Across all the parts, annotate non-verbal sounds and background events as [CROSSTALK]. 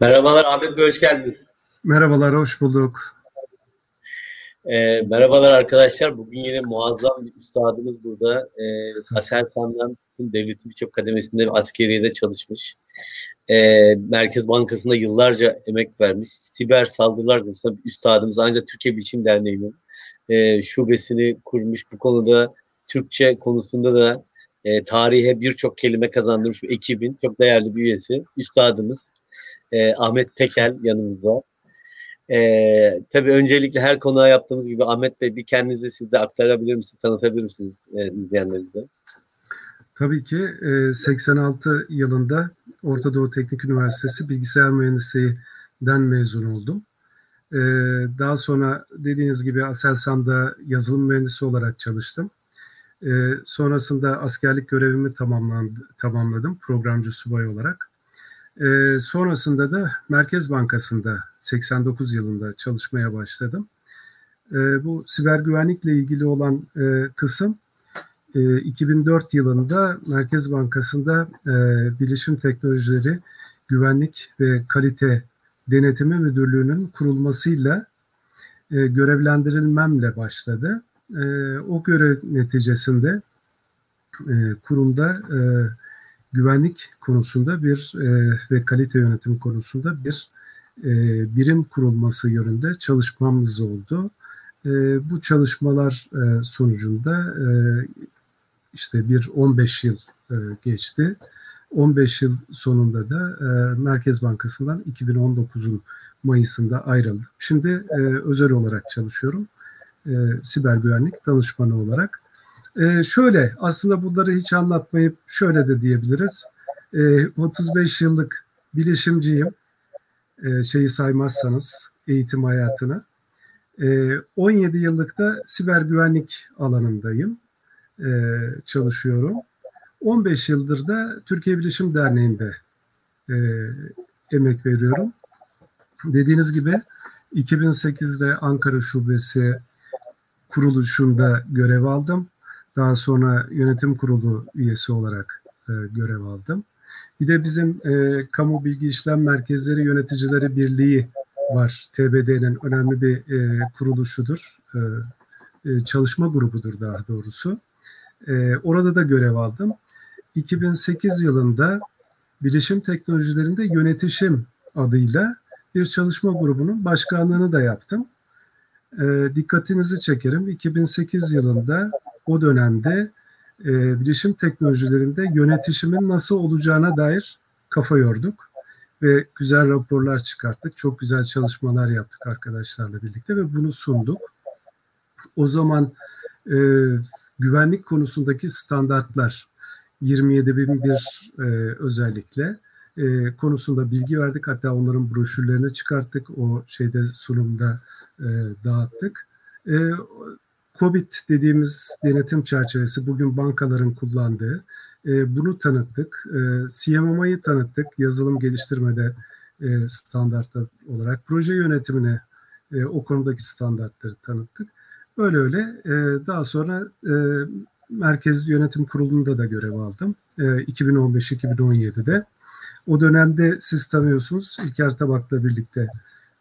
Merhabalar Ahmet Bey, hoş geldiniz. Merhabalar, hoş bulduk. Ee, merhabalar arkadaşlar. Bugün yine muazzam bir üstadımız burada. Ee, Aselsan'dan tutun devletin birçok kademesinde ve askeriyede çalışmış. Ee, Merkez Bankası'nda yıllarca emek vermiş. Siber saldırılar konusunda bir üstadımız. Ancak Türkiye Bilişim Derneği'nin e, şubesini kurmuş. Bu konuda Türkçe konusunda da e, tarihe birçok kelime kazandırmış bir ekibin çok değerli bir üyesi. Üstadımız e, Ahmet Pekel yanımızda. E, tabii öncelikle her konuğa yaptığımız gibi Ahmet Bey bir kendinizi siz de aktarabilir misiniz, tanıtabilir misiniz e, izleyenlerimize? Tabii ki e, 86 yılında Orta Doğu Teknik Üniversitesi Bilgisayar Mühendisliği'den mezun oldum. E, daha sonra dediğiniz gibi Aselsan'da yazılım mühendisi olarak çalıştım. E, sonrasında askerlik görevimi tamamladım programcı subay olarak. E, sonrasında da Merkez Bankası'nda 89 yılında çalışmaya başladım. E, bu siber güvenlikle ilgili olan e, kısım e, 2004 yılında Merkez Bankası'nda e, Bilişim Teknolojileri Güvenlik ve Kalite Denetimi Müdürlüğü'nün kurulmasıyla e, görevlendirilmemle başladı. E, o görev neticesinde e, kurumda e, güvenlik konusunda bir e, ve kalite yönetimi konusunda bir e, birim kurulması yönünde çalışmamız oldu. E, bu çalışmalar e, sonucunda e, işte bir 15 yıl e, geçti. 15 yıl sonunda da e, Merkez Bankası'ndan 2019'un Mayıs'ında ayrıldım. Şimdi e, özel olarak çalışıyorum. E, siber güvenlik danışmanı olarak. Ee, şöyle aslında bunları hiç anlatmayıp şöyle de diyebiliriz. Ee, 35 yıllık bilişimciyim. Ee, şeyi saymazsanız eğitim hayatını. Ee, 17 yıllık da siber güvenlik alanındayım. Ee, çalışıyorum. 15 yıldır da Türkiye Bilişim Derneği'nde e, emek veriyorum. Dediğiniz gibi 2008'de Ankara Şubesi kuruluşunda görev aldım. Daha sonra yönetim kurulu üyesi olarak e, görev aldım. Bir de bizim e, Kamu Bilgi İşlem Merkezleri Yöneticileri Birliği var. TBD'nin önemli bir e, kuruluşudur. E, e, çalışma grubudur daha doğrusu. E, orada da görev aldım. 2008 yılında bilişim teknolojilerinde yönetişim adıyla bir çalışma grubunun başkanlığını da yaptım. e, dikkatinizi çekerim. 2008 yılında o dönemde e, bilişim teknolojilerinde yönetişimin nasıl olacağına dair kafa yorduk ve güzel raporlar çıkarttık. Çok güzel çalışmalar yaptık arkadaşlarla birlikte ve bunu sunduk. O zaman e, güvenlik konusundaki standartlar 27001 e, özellikle e, konusunda bilgi verdik. Hatta onların broşürlerini çıkarttık. O şeyde sunumda e, dağıttık. E, COVID dediğimiz denetim çerçevesi bugün bankaların kullandığı e, bunu tanıttık. E, CMMI'yi tanıttık yazılım geliştirmede e, standart olarak. Proje yönetimine e, o konudaki standartları tanıttık. Öyle öyle e, daha sonra e, Merkez Yönetim Kurulu'nda da görev aldım. E, 2015-2017'de. O dönemde siz tanıyorsunuz İlker Tabak'la birlikte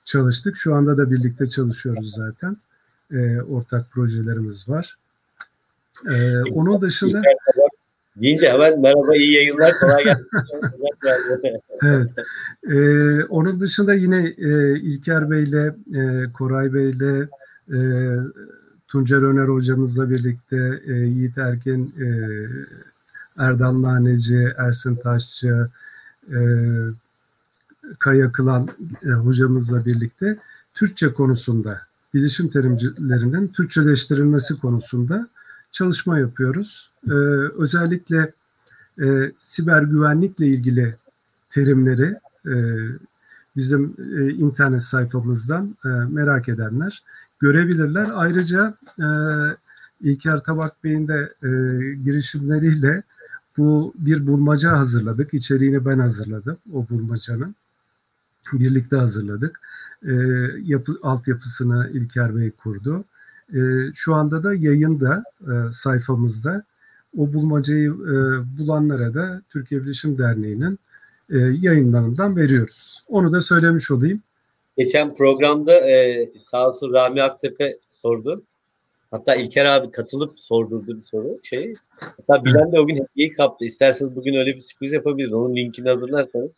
çalıştık. Şu anda da birlikte çalışıyoruz zaten. E, ortak projelerimiz var. E, onun dışında... Deyince hemen merhaba iyi yayınlar kolay gelsin. [LAUGHS] evet. Ee, onun dışında yine e, İlker Bey'le, e, Koray Bey'le, e, Tuncer Öner hocamızla birlikte e, Yiğit Erkin, e, Erdal Naneci, Ersin Taşçı, e, Kaya Kılan e, hocamızla birlikte Türkçe konusunda, bilişim terimlerinin Türkçeleştirilmesi konusunda çalışma yapıyoruz. E, özellikle e, siber güvenlikle ilgili terimleri e, bizim e, internet sayfamızdan e, merak edenler görebilirler. Ayrıca e, İlker Tabak Bey'in de e, girişimleriyle bu bir bulmaca hazırladık. İçeriğini ben hazırladım o bulmacanın. Birlikte hazırladık. E, yapı, altyapısını İlker Bey kurdu. E, şu anda da yayında e, sayfamızda o bulmacayı e, bulanlara da Türkiye Bilişim Derneği'nin e, yayınlarından veriyoruz. Onu da söylemiş olayım. Geçen programda e, sağ olsun Rami Aktepe sordu. Hatta İlker abi katılıp sordurdu bir soru. Şey. Hatta Bilen de o gün hediyeyi kaptı. İsterseniz bugün öyle bir sürpriz yapabiliriz. Onun linkini hazırlarsanız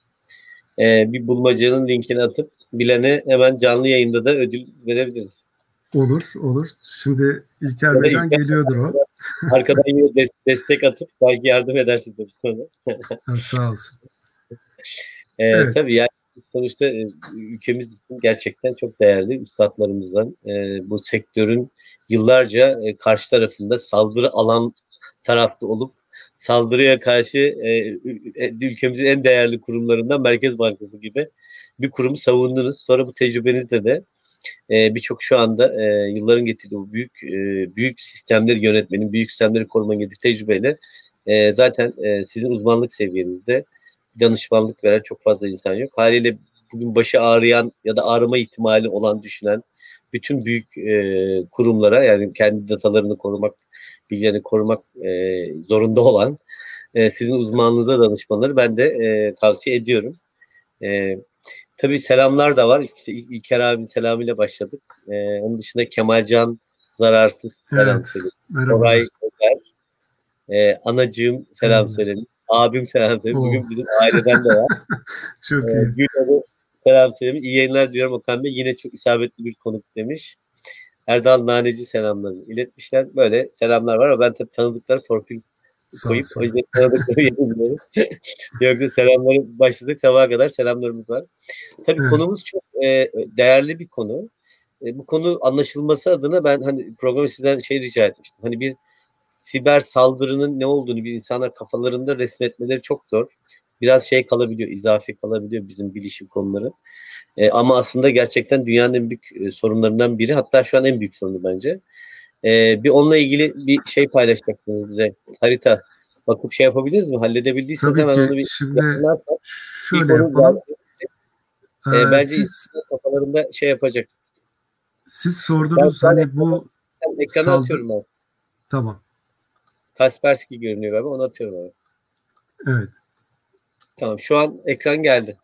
e, bir bulmacanın linkini atıp Bilen'e hemen canlı yayında da ödül verebiliriz. Olur, olur. Şimdi İlker Bey'den geliyordur o. [LAUGHS] Arkadan yine destek atıp belki yardım edersiniz bu konuda. [LAUGHS] Sağ olsun. Ee, evet. Tabii yani sonuçta e, ülkemiz için gerçekten çok değerli üstadlarımızdan e, bu sektörün yıllarca e, karşı tarafında saldırı alan tarafta olup saldırıya karşı e, ülkemizin en değerli kurumlarından Merkez Bankası gibi bir kurumu savundunuz. Sonra bu tecrübenizde de e, birçok şu anda e, yılların getirdiği büyük e, büyük sistemleri yönetmenin, büyük sistemleri korumanın getirdiği tecrübeyle e, zaten e, sizin uzmanlık seviyenizde danışmanlık veren çok fazla insan yok. Haliyle bugün başı ağrıyan ya da ağrıma ihtimali olan düşünen bütün büyük e, kurumlara yani kendi datalarını korumak, bilgilerini korumak e, zorunda olan e, sizin uzmanlığınıza danışmanları ben de e, tavsiye ediyorum. E, tabii selamlar da var. İşte İl İlker abinin selamıyla başladık. E, onun dışında Kemalcan Zararsız selam evet, söyledim. Koray Özer, e, anacığım selam evet. söyledim. Abim selam söyledi. Bugün bizim aileden de var. [LAUGHS] çok ee, iyi. Gül selam söylemiş. İyi yayınlar diyorum Okan Bey. Yine çok isabetli bir konuk demiş. Erdal Naneci selamlarını iletmişler. Böyle selamlar var ama ben tabii tanıdıkları torpil koyup tanıdıkları [LAUGHS] yedim Yoksa selamları başladık sabaha kadar selamlarımız var. Tabii evet. konumuz çok e, değerli bir konu. E, bu konu anlaşılması adına ben hani programı sizden şey rica etmiştim. Hani bir siber saldırının ne olduğunu bir insanlar kafalarında resmetmeleri çok zor. Biraz şey kalabiliyor, izafi kalabiliyor bizim bilişim konuları. E, ama aslında gerçekten dünyanın en büyük e, sorunlarından biri. Hatta şu an en büyük sorunu bence. E, bir onunla ilgili bir şey paylaşacaksınız bize. Harita. Bakıp şey yapabiliriz mi? Halledebildiyseniz hemen onu bir Şimdi şöyle yapalım. E, bence siz, kafalarında şey yapacak. Siz sordunuz ben, hani bu ekrana saldı... atıyorum ben. Tamam. Kaspersky görünüyor galiba. Onu atıyorum abi. Evet. Tamam. Şu an ekran geldi.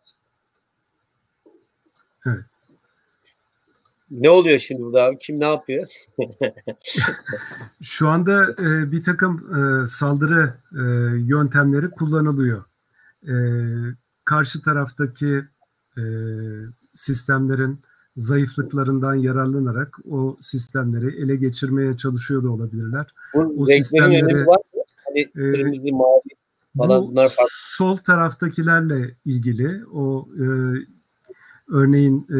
Evet. Ne oluyor şimdi burada abi? Kim ne yapıyor? [LAUGHS] Şu anda e, bir takım e, saldırı e, yöntemleri kullanılıyor. E, karşı taraftaki e, sistemlerin zayıflıklarından yararlanarak o sistemleri ele geçirmeye çalışıyor da olabilirler. Bu O sistemleri- var mı? Hani Ee, kırmızı, mavi falan Bu bunlar farklı. sol taraftakilerle ilgili o e, örneğin e,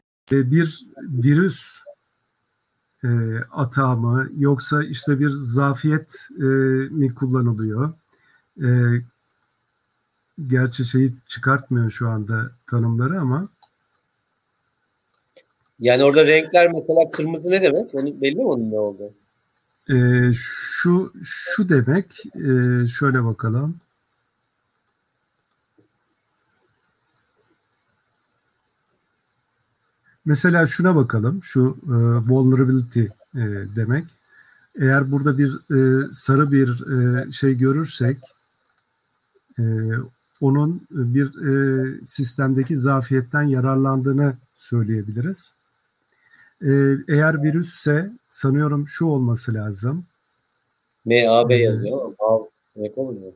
Bir virüs e, atağı mı yoksa işte bir zafiyet e, mi kullanılıyor? E, gerçi şeyi çıkartmıyor şu anda tanımları ama Yani orada renkler mesela kırmızı ne demek? Onu belli mi onun ne oldu? e, şu şu demek e, şöyle bakalım. Mesela şuna bakalım. Şu e, vulnerability e, demek. Eğer burada bir e, sarı bir e, şey görürsek e, onun bir e, sistemdeki zafiyetten yararlandığını söyleyebiliriz. E, eğer virüsse sanıyorum şu olması lazım. MAB Ee, yazıyor ama demek olmuyor.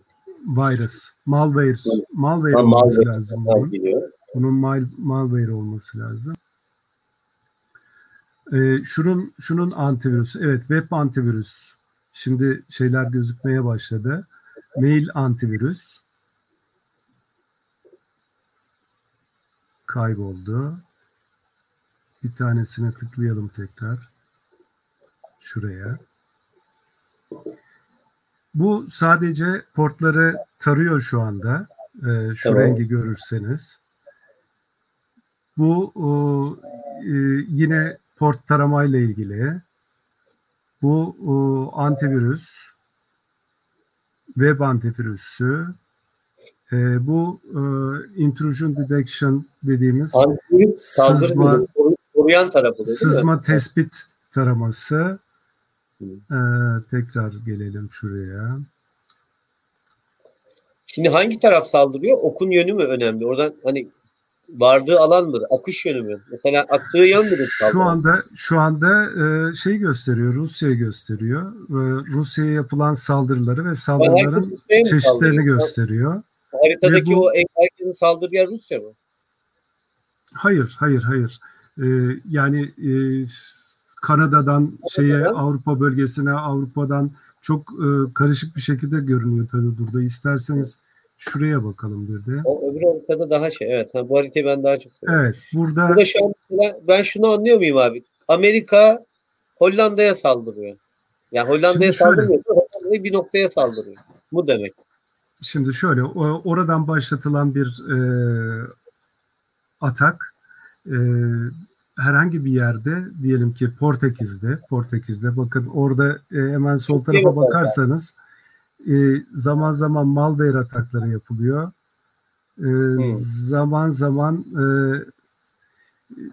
Virus. Malware. Malware Ha, olması malware. lazım. Mal bunun. Bunun mal, malware olması lazım. Ee, şunun şunun antivirüs. Evet, web antivirüs. Şimdi şeyler gözükmeye başladı. Mail antivirüs. Kayboldu. Bir tanesine tıklayalım tekrar. Şuraya. Bu sadece portları tarıyor şu anda. Ee, şu Tamam. rengi görürseniz. Bu o, e, yine port taramayla ilgili. Bu o, antivirüs, web antivirüsü. E, bu e, intrusion detection dediğimiz Antivirüs Sızma- koruyan tarafı değil mi? sızma tespit taraması. E, tekrar gelelim şuraya. Şimdi hangi taraf saldırıyor? Okun yönü mü önemli? Oradan hani vardığı alan mıdır? Akış yönü mü? Mesela aktığı yön müdür Şu saldırı? anda şu anda e, şey gösteriyor, Rusya'yı gösteriyor. E, Rusya'ya yapılan saldırıları ve saldırıların çeşitlerini gösteriyor. Haritadaki Ve bu- o herkesin saldırdığı yer Rusya mı? Hayır, hayır, hayır. E, yani e, Kanada'dan şeye? Avrupa bölgesine, Avrupa'dan çok e, karışık bir şekilde görünüyor tabii burada. İsterseniz şuraya bakalım bir de. O öbür haritada daha şey. Evet. Ha, bu haritayı ben daha çok seviyorum. Evet, burada Burada şu an ben şunu anlıyor muyum abi? Amerika Hollanda'ya saldırıyor. Yani Hollanda'ya saldırmıyor. Hollanda'ya bir noktaya saldırıyor. mu demek? Şimdi şöyle oradan başlatılan bir e, atak e, herhangi bir yerde diyelim ki Portekiz'de Portekiz'de bakın orada e, hemen sol tarafa bakarsanız e, zaman zaman mal değer atakları yapılıyor. E, hmm. Zaman zaman e,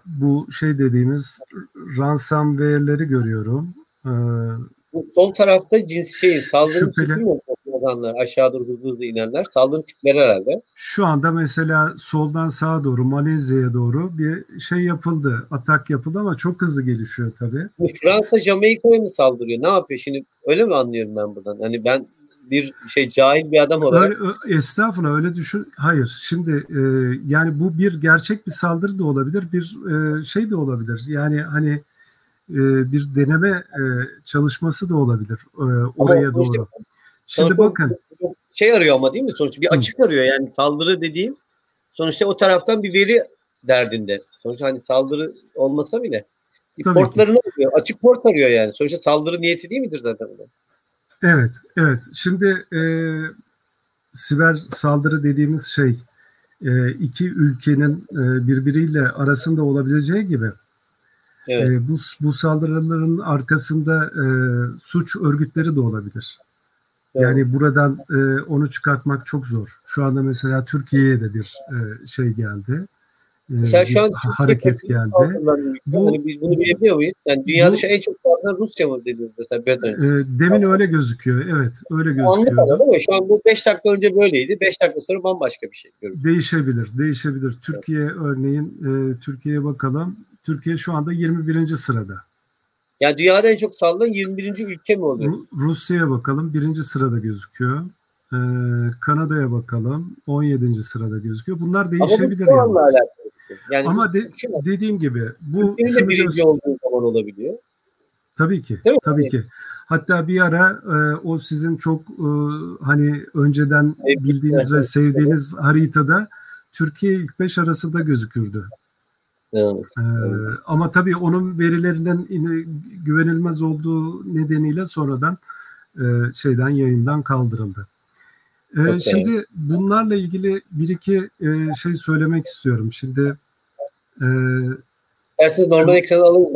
bu şey dediğimiz ransomware'leri görüyorum. E, bu sol tarafta cins şey saldırı şüpheli, olanlar aşağı doğru hızlı hızlı inenler saldırı tipleri herhalde. Şu anda mesela soldan sağa doğru Malezya'ya doğru bir şey yapıldı. Atak yapıldı ama çok hızlı gelişiyor tabii. Fransa Jamaika'ya mı saldırıyor? Ne yapıyor? Şimdi öyle mi anlıyorum ben buradan? Hani ben bir şey cahil bir adam olarak. Öyle, estağfurullah öyle düşün. Hayır. Şimdi e, yani bu bir gerçek bir saldırı da olabilir. Bir e, şey de olabilir. Yani hani e, bir deneme e, çalışması da olabilir e, oraya ama doğru. Işte, Şimdi bakın. Şey arıyor ama değil mi sonuçta? Bir açık arıyor yani saldırı dediğim sonuçta o taraftan bir veri derdinde. Sonuçta hani saldırı olmasa bile bir Tabii portlarını ki. arıyor. Açık port arıyor yani. Sonuçta saldırı niyeti değil midir zaten? Evet, evet. Şimdi e, siber saldırı dediğimiz şey e, iki ülkenin e, birbiriyle arasında olabileceği gibi evet. e, bu, bu saldırıların arkasında e, suç örgütleri de olabilir. Yani buradan e, onu çıkartmak çok zor. Şu anda mesela Türkiye'ye de bir e, şey geldi. Mesela şu an hareket geldi. Bu, hani biz bunu bilebiliyor muyuz? Yani dünyada bu, şu en çok sallanan Rusya mı dediniz mesela biraz önce? E, demin öyle gözüküyor. Evet, öyle gözüküyor. Anlık ama şu an bu 5 dakika önce böyleydi. 5 dakika sonra bambaşka bir şey görüyoruz. Değişebilir, değişebilir. Türkiye evet. örneğin e, Türkiye'ye bakalım. Türkiye şu anda 21. sırada. Yani dünyada en çok sallanan 21. ülke mi oluyor? Rusya'ya bakalım. Birinci sırada gözüküyor. Ee, Kanada'ya bakalım. 17. sırada gözüküyor. Bunlar değişebilir Ama bu yalnız. Yani Ama de, dediğim gibi bu Türkiye'nin birinci göz... olduğu zaman olabiliyor. Tabii ki. Tabii ki. Hatta bir ara e, o sizin çok e, hani önceden evet, bildiğiniz evet, ve sevdiğiniz evet. haritada Türkiye ilk beş arasında gözükürdü. Evet. Ee, ama tabii onun verilerinin güvenilmez olduğu nedeniyle sonradan e, şeyden yayından kaldırıldı. Ee, okay. Şimdi bunlarla ilgili bir iki e, şey söylemek istiyorum. Şimdi e, Eğer normal ekranı alayım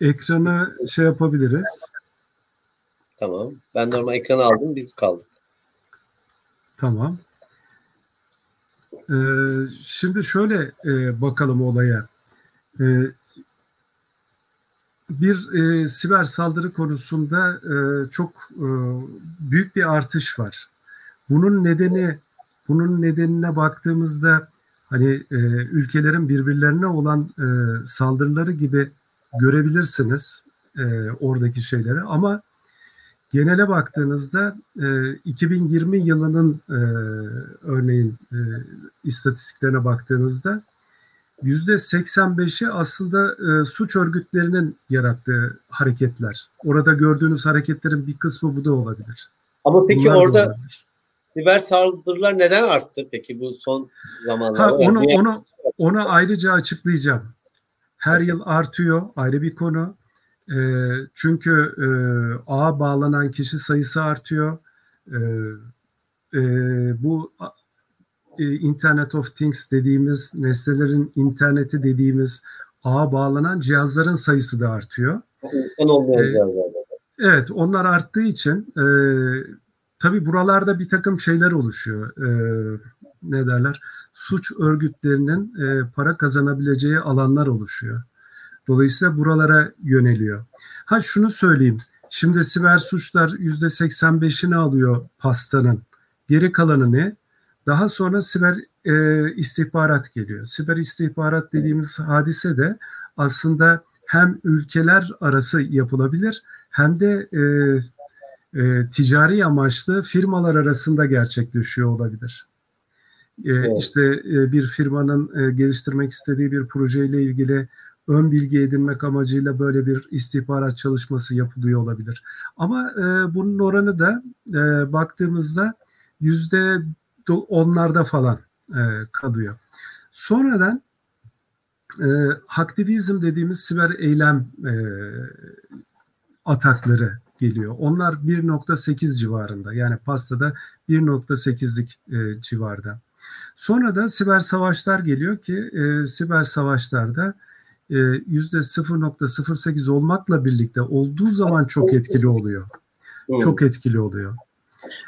ben. Ekranı şey yapabiliriz. Tamam. Ben normal ekranı aldım. Biz kaldık. Tamam. Ee, şimdi şöyle e, bakalım olaya. E, bir e, siber saldırı konusunda e, çok e, büyük bir artış var. Bunun nedeni bunun nedenine baktığımızda hani e, ülkelerin birbirlerine olan e, saldırıları gibi görebilirsiniz e, oradaki şeyleri ama genele baktığınızda e, 2020 yılının e, örneğin e, istatistiklerine baktığınızda yüzde 85'i aslında e, suç örgütlerinin yarattığı hareketler. Orada gördüğünüz hareketlerin bir kısmı bu da olabilir. Ama peki Bunlar orada siber saldırılar neden arttı peki bu son zamanlarda? Ha, onu, yani, onu, onu ayrıca açıklayacağım. Her yıl artıyor ayrı bir konu. E, çünkü e, ağa bağlanan kişi sayısı artıyor. E, e, bu e, Internet of Things dediğimiz nesnelerin interneti dediğimiz ağa bağlanan cihazların sayısı da artıyor. Ee, evet onlar arttığı için e, tabii buralarda bir takım şeyler oluşuyor. E, ne derler? Suç örgütlerinin e, para kazanabileceği alanlar oluşuyor. Dolayısıyla buralara yöneliyor. Ha şunu söyleyeyim. Şimdi siber suçlar %85'ini alıyor pastanın. Geri kalanı ne? Daha sonra siber e, istihbarat geliyor. Siber istihbarat dediğimiz hadise de aslında hem ülkeler arası yapılabilir hem de e, e, ticari amaçlı firmalar arasında gerçekleşiyor olabilir. E, evet. İşte e, bir firmanın e, geliştirmek istediği bir projeyle ilgili ön bilgi edinmek amacıyla böyle bir istihbarat çalışması yapılıyor olabilir. Ama e, bunun oranı da e, baktığımızda yüzde onlarda falan e, kalıyor. Sonradan e, haktivizm dediğimiz siber eylem e, atakları geliyor. Onlar 1.8 civarında yani pastada 1.8'lik e, civarda. Sonra da siber savaşlar geliyor ki e, siber savaşlarda e, %0.08 olmakla birlikte olduğu zaman çok etkili oluyor. Hmm. Çok etkili oluyor.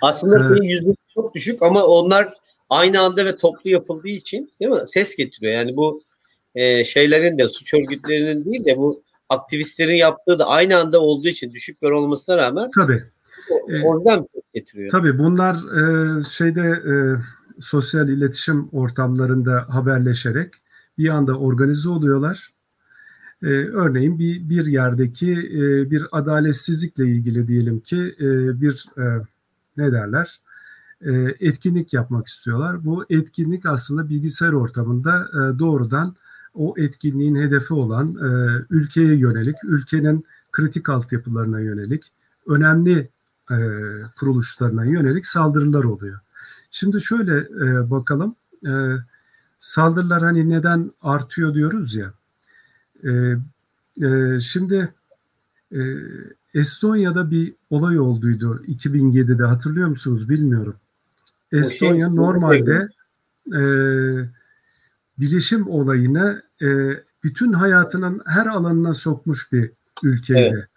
Aslında ee, yüzde çok düşük ama onlar aynı anda ve toplu yapıldığı için değil mi? Ses getiriyor. Yani bu e, şeylerin de suç örgütlerinin değil de bu aktivistlerin yaptığı da aynı anda olduğu için düşük bir olmasına rağmen tabii. Oradan ses getiriyor. Tabii bunlar e, şeyde e, sosyal iletişim ortamlarında haberleşerek bir anda organize oluyorlar. Ee, örneğin bir bir yerdeki e, bir adaletsizlikle ilgili diyelim ki e, bir e, ne derler e, etkinlik yapmak istiyorlar. Bu etkinlik aslında bilgisayar ortamında e, doğrudan o etkinliğin hedefi olan e, ülkeye yönelik, ülkenin kritik altyapılarına yönelik, önemli e, kuruluşlarına yönelik saldırılar oluyor. Şimdi şöyle e, bakalım, e, saldırılar hani neden artıyor diyoruz ya. E, e, şimdi e, Estonya'da bir olay olduydu 2007'de hatırlıyor musunuz bilmiyorum. Estonya şey, normalde e, bilişim olayını e, bütün hayatının her alanına sokmuş bir ülkeydi. Evet.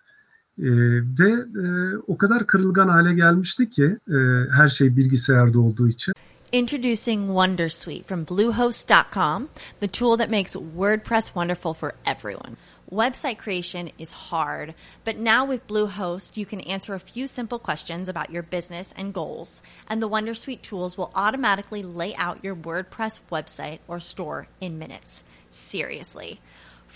E, ve e, o kadar kırılgan hale gelmişti ki e, her şey bilgisayarda olduğu için. Introducing Wondersuite from Bluehost.com, the tool that makes WordPress wonderful for everyone. Website creation is hard, but now with Bluehost, you can answer a few simple questions about your business and goals, and the Wondersuite tools will automatically lay out your WordPress website or store in minutes. Seriously.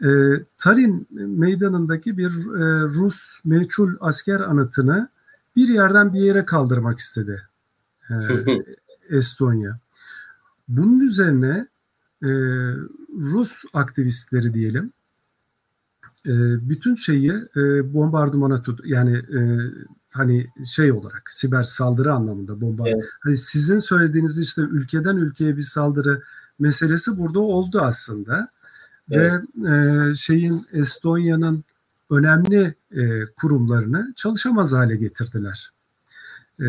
E, Tarin meydanındaki bir e, Rus meçhul asker anıtını bir yerden bir yere kaldırmak istedi e, [LAUGHS] Estonya. Bunun üzerine e, Rus aktivistleri diyelim e, bütün şeyi e, bombardımana tut yani e, hani şey olarak siber saldırı anlamında bomba. Evet. Hani sizin söylediğiniz işte ülkeden ülkeye bir saldırı meselesi burada oldu aslında. Evet. Ve e, şeyin Estonya'nın önemli e, kurumlarını çalışamaz hale getirdiler. E,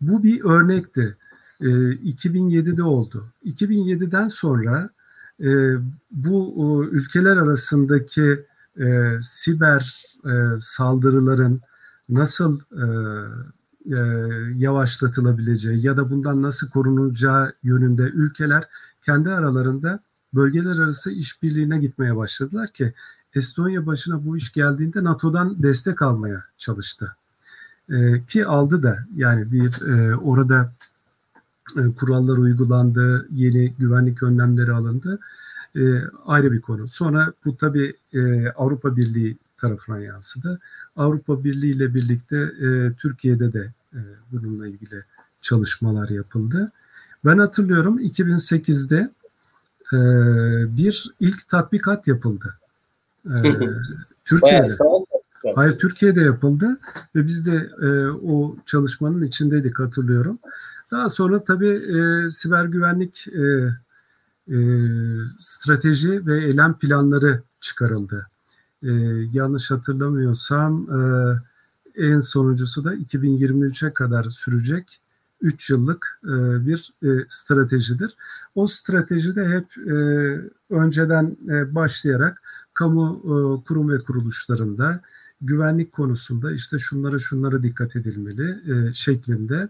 bu bir örnekti. E, 2007'de oldu. 2007'den sonra e, bu o, ülkeler arasındaki e, siber e, saldırıların nasıl e, e, yavaşlatılabileceği ya da bundan nasıl korunacağı yönünde ülkeler kendi aralarında bölgeler arası işbirliğine gitmeye başladılar ki Estonya başına bu iş geldiğinde NATO'dan destek almaya çalıştı. E, ki aldı da yani bir e, orada e, kurallar uygulandı, yeni güvenlik önlemleri alındı. E, ayrı bir konu. Sonra bu tabii e, Avrupa Birliği tarafına yansıdı. Avrupa Birliği ile birlikte e, Türkiye'de de e, bununla ilgili çalışmalar yapıldı. Ben hatırlıyorum 2008'de e, bir ilk tatbikat yapıldı. E, Türkiye'de. Hayır Türkiye'de yapıldı ve biz de e, o çalışmanın içindeydik hatırlıyorum. Daha sonra tabii e, siber güvenlik e, e, strateji ve eylem planları çıkarıldı. E, yanlış hatırlamıyorsam e, en sonuncusu da 2023'e kadar sürecek 3 yıllık e, bir e, stratejidir. O stratejide hep e, önceden başlayarak kamu kurum ve kuruluşlarında güvenlik konusunda işte şunlara şunlara dikkat edilmeli şeklinde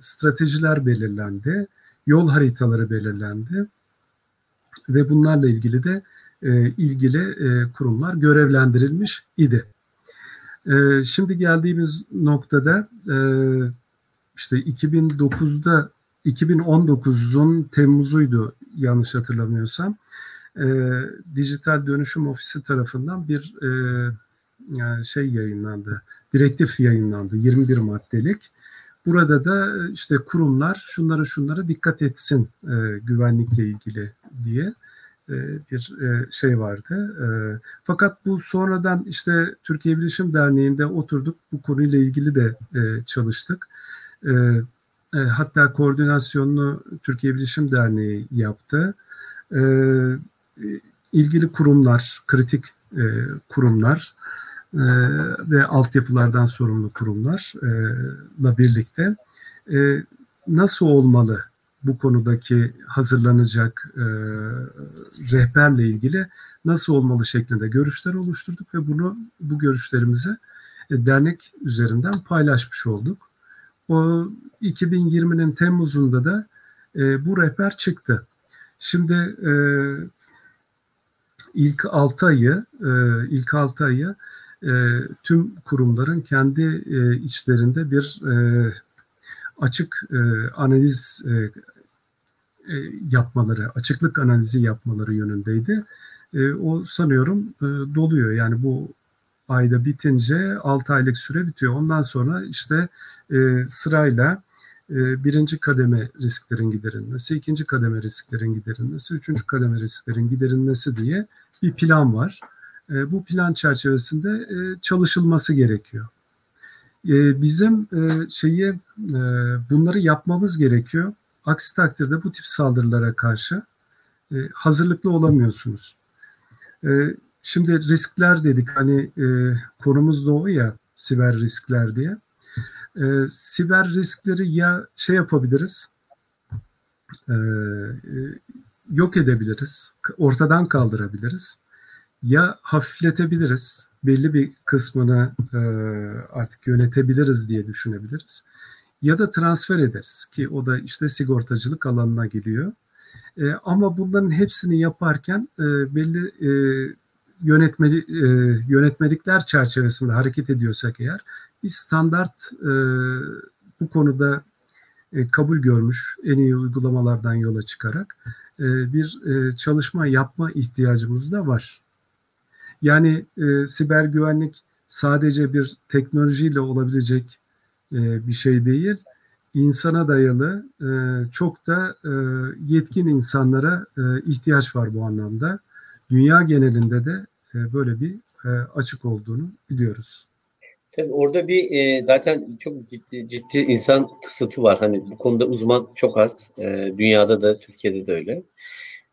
stratejiler belirlendi, yol haritaları belirlendi ve bunlarla ilgili de e, ilgili e, kurumlar görevlendirilmiş idi. E, şimdi geldiğimiz noktada e, işte 2009'da 2019'un Temmuz'uydu yanlış hatırlamıyorsam e, Dijital Dönüşüm Ofisi tarafından bir e, yani şey yayınlandı, direktif yayınlandı 21 maddelik. Burada da işte kurumlar şunlara şunlara dikkat etsin e, güvenlikle ilgili diye e, bir e, şey vardı. E, fakat bu sonradan işte Türkiye Bilişim Derneği'nde oturduk bu konuyla ilgili de e, çalıştık. E, e, hatta koordinasyonunu Türkiye Bilişim Derneği yaptı. E, ilgili kurumlar, kritik e, kurumlar e, ve altyapılardan sorumlu kurumlarla birlikte nasıl olmalı bu konudaki hazırlanacak e, rehberle ilgili nasıl olmalı şeklinde görüşler oluşturduk ve bunu bu görüşlerimizi e, dernek üzerinden paylaşmış olduk. O 2020'nin Temmuz'unda da e, bu rehber çıktı. Şimdi e, ilk 6 ayı e, ilk 6 ayı e, tüm kurumların kendi e, içlerinde bir e, açık e, analiz e, e, yapmaları, açıklık analizi yapmaları yönündeydi. E, o sanıyorum e, doluyor. Yani bu ayda bitince 6 aylık süre bitiyor. Ondan sonra işte e, sırayla e, birinci kademe risklerin giderilmesi, ikinci kademe risklerin giderilmesi, üçüncü kademe risklerin giderilmesi diye bir plan var. E, bu plan çerçevesinde e, çalışılması gerekiyor. E, bizim e, şeyi e, bunları yapmamız gerekiyor. Aksi takdirde bu tip saldırılara karşı e, hazırlıklı olamıyorsunuz. E, şimdi riskler dedik hani e, konumuz da o ya siber riskler diye. E, siber riskleri ya şey yapabiliriz, e, e yok edebiliriz, ortadan kaldırabiliriz ya hafifletebiliriz, belli bir kısmını e, artık yönetebiliriz diye düşünebiliriz. Ya da transfer ederiz ki o da işte sigortacılık alanına geliyor. E, ama bunların hepsini yaparken e, belli e, yönetmeli, e, yönetmelikler çerçevesinde hareket ediyorsak eğer bir standart e, bu konuda e, kabul görmüş en iyi uygulamalardan yola çıkarak e, bir e, çalışma yapma ihtiyacımız da var. Yani e, siber güvenlik sadece bir teknolojiyle olabilecek e, bir şey değil. İnsana dayalı e, çok da e, yetkin insanlara e, ihtiyaç var bu anlamda. Dünya genelinde de böyle bir e, açık olduğunu biliyoruz. Tabii orada bir e, zaten çok ciddi, ciddi insan kısıtı var. Hani bu konuda uzman çok az. E, dünyada da Türkiye'de de öyle.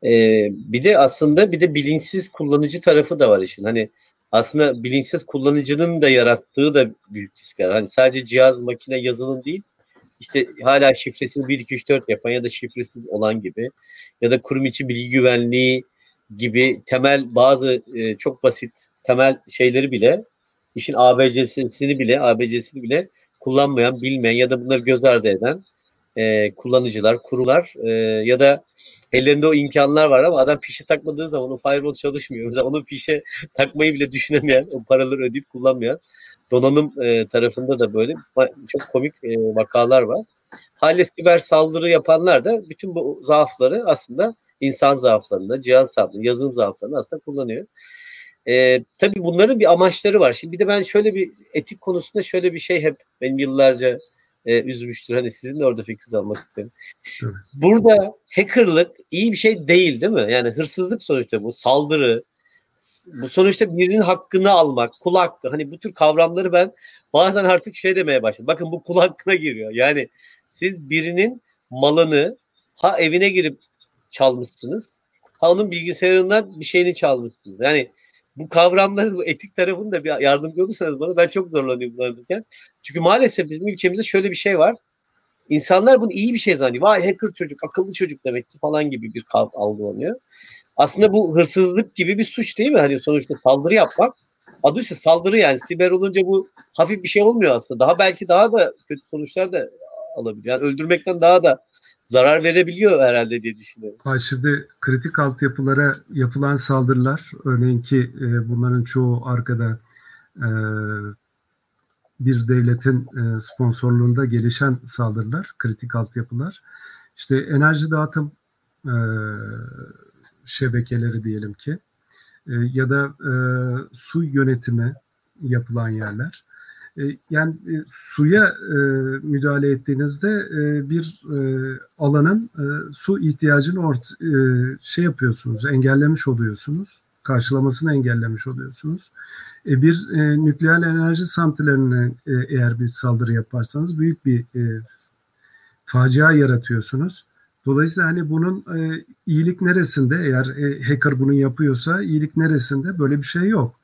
E, bir de aslında bir de bilinçsiz kullanıcı tarafı da var işin. Hani aslında bilinçsiz kullanıcının da yarattığı da büyük riskler. Hani sadece cihaz, makine, yazılım değil. İşte hala şifresini 1, 2, 3, 4 yapan ya da şifresiz olan gibi ya da kurum içi bilgi güvenliği gibi temel bazı e, çok basit temel şeyleri bile işin ABC'sini bile ABC'sini bile kullanmayan, bilmeyen ya da bunları göz ardı eden e, kullanıcılar, kurular e, ya da ellerinde o imkanlar var ama adam fişe takmadığı zaman o firewall çalışmıyor. Mesela onun fişe takmayı bile düşünemeyen, o paraları ödeyip kullanmayan donanım e, tarafında da böyle çok komik e, vakalar var. Hale siber saldırı yapanlar da bütün bu zaafları aslında insan zaaflarında, cihaz zaaflarında, yazılım zaaflarında aslında kullanıyor. E, tabii bunların bir amaçları var. Şimdi bir de ben şöyle bir etik konusunda şöyle bir şey hep benim yıllarca e, üzmüştür. Hani sizin de orada fikrinizi almak isterim. Burada hackerlık iyi bir şey değil değil mi? Yani hırsızlık sonuçta bu saldırı. Bu sonuçta birinin hakkını almak, kul hakkı. Hani bu tür kavramları ben bazen artık şey demeye başladım. Bakın bu kul hakkına giriyor. Yani siz birinin malını ha evine girip çalmışsınız ha onun bilgisayarından bir şeyini çalmışsınız. Yani bu kavramların bu etik tarafını da bir yardımcı olursanız bana ben çok zorlanıyorum bunlardan. Çünkü maalesef bizim ülkemizde şöyle bir şey var. İnsanlar bunu iyi bir şey zannediyor. Vay hacker çocuk, akıllı çocuk demek ki falan gibi bir algılanıyor. Aslında bu hırsızlık gibi bir suç değil mi? Hani sonuçta saldırı yapmak. Adı işte saldırı yani. Siber olunca bu hafif bir şey olmuyor aslında. Daha belki daha da kötü sonuçlar da alabiliyor. Yani öldürmekten daha da zarar verebiliyor herhalde diye düşünüyorum. Ha, şimdi kritik altyapılara yapılan saldırılar, örneğin ki e, bunların çoğu arkada e, bir devletin e, sponsorluğunda gelişen saldırılar, kritik altyapılar. İşte enerji dağıtım e, şebekeleri diyelim ki e, ya da e, su yönetimi yapılan yerler. E, yani e, suya e, müdahale ettiğinizde bir alanın su ihtiyacını ort şey yapıyorsunuz, engellemiş oluyorsunuz. Karşılamasını engellemiş oluyorsunuz. bir nükleer enerji santrallerine eğer bir saldırı yaparsanız büyük bir facia yaratıyorsunuz. Dolayısıyla hani bunun iyilik neresinde eğer hacker bunu yapıyorsa iyilik neresinde böyle bir şey yok.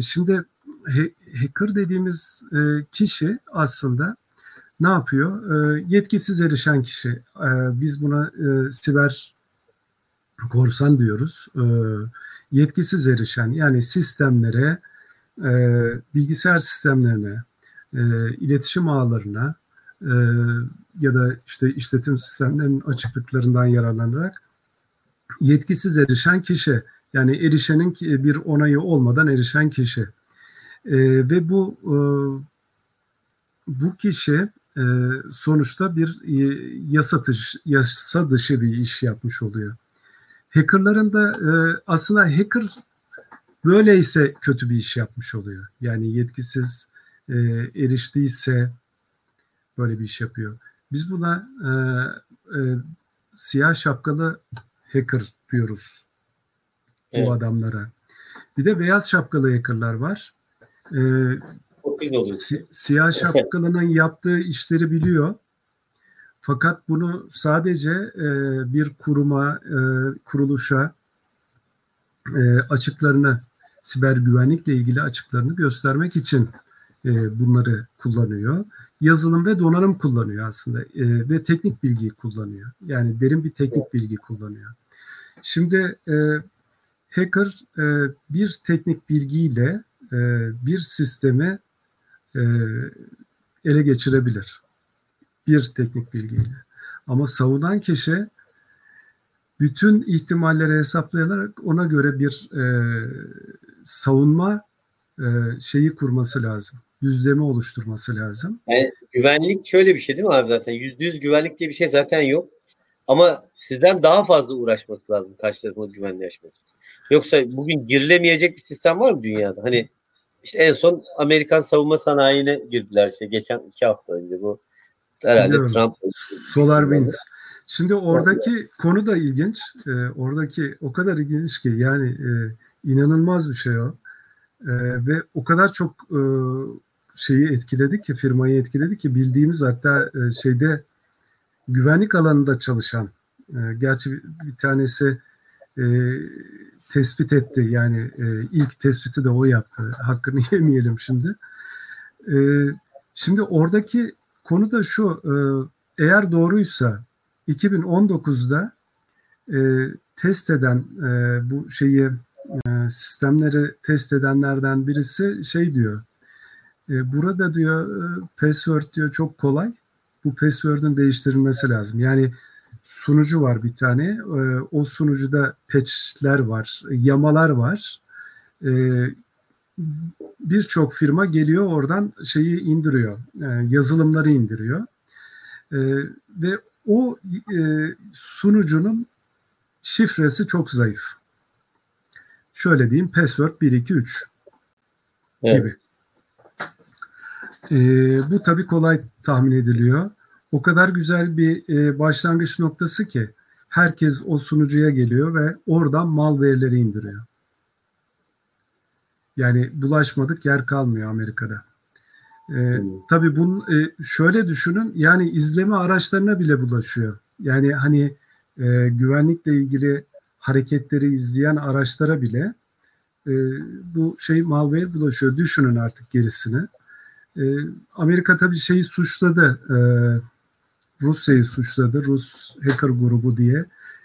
şimdi hacker dediğimiz e, kişi aslında ne yapıyor? E, yetkisiz erişen kişi. E, biz buna siber korsan diyoruz. Yetkisiz erişen yani sistemlere, bilgisayar sistemlerine, iletişim ağlarına ya da işte işletim sistemlerinin açıklıklarından yararlanarak yetkisiz erişen kişi yani erişenin bir onayı olmadan erişen kişi. E, ve bu e, bu kişi e, sonuçta bir e, yasa, dışı, yasa dışı bir iş yapmış oluyor. Hackerların da e, aslında hacker böyleyse kötü bir iş yapmış oluyor. Yani yetkisiz e, eriştiyse böyle bir iş yapıyor. Biz buna e, e, siyah şapkalı hacker diyoruz evet. bu adamlara. Bir de beyaz şapkalı hackerlar var e, si, siyah şapkalının yaptığı işleri biliyor. Fakat bunu sadece e, bir kuruma, e, kuruluşa e, açıklarını, siber güvenlikle ilgili açıklarını göstermek için e, bunları kullanıyor. Yazılım ve donanım kullanıyor aslında e, ve teknik bilgiyi kullanıyor. Yani derin bir teknik bilgi kullanıyor. Şimdi e, hacker e, bir teknik bilgiyle e, bir sistemi e, ele geçirebilir. Bir teknik bilgiyle. Ama savunan kişi bütün ihtimalleri hesaplayarak ona göre bir e, savunma e, şeyi kurması lazım. Düzlemi oluşturması lazım. Yani güvenlik şöyle bir şey değil mi abi zaten? Yüzde yüz güvenlik diye bir şey zaten yok. Ama sizden daha fazla uğraşması lazım karşı tarafın güvenliği aşması. Yoksa bugün girilemeyecek bir sistem var mı dünyada? Hani işte en son Amerikan savunma sanayine girdiler işte geçen iki hafta önce bu herhalde Biliyorum. Trump. Solar Winds. Şimdi oradaki konu da ilginç. E, oradaki o kadar ilginç ki yani e, inanılmaz bir şey o. E, ve o kadar çok e, şeyi etkiledi ki firmayı etkiledi ki bildiğimiz hatta e, şeyde güvenlik alanında çalışan e, gerçi bir, bir tanesi e, tespit etti. Yani e, ilk tespiti de o yaptı. Hakkını [LAUGHS] yemeyelim şimdi. E, şimdi oradaki konu da şu. E, eğer doğruysa 2019'da e, test eden e, bu şeyi e, sistemleri test edenlerden birisi şey diyor. E, burada diyor e, password diyor çok kolay. Bu password'ün değiştirilmesi lazım. Yani sunucu var bir tane. Ee, o sunucuda patchler var, yamalar var. Ee, birçok firma geliyor oradan şeyi indiriyor, e, yazılımları indiriyor. Ee, ve o e, sunucunun şifresi çok zayıf. şöyle diyeyim password 1 2 3 Evet. gibi. Ee, bu tabii kolay tahmin ediliyor. O kadar güzel bir e, başlangıç noktası ki herkes o sunucuya geliyor ve oradan malware'leri indiriyor. Yani bulaşmadık yer kalmıyor Amerika'da. Ee, tabii bunun e, şöyle düşünün yani izleme araçlarına bile bulaşıyor. Yani hani e, güvenlikle ilgili hareketleri izleyen araçlara bile e, bu şey malware bulaşıyor. Düşünün artık gerisini. E, Amerika tabii şeyi suçladı. E, Rusya'yı suçladı. Rus hacker grubu diye.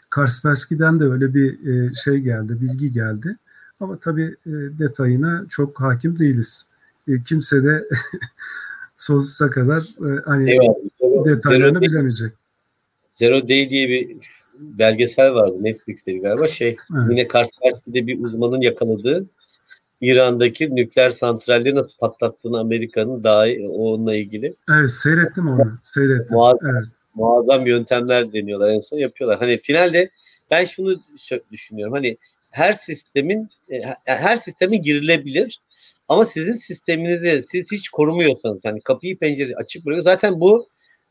Kaspersky'den de öyle bir e, şey geldi, bilgi geldi. Ama tabii e, detayına çok hakim değiliz. E, kimse de [LAUGHS] sonsuza kadar e, hani Eyvallah. Zero, detaylarını Zero bilemeyecek. Zero Day diye bir belgesel vardı Netflix'te galiba şey Evet. yine Kaspersky'de bir uzmanın yakaladığı İran'daki nükleer santralleri nasıl patlattığını Amerika'nın daha onunla ilgili Evet seyrettim onu. Seyrettim. Muazzam. Evet. muazzam yöntemler deniyorlar en son yapıyorlar. Hani finalde ben şunu düşünüyorum. Hani her sistemin e, her sistemin girilebilir ama sizin sisteminizi siz hiç korumuyorsanız hani kapıyı pencereyi açık bırakıyor. Zaten bu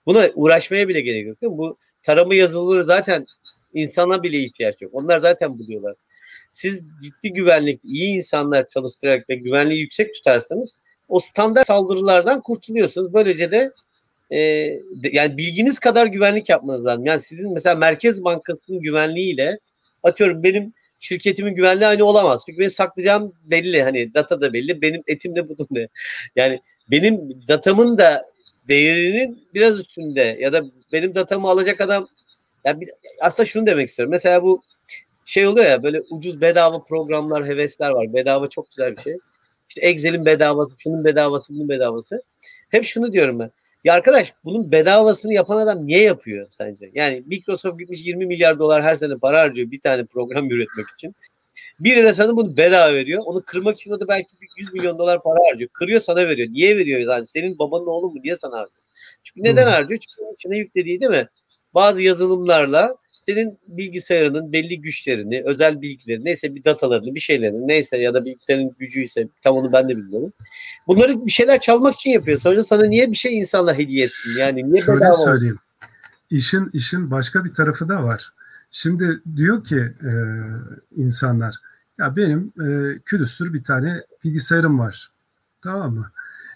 buna uğraşmaya bile gerek yok değil mi? Bu tarama yazılıları zaten insana bile ihtiyaç yok. Onlar zaten buluyorlar. Siz ciddi güvenlik, iyi insanlar çalıştırarak ve güvenliği yüksek tutarsanız o standart saldırılardan kurtuluyorsunuz. Böylece de e, yani bilginiz kadar güvenlik yapmanız lazım. Yani sizin mesela Merkez Bankası'nın güvenliğiyle atıyorum benim şirketimin güvenliği aynı olamaz. Çünkü benim saklayacağım belli. Hani data da belli. Benim etim de budum ne. Yani benim datamın da değerinin biraz üstünde ya da benim datamı alacak adam ya bir, aslında şunu demek istiyorum. Mesela bu şey oluyor ya böyle ucuz bedava programlar, hevesler var. Bedava çok güzel bir şey. İşte Excel'in bedavası, şunun bedavası, bunun bedavası. Hep şunu diyorum ben. Ya arkadaş bunun bedavasını yapan adam niye yapıyor sence? Yani Microsoft gitmiş 20 milyar dolar her sene para harcıyor bir tane program [LAUGHS] üretmek için. Biri de sana bunu bedava veriyor. Onu kırmak için o da belki bir 100 milyon dolar para harcıyor. Kırıyor sana veriyor. Niye veriyor? Yani senin babanın oğlu mu? Niye sana harcıyor? Çünkü neden Hı. harcıyor? Çünkü onun içine yüklediği değil mi? Bazı yazılımlarla senin bilgisayarının belli güçlerini, özel bilgilerini, neyse bir datalarını, bir şeylerini, neyse ya da bilgisayarın gücüyse tam onu ben de bilmiyorum. Bunları bir şeyler çalmak için yapıyor. Sonra sana niye bir şey insanlar hediye etsin? Yani niye Şöyle söyleyeyim. İşin işin başka bir tarafı da var. Şimdi diyor ki e, insanlar ya benim e, külüstür bir tane bilgisayarım var. Tamam mı?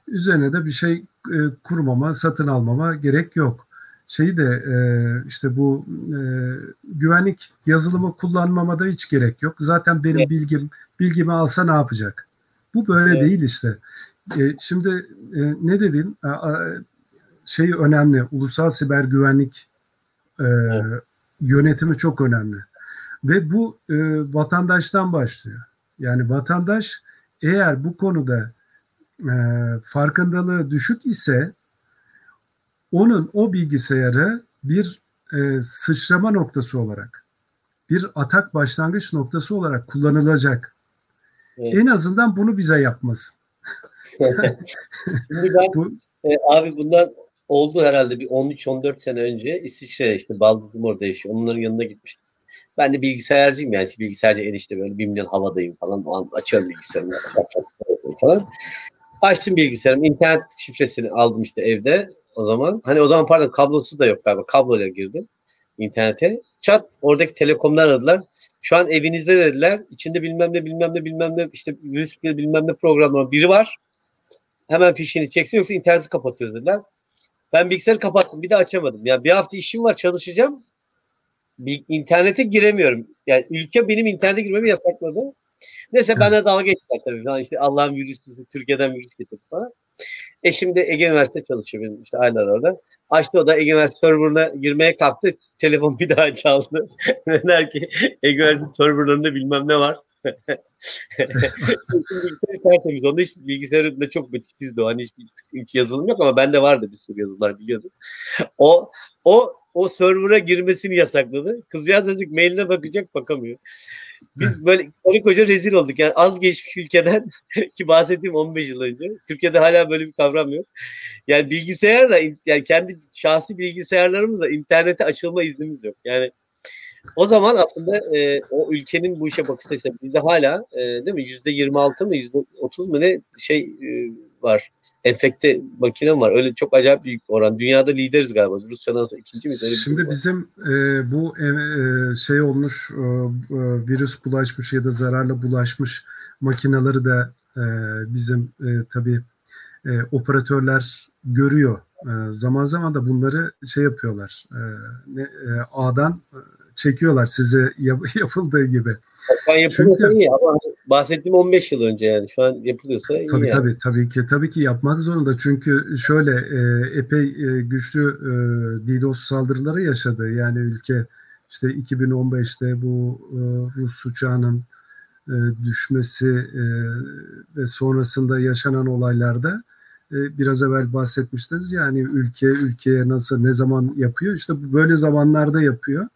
Üzerine de bir şey e, kurmama, satın almama gerek yok. Şeyi de e, işte bu e, güvenlik yazılımı kullanmama da hiç gerek yok. Zaten benim Evet. bilgim bilgimi alsa ne yapacak? Bu böyle Evet. değil işte. E, şimdi e, ne dedin? A- a- şey önemli. Ulusal siber güvenlik e, yönetimi çok önemli. Ve bu e, vatandaştan başlıyor. Yani vatandaş eğer bu konuda e, farkındalığı düşük ise onun o bilgisayarı bir e, sıçrama noktası olarak bir atak başlangıç noktası olarak kullanılacak. Evet. En azından bunu bize yapmasın. [LAUGHS] Şimdi ben Bu e, abi bundan oldu herhalde bir 13-14 sene önce İsviçre işte baldızım orada yaşıyor. Onların yanına gitmiştim. Ben de bilgisayarcıyım yani bilgisayarcı enişte böyle bir milyon havadayım falan. O an açıyorum bilgisayarımı falan. Açtım bilgisayarımı. internet şifresini aldım işte evde o zaman. Hani o zaman pardon kablosuz da yok galiba. Kabloyla girdim internete. Çat oradaki telekomlar aradılar. Şu an evinizde dediler. İçinde bilmem ne bilmem ne bilmem ne işte virüs bilmem ne programları biri var. Hemen fişini çeksin yoksa interneti kapatıyoruz dediler. Ben bilgisayarı kapattım. Bir de açamadım. Ya bir hafta işim var çalışacağım. Bir internete giremiyorum. Yani ülke benim internete girmemi yasakladı. Neyse Evet. benden dalga geçtiler tabii. Falan işte Allah'ın virüsü Türkiye'den virüs getirdi falan. E şimdi Ege Üniversitesi çalışıyor benim işte aylar orada. Açtı o da Ege Üniversitesi serverına girmeye kalktı. Telefon bir daha çaldı. [LAUGHS] Dediler ki Ege Üniversitesi serverlarında bilmem ne var. [LAUGHS] bilgisayarı tertemiz. Onda hiç bilgisayarında çok titizdi o. Hani hiç, hiç yazılım yok ama bende vardı bir sürü yazılar biliyordum. O o o server'a girmesini yasakladı. Kızcağız yazık mailine bakacak bakamıyor. Biz böyle karı koca rezil olduk. Yani az geçmiş ülkeden [LAUGHS] ki bahsettiğim 15 yıl önce. Türkiye'de hala böyle bir kavram yok. Yani bilgisayarla yani kendi şahsi bilgisayarlarımızla internete açılma iznimiz yok. Yani O zaman aslında e, o ülkenin bu işe bakış açısı bizde hala e, değil mi yüzde 26 mı yüzde 30 mu ne şey e, var enfekte makine var. Öyle çok acayip büyük oran. Dünyada lideriz galiba. Rusya'dan sonra ikinci miyiz? Öyle Şimdi bizim e, bu e, e, şey olmuş e, e, virüs bulaşmış ya da zararla bulaşmış makineleri de e, bizim e, tabii e, operatörler görüyor. E, zaman zaman da bunları şey yapıyorlar. E, ne, e, ağdan e, çekiyorlar size yap, [LAUGHS] yapıldığı gibi. Şu an yapılıyorsa Çünkü, iyi ama bahsettiğim 15 yıl önce yani. Şu an yapılıyorsa iyi tabii, yani. Tabii tabii ki tabii ki yapmak zorunda. Çünkü şöyle e, epey e, güçlü e, DDoS saldırıları yaşadı. Yani ülke işte 2015'te bu e, Rus uçağının e, düşmesi e, ve sonrasında yaşanan olaylarda e, biraz evvel bahsetmiştiniz. Yani ülke ülkeye nasıl ne zaman yapıyor? İşte böyle zamanlarda yapıyor.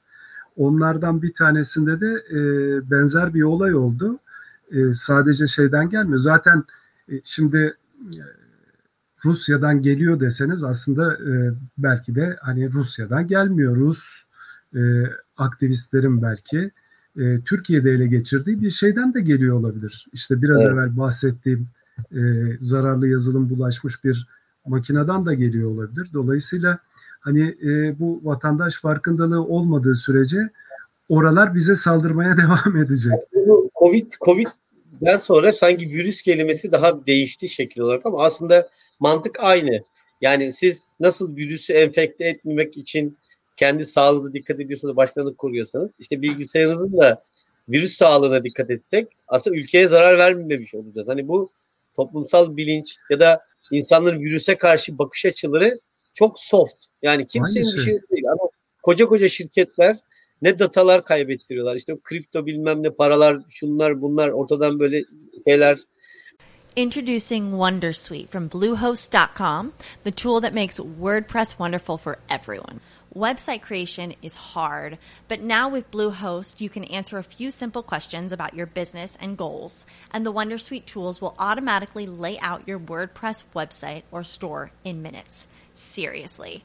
Onlardan bir tanesinde de e, benzer bir olay oldu. E, sadece şeyden gelmiyor. Zaten e, şimdi e, Rusya'dan geliyor deseniz aslında e, belki de hani Rusya'dan gelmiyor. Rus e, aktivistlerin belki e, Türkiye'de ele geçirdiği bir şeyden de geliyor olabilir. İşte biraz evet. evvel bahsettiğim e, zararlı yazılım bulaşmış bir makineden de geliyor olabilir. Dolayısıyla hani e, bu vatandaş farkındalığı olmadığı sürece oralar bize saldırmaya [LAUGHS] devam edecek. Covid Covid'den sonra sanki virüs kelimesi daha değişti şekil olarak ama aslında mantık aynı. Yani siz nasıl virüsü enfekte etmemek için kendi sağlığınıza dikkat ediyorsanız, başkanlık koruyorsanız işte bilgisayarınızın da virüs sağlığına dikkat etsek aslında ülkeye zarar vermemiş olacağız. Hani bu toplumsal bilinç ya da insanların virüse karşı bakış açıları çok soft. Yani kimsenin bir şey değil ama koca koca şirketler ne datalar kaybettiriyorlar. İşte kripto bilmem ne paralar, şunlar bunlar ortadan böyle şeyler Introducing Wondersuite from Bluehost.com, the tool that makes WordPress wonderful for everyone. Website creation is hard, but now with Bluehost, you can answer a few simple questions about your business and goals, and the Wondersuite tools will automatically lay out your WordPress website or store in minutes. Seriously.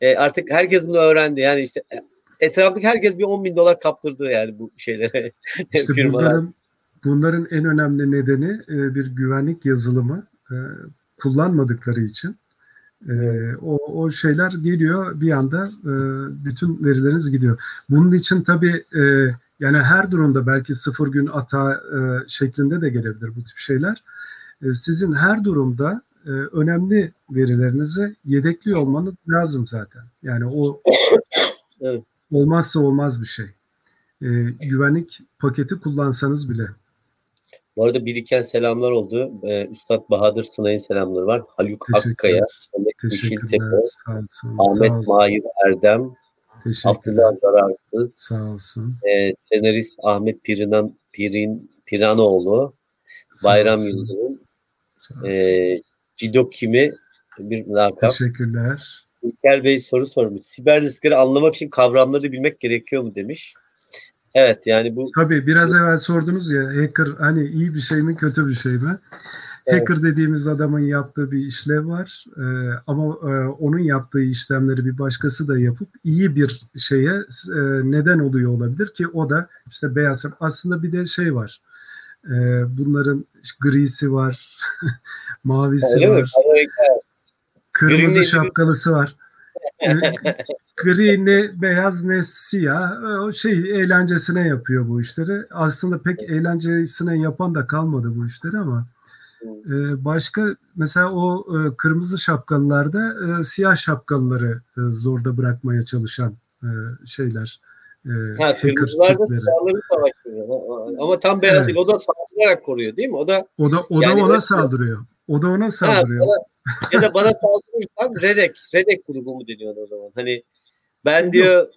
E, artık herkes bunu öğrendi. Yani işte e, etraftaki herkes bir 10 bin dolar kaptırdı yani bu şeylere. [LAUGHS] İşte bunların, bunların en önemli nedeni e, bir güvenlik yazılımı e, kullanmadıkları için. E, o, o şeyler geliyor bir anda e, bütün verileriniz gidiyor. Bunun için tabii e, yani her durumda belki sıfır gün ata e, şeklinde de gelebilir bu tip şeyler. E, sizin her durumda e, önemli verilerinizi yedekli olmanız lazım zaten. Yani o [COUGHS] evet. olmazsa olmaz bir şey. E, güvenlik paketi kullansanız bile. Bu arada biriken selamlar oldu. Ee, Üstad Bahadır Sınay'ın selamları var. Haluk Akkaya, Ahmet Yeşil Tepe, Ahmet Mahir Erdem. Abdullah Zararsız, Sağ olsun. e, senarist Ahmet Pirinan, Pirin, Piranoğlu, Sağ Bayram. Yıldırım, e, Cido Kimi bir lakap. Teşekkürler. İlker Bey soru sormuş. Siber riskleri anlamak için kavramları bilmek gerekiyor mu demiş. Evet yani bu Tabii biraz evvel sordunuz ya hacker hani iyi bir şey mi kötü bir şey mi? Evet. Hacker dediğimiz adamın yaptığı bir işlev var Ee, ama e, onun yaptığı işlemleri bir başkası da yapıp iyi bir şeye e, neden oluyor olabilir ki o da işte beyaz aslında bir de şey var Ee, bunların grisi var [LAUGHS] mavisi öyle var kırmızı neydi? şapkalısı var. Ee, [LAUGHS] Gri ne beyaz ne siyah o şey eğlencesine yapıyor bu işleri. Aslında pek eğlencesine yapan da kalmadı bu işleri ama e, başka mesela o e, kırmızı şapkalılarda e, siyah şapkalıları e, zorda bırakmaya çalışan e, şeyler. E, Ha, hacker kırmızılar da tipleri. siyahları savaştırıyor. Ama tam beyaz Evet. değil. O da saldırarak koruyor değil mi? O da O da o Yani da ona o- saldırıyor. O da ona ha, saldırıyor. bana- ya da bana saldırırsan Redek. Redek grubu mu deniyor o zaman? Hani ben diyor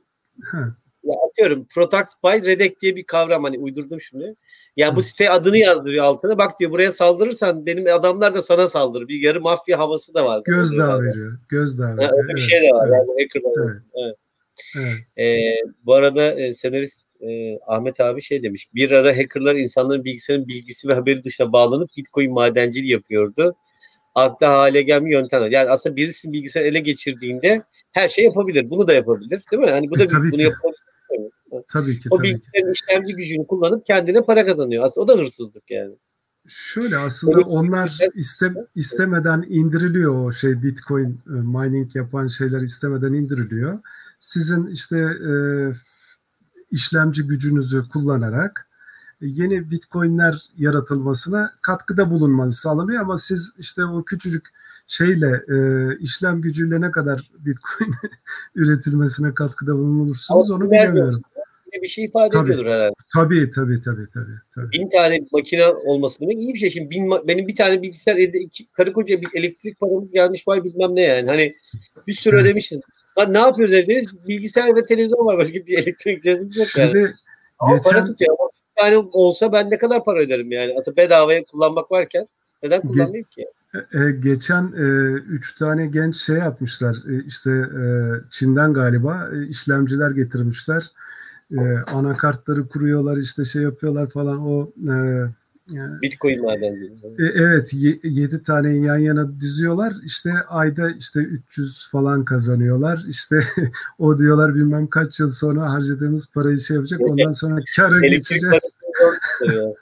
Ha, ya atıyorum Protect by Redek diye bir kavram hani uydurdum şimdi. Ya bu site adını yazdırıyor altına. Bak diyor buraya saldırırsan benim adamlar da sana saldırır. Bir yarı mafya havası da var. gözdağı veriyor. Gözdağı Ha, veriyor. öyle bir Evet, şey de var. evet, Yani Evet. Evet. Evet. Ee, bu arada e, senarist e, Ahmet abi şey demiş. Bir ara hackerlar insanların bilgisayarın bilgisi ve haberi dışına bağlanıp Bitcoin madenciliği yapıyordu. Akla hale gelmiyor yöntem. Yani aslında birisinin bilgisayarı ele geçirdiğinde her şey yapabilir. Bunu da yapabilir. Değil mi? Hani bu da E, bir, bunu ki. yapabilir. Tabii ki O tabii ki. bilgisayarın işlemci gücünü kullanıp kendine para kazanıyor. Aslında o da hırsızlık yani. Şöyle aslında Tabii. onlar iste, istemeden indiriliyor o şey Bitcoin e, mining yapan şeyler istemeden indiriliyor. Sizin işte e, işlemci gücünüzü kullanarak yeni Bitcoin'ler yaratılmasına katkıda bulunmanız sağlanıyor ama siz işte o küçücük şeyle e, işlem gücüyle ne kadar Bitcoin [LAUGHS] üretilmesine katkıda bulunursunuz Ama onu nerede? bilemiyorum. Bir şey ifade Tabii. ediyordur herhalde. Tabii tabii tabii tabii. tabii. bin tane makine olması demek iyi bir şey. Şimdi bin, benim bir tane bilgisayar evde iki, karı koca bir elektrik paramız gelmiş var bilmem ne yani. Hani bir sürü Evet. ödemişiz. Ne yapıyoruz evde? Bilgisayar ve televizyon var. Başka bir elektrik cihazımız yok yani. Şimdi Ama para tutuyor. Tane olsa ben ne kadar para öderim yani. Aslında bedavaya kullanmak varken neden kullanmayayım ki? E, geçen e, üç tane genç şey yapmışlar. E, işte e, Çin'den galiba e, işlemciler getirmişler. E, anakartları kuruyorlar işte şey yapıyorlar falan. O e, yani, Bitcoin madenciliği. e, evet ye- yedi tane yan yana diziyorlar. İşte ayda işte 300 falan kazanıyorlar. İşte [LAUGHS] o diyorlar bilmem kaç yıl sonra harcadığımız parayı şey yapacak. Ondan sonra Elektrik geçeceğiz. [LAUGHS]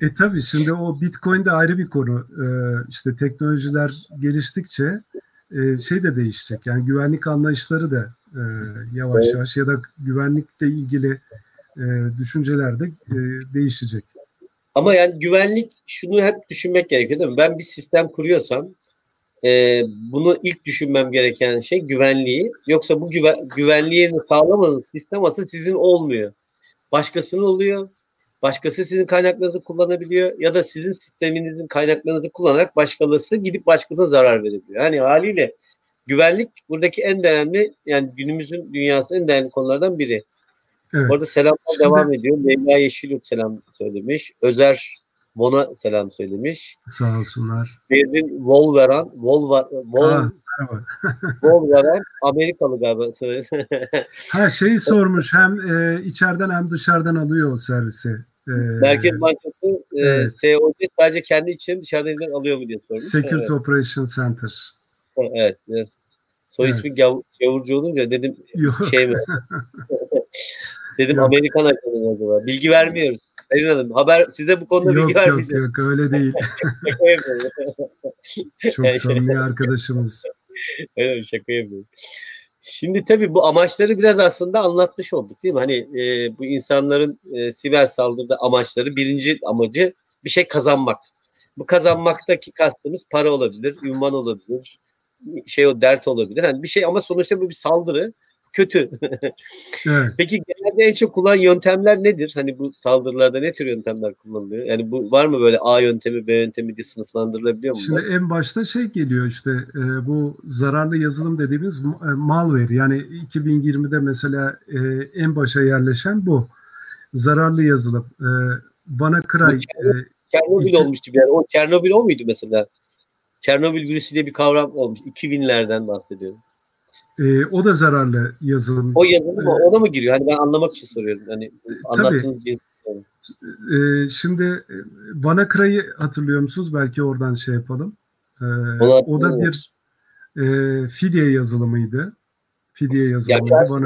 E tabii şimdi o Bitcoin de ayrı bir konu. Ee, işte teknolojiler geliştikçe e, şey de değişecek. Yani güvenlik anlayışları da e, yavaş Evet. yavaş ya da güvenlikle ilgili e, düşünceler de e, değişecek. Ama yani güvenlik şunu hep düşünmek gerekiyor değil mi? Ben bir sistem kuruyorsam e, bunu ilk düşünmem gereken şey güvenliği. Yoksa bu güven, güvenliğini sağlamanın sistem aslında sizin olmuyor. Başkasının oluyor. Başkası sizin kaynaklarınızı kullanabiliyor ya da sizin sisteminizin kaynaklarınızı kullanarak başkalısı gidip başkasına zarar verebiliyor. Yani haliyle güvenlik buradaki en önemli yani günümüzün dünyasının en değerli konulardan biri. Evet. Orada selamlar Şimdi- devam ediyor. Leyla Yeşilyurt selam söylemiş. Özer Bon'a selam söylemiş. Sağ olsunlar. Berin Wolveran, Wolver, merhaba. [LAUGHS] Wolveran Amerikalı galiba. [LAUGHS] Ha şeyi sormuş hem e, içeriden hem dışarıdan alıyor o servisi. E, Merkez Bankası e, Evet. SOC sadece kendi içini dışarıdan alıyor mu diye sormuş. Security Evet, Operation Center. evet, biraz soy Evet. ismi gav, gavurcu olunca dedim Yok. şey mi? [LAUGHS] dedim Yok. Amerikan ajanı acaba? Bilgi vermiyoruz. Erin Hanım haber size bu konuda Yok bilgi yok vermeyeceğim. yok öyle değil. [LAUGHS] Çok samimi arkadaşımız. Evet bir şaka yapıyorum. Şimdi tabii bu amaçları biraz aslında anlatmış olduk değil mi? Hani e, bu insanların e, siber saldırıda amaçları birinci amacı bir şey kazanmak. Bu kazanmaktaki kastımız para olabilir, ünvan olabilir, şey o dert olabilir. Hani bir şey ama sonuçta bu bir saldırı. Kötü. [LAUGHS] evet. Peki genelde en çok kullanılan yöntemler nedir? Hani bu saldırılarda ne tür yöntemler kullanılıyor? Yani bu var mı böyle A yöntemi, B yöntemi diye sınıflandırılabiliyor mu? Şimdi en başta şey geliyor işte e, bu zararlı yazılım dediğimiz e, malware. Yani 2020'de mesela e, en başa yerleşen bu. Zararlı yazılım. E, WannaCry. Çernobil iki... olmuştu bir yer. O Çernobil o muydu mesela? Çernobil virüsü diye bir kavram olmuş. 2000'lerden bahsediyorum. E, o da zararlı yazılım. O yazılım mı? Ona mı giriyor? Hani ben anlamak için soruyorum. Hani anlattığınız bir e, şimdi WannaCry'ı hatırlıyor musunuz? Belki oradan şey yapalım. E, o da bir e, fidye yazılımıydı. Fidye yazılımıydı ya. 10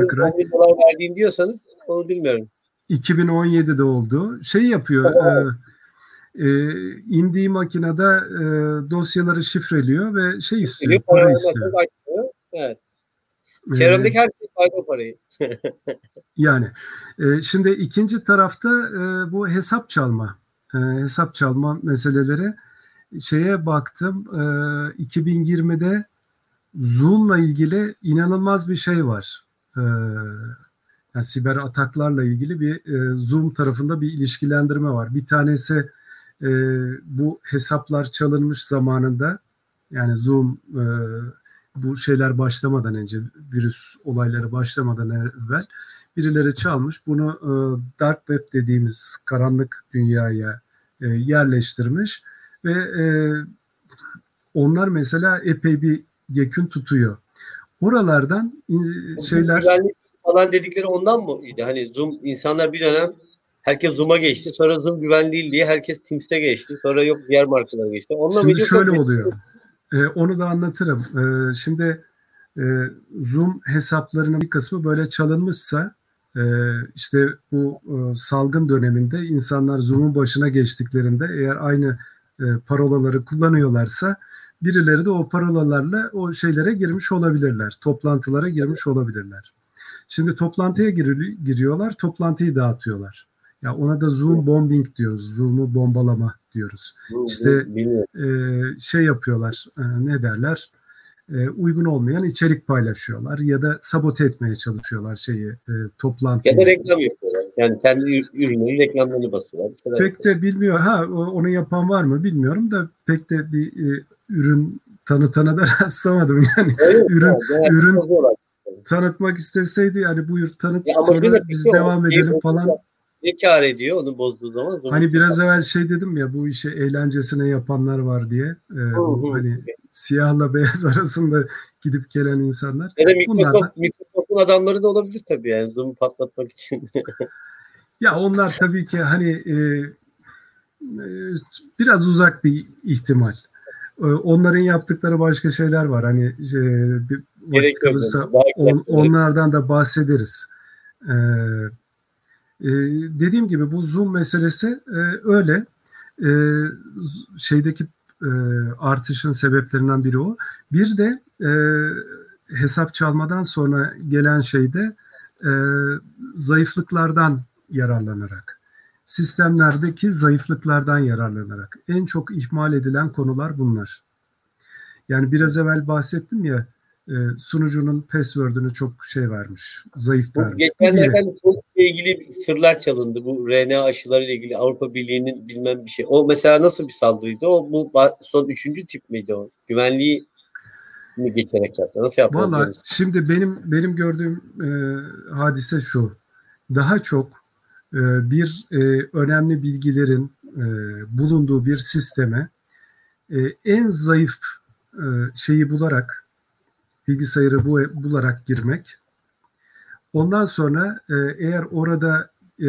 dolar verdiğin diyorsanız onu bilmiyorum. 2017'de oldu. Şey yapıyor. E, e, indiği makinede e, dosyaları şifreliyor ve şey istiyor, para istiyor. Evet. Çevremdeki herkes saydı parayı. [LAUGHS] yani e, şimdi ikinci tarafta e, bu hesap çalma, e, hesap çalma meseleleri şeye baktım. E, 2020'de Zoom'la ilgili inanılmaz bir şey var. E, yani siber ataklarla ilgili bir e, Zoom tarafında bir ilişkilendirme var. Bir tanesi e, bu hesaplar çalınmış zamanında yani Zoom e, bu şeyler başlamadan önce virüs olayları başlamadan evvel birileri çalmış bunu e, dark web dediğimiz karanlık dünyaya e, yerleştirmiş ve e, onlar mesela epey bir yekün tutuyor. Oralardan e, şeyler güvenlik falan dedikleri ondan mı? Hani Zoom insanlar bir dönem herkes Zoom'a geçti. Sonra Zoom güven değil diye herkes Teams'e geçti. Sonra yok diğer markalara geçti. Onunla Şimdi şöyle oluyor. E, onu da anlatırım. E, şimdi e, Zoom hesaplarının bir kısmı böyle çalınmışsa e, işte bu e, salgın döneminde insanlar Zoom'un başına geçtiklerinde eğer aynı e, parolaları kullanıyorlarsa birileri de o parolalarla o şeylere girmiş olabilirler. Toplantılara girmiş olabilirler. Şimdi toplantıya gir- giriyorlar, toplantıyı dağıtıyorlar. Ya ona da Zoom bombing diyoruz. Zoom'u bombalama diyoruz. İşte e, şey yapıyorlar. E, ne derler? E, uygun olmayan içerik paylaşıyorlar ya da sabote etmeye çalışıyorlar şeyi e, toplantıyı. Ya da reklam yapıyorlar. Yani kendi ürünlerin reklamlarını basıyorlar. Pek de bilmiyor. Ha onu yapan var mı bilmiyorum da pek de bir e, ürün tanıtana da [LAUGHS] rastlamadım yani. Evet, ürün yani, ürün tanıtmak isteseydi yani buyur tanıt ya sonra biz devam edelim falan ne kar ediyor onu bozduğu zaman? Hani biraz evvel şey dedim ya bu işi eğlencesine yapanlar var diye. E, bu, hani siyahla [LAUGHS] beyaz arasında gidip gelen insanlar. Ya da mikrofon, adamları da olabilir tabii yani Zoom'u patlatmak için. [LAUGHS] ya onlar tabii ki hani e, e, biraz uzak bir ihtimal. E, onların yaptıkları başka şeyler var. Hani e, bir vakit kalırsa on, onlardan da bahsederiz. Evet e, dediğim gibi bu Zoom meselesi e, öyle. E, şeydeki e, artışın sebeplerinden biri o. Bir de e, hesap çalmadan sonra gelen şeyde e, zayıflıklardan yararlanarak, sistemlerdeki zayıflıklardan yararlanarak en çok ihmal edilen konular bunlar. Yani biraz evvel bahsettim ya e, sunucunun password'ünü çok şey vermiş, zayıf vermiş. Geçenlerden ile ilgili sırlar çalındı. Bu RNA aşıları ile ilgili Avrupa Birliği'nin bilmem bir şey. O mesela nasıl bir saldırıydı? O bu son üçüncü tip miydi o? Güvenliği mi geçerek yaptı? Nasıl yaptı? Valla şimdi benim benim gördüğüm e, hadise şu. Daha çok e, bir e, önemli bilgilerin e, bulunduğu bir sisteme e, en zayıf e, şeyi bularak bilgisayarı bu, bularak girmek. Ondan sonra e, eğer orada e,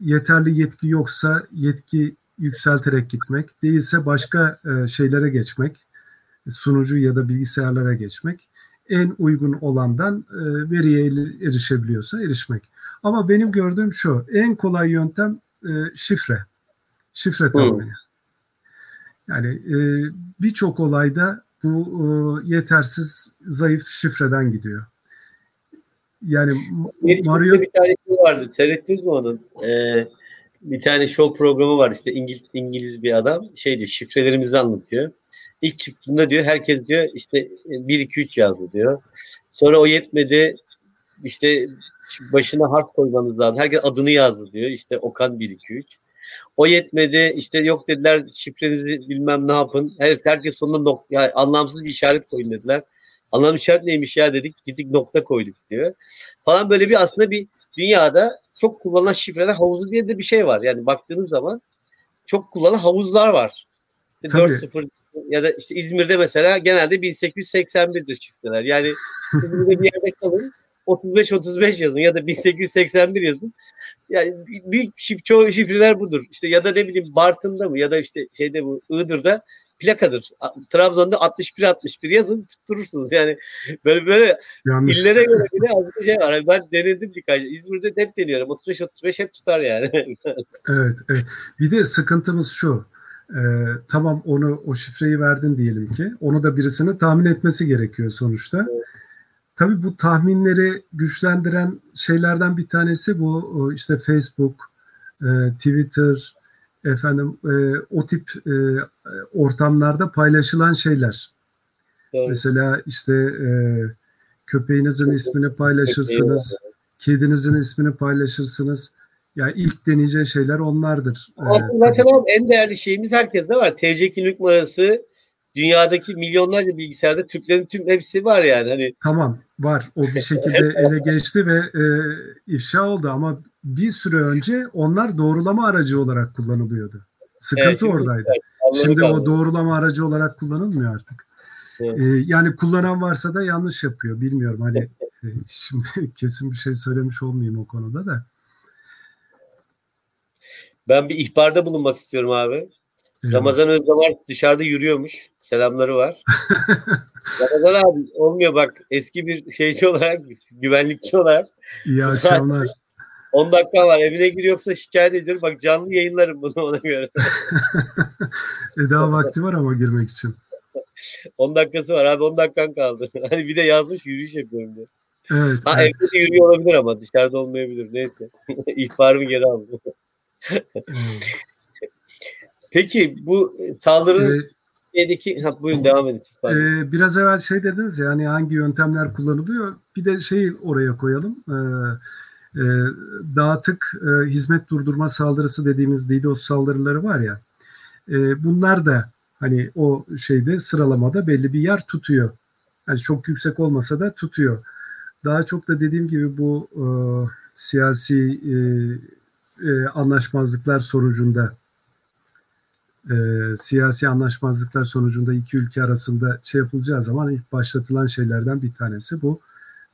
yeterli yetki yoksa yetki yükselterek gitmek, değilse başka e, şeylere geçmek, sunucu ya da bilgisayarlara geçmek, en uygun olandan e, veriye erişebiliyorsa erişmek. Ama benim gördüğüm şu, en kolay yöntem e, şifre, şifre tahmini. Yani e, birçok olayda bu e, yetersiz zayıf şifreden gidiyor. Yani Mario bir tane şey vardı. Seyrettiniz mi onun? Ee, bir tane show programı var işte İngiliz, İngiliz bir adam şey diyor şifrelerimizi anlatıyor. İlk çıktığında diyor herkes diyor işte 1 2 3 yazdı diyor. Sonra o yetmedi işte başına harf koymanız lazım. Herkes adını yazdı diyor. İşte Okan 1 2 3. O yetmedi. İşte yok dediler şifrenizi bilmem ne yapın. Her, herkes sonunda nok ya, anlamsız bir işaret koyun dediler. Anlamlı işaret neymiş ya dedik. Gittik nokta koyduk diyor. Falan böyle bir aslında bir dünyada çok kullanılan şifreler havuzu diye de bir şey var. Yani baktığınız zaman çok kullanılan havuzlar var. İşte 4-0 ya da işte İzmir'de mesela genelde 1881'dir şifreler. Yani [LAUGHS] bir yerde kalın 35-35 yazın ya da 1881 yazın. Yani büyük şif, çoğu şifreler budur. İşte ya da ne bileyim Bartın'da mı ya da işte şeyde bu Iğdır'da plakadır. Trabzon'da 61-61 yazın tutturursunuz. Yani böyle böyle Yanlış. illere göre bile az bir şey var. Ben denedim birkaç. İzmir'de hep deniyorum. 35-35 hep tutar yani. [LAUGHS] evet, evet. Bir de sıkıntımız şu. Ee, tamam onu o şifreyi verdin diyelim ki. Onu da birisinin tahmin etmesi gerekiyor sonuçta. Evet. Tabii bu tahminleri güçlendiren şeylerden bir tanesi bu işte Facebook, e, Twitter, efendim e, o tip e, ortamlarda paylaşılan şeyler. Evet. Mesela işte köpeğinizin ismini paylaşırsınız, kedinizin ismini paylaşırsınız. Yani ilk deneyeceği şeyler onlardır. Aslında zaten en değerli şeyimiz herkeste var. TC kimlik numarası, dünyadaki milyonlarca bilgisayarda Türklerin tüm hepsi var yani. Hani Tamam var. O bir şekilde [LAUGHS] ele geçti ve e, ifşa oldu ama bir süre önce onlar doğrulama aracı olarak kullanılıyordu. Sıkıntı evet, şimdi, oradaydı. Evet, şimdi o doğrulama aracı olarak kullanılmıyor artık. Evet. Ee, yani kullanan varsa da yanlış yapıyor. Bilmiyorum hani e, [LAUGHS] şimdi [LAUGHS] kesin bir şey söylemiş olmayayım o konuda da. Ben bir ihbarda bulunmak istiyorum abi. Ramazan Özdamar dışarıda yürüyormuş. Selamları var. [LAUGHS] Ramazan abi olmuyor bak eski bir şeyci olarak güvenlikçi olarak. İyi akşamlar. 10 dakika var evine gir yoksa şikayet ediyorum. Bak canlı yayınlarım bunu ona göre. [LAUGHS] e daha vakti var ama girmek için. 10 dakikası var abi 10 dakikan kaldı. [LAUGHS] Hani bir de yazmış yürüyüş yapıyorum diye. Evet. Ha evet. evde de yürüyor olabilir ama dışarıda olmayabilir. Neyse. İhbarımı geri aldım. Peki bu saldırı ee, şeydeki ha, buyurun devam edin siz. E, biraz evvel şey dediniz ya hani hangi yöntemler kullanılıyor. Bir de şey oraya koyalım. E, e, dağıtık e, hizmet durdurma saldırısı dediğimiz DDoS saldırıları var ya. E, bunlar da hani o şeyde sıralamada belli bir yer tutuyor. Yani çok yüksek olmasa da tutuyor. Daha çok da dediğim gibi bu e, siyasi e, e, anlaşmazlıklar sonucunda e, siyasi anlaşmazlıklar sonucunda iki ülke arasında şey yapılacağı zaman ilk başlatılan şeylerden bir tanesi bu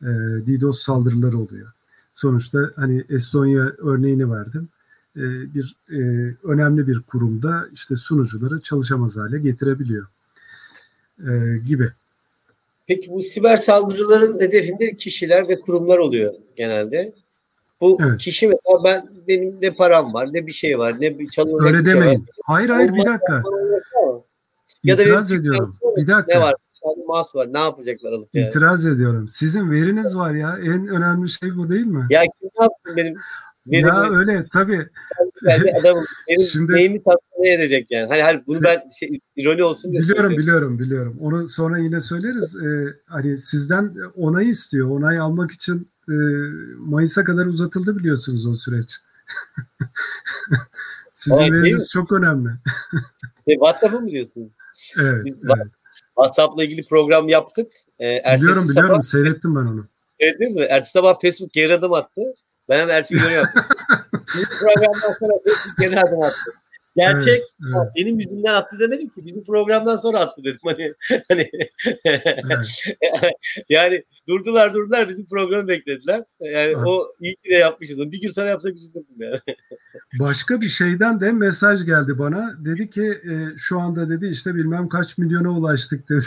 e, DDoS saldırıları oluyor. Sonuçta hani Estonya örneğini verdim. E, bir e, önemli bir kurumda işte sunucuları çalışamaz hale getirebiliyor e, gibi. Peki bu siber saldırıların hedefinde kişiler ve kurumlar oluyor genelde. Bu evet. kişi mesela ben benim ne param var ne bir şey var ne bir çalınacak Öyle şey demeyin. Var. Hayır hayır bir dakika. Ya İtiraz ediyorum. Bir dakika. Ne var? Bir mas var. Ne yapacaklar alıp yani? İtiraz ediyorum. Sizin veriniz var ya. En önemli şey bu değil mi? Ya kim yapsın benim benim ya benim, öyle tabii. Yani [LAUGHS] benim Şimdi, neyimi tatmin edecek yani. Hani, hani bunu ben şey, ironi olsun diye Biliyorum biliyorum biliyorum. Onu sonra yine söyleriz. Ee, hani sizden onay istiyor. Onay almak için e, Mayıs'a kadar uzatıldı biliyorsunuz o süreç. [LAUGHS] Sizin evet, veriniz çok önemli. [LAUGHS] e, WhatsApp'ı mı diyorsunuz? Evet, Biz evet. WhatsApp'la ilgili program yaptık. Ee, biliyorum sabah, biliyorum seyrettim ben onu. Seyrettiniz mi? Ertesi sabah Facebook geri adım attı. Ben hemen ertesi gün yaptım. programdan sonra Facebook geri adım attı. Gerçek evet, evet. benim yüzümden attı demedim ki bizim programdan sonra attı dedim hani [LAUGHS] hani evet. [LAUGHS] yani durdular durdular bizim programı beklediler. Yani evet. o iyi ki de yapmışız. Bir gün sonra yapsak üzüldüm yani. [LAUGHS] Başka bir şeyden de mesaj geldi bana. Dedi ki e, şu anda dedi işte bilmem kaç milyona ulaştık dedi.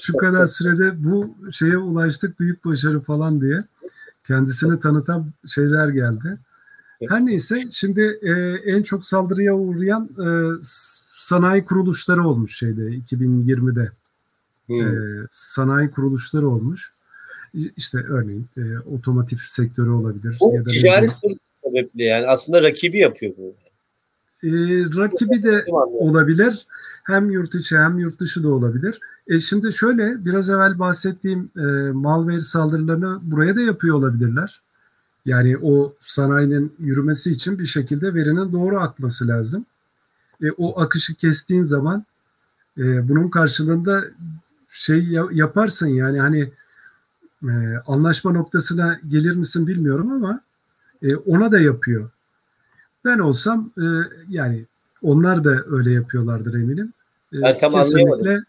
şu kadar sürede bu şeye ulaştık büyük başarı falan diye. Kendisini tanıtan şeyler geldi. Her neyse şimdi e, en çok saldırıya uğrayan e, sanayi kuruluşları olmuş şeyde 2020'de. Hmm. E, sanayi kuruluşları olmuş. İşte örneğin e, otomotiv sektörü olabilir. Bu ya da ticari sebeple yani aslında rakibi yapıyor bu. E, rakibi de olabilir. Hem yurt içi hem yurt dışı da olabilir. E şimdi şöyle biraz evvel bahsettiğim e, malware saldırılarını buraya da yapıyor olabilirler. Yani o sanayinin yürümesi için bir şekilde verinin doğru akması lazım. E, o akışı kestiğin zaman e, bunun karşılığında şey yaparsın yani hani e, anlaşma noktasına gelir misin bilmiyorum ama e, ona da yapıyor. Ben olsam e, yani onlar da öyle yapıyorlardır eminim. E, ben tam kesinlikle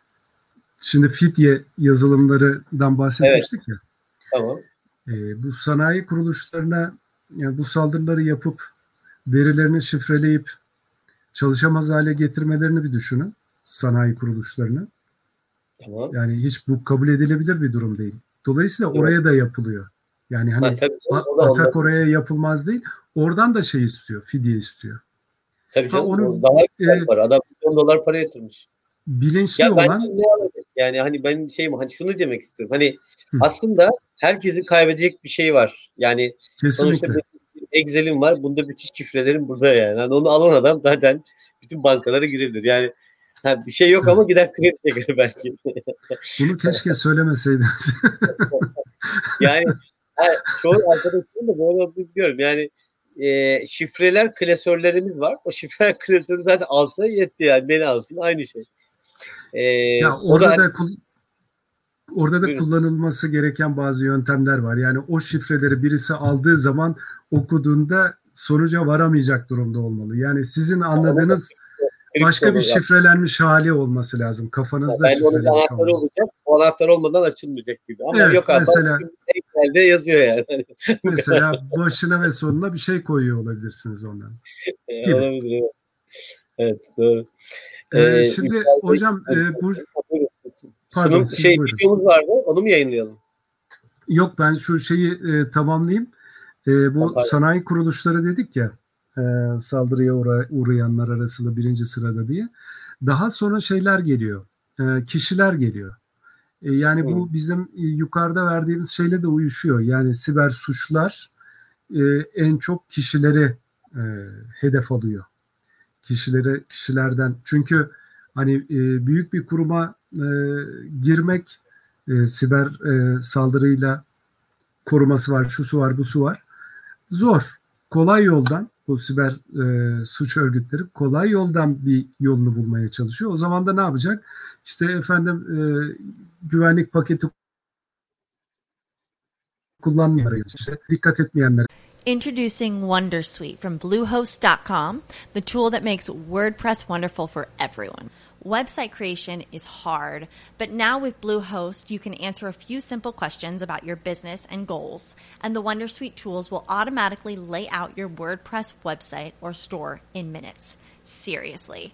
şimdi fidye yazılımlarından bahsetmiştik evet. ya. Tamam. E, bu sanayi kuruluşlarına yani bu saldırıları yapıp verilerini şifreleyip çalışamaz hale getirmelerini bir düşünün sanayi kuruluşlarını. Tamam. Yani hiç bu kabul edilebilir bir durum değil. Dolayısıyla evet. oraya da yapılıyor. Yani hani ha, tabii, atak oraya yapılmaz değil. Oradan da şey istiyor, fidye istiyor. Tabii canım. Ha, onu, daha e, var. Adam milyon dolar para yatırmış. Bilinçli ya olan. yani hani ben şey hani şunu demek istiyorum. Hani Hı. aslında herkesin kaybedecek bir şey var. Yani Kesinlikle. sonuçta Excel'im var. Bunda bütün şifrelerim burada yani. yani. Onu alan adam zaten bütün bankalara girebilir. Yani ha, bir şey yok ama gider kredi çeker [LAUGHS] belki. Bunu keşke söylemeseydiniz. [LAUGHS] yani ha, çoğu arkadaşım da böyle olduğunu biliyorum. Yani e, şifreler klasörlerimiz var. O şifreler klasörü zaten alsa yetti yani. Beni alsın aynı şey. E, ya orada da, da orada da kullanılması gereken bazı yöntemler var. Yani o şifreleri birisi aldığı zaman okuduğunda sonuca varamayacak durumda olmalı. Yani sizin anladığınız başka bir şifrelenmiş hali olması lazım. Kafanızda yani şifrelenmiş anahtarı olması. olacak. O anahtar olmadan açılmayacak gibi. Ama evet, yok. Mesela, Excel'de yazıyor yani. [LAUGHS] mesela başına ve sonuna bir şey koyuyor olabilirsiniz ondan. [LAUGHS] Gibi. Olabilir evet. Evet doğru. Ee, ee, şimdi hocam e, bu pardon, Sunum, şey videomuz vardı. Onu mu yayınlayalım? Yok ben şu şeyi e, tamamlayayım. E, bu Pardon. sanayi kuruluşları dedik ya e, saldırıya uğra uğrayanlar arasında birinci sırada diye. Daha sonra şeyler geliyor. E, kişiler geliyor. E, yani bu bizim e, yukarıda verdiğimiz şeyle de uyuşuyor. Yani siber suçlar e, en çok kişileri e, hedef alıyor. Kişileri kişilerden çünkü hani e, büyük bir kuruma e, girmek e, siber e, saldırıyla koruması var, şusu var, busu var. Zor. Kolay yoldan bu siber e, suç örgütleri kolay yoldan bir yolunu bulmaya çalışıyor. O zaman da ne yapacak? İşte efendim e, güvenlik paketi kullanmayanlara, işte dikkat etmeyenlere. Introducing Wondersuite from Bluehost.com, the tool that makes WordPress wonderful for everyone. Website creation is hard, but now with Bluehost, you can answer a few simple questions about your business and goals, and the Wondersuite tools will automatically lay out your WordPress website or store in minutes. Seriously.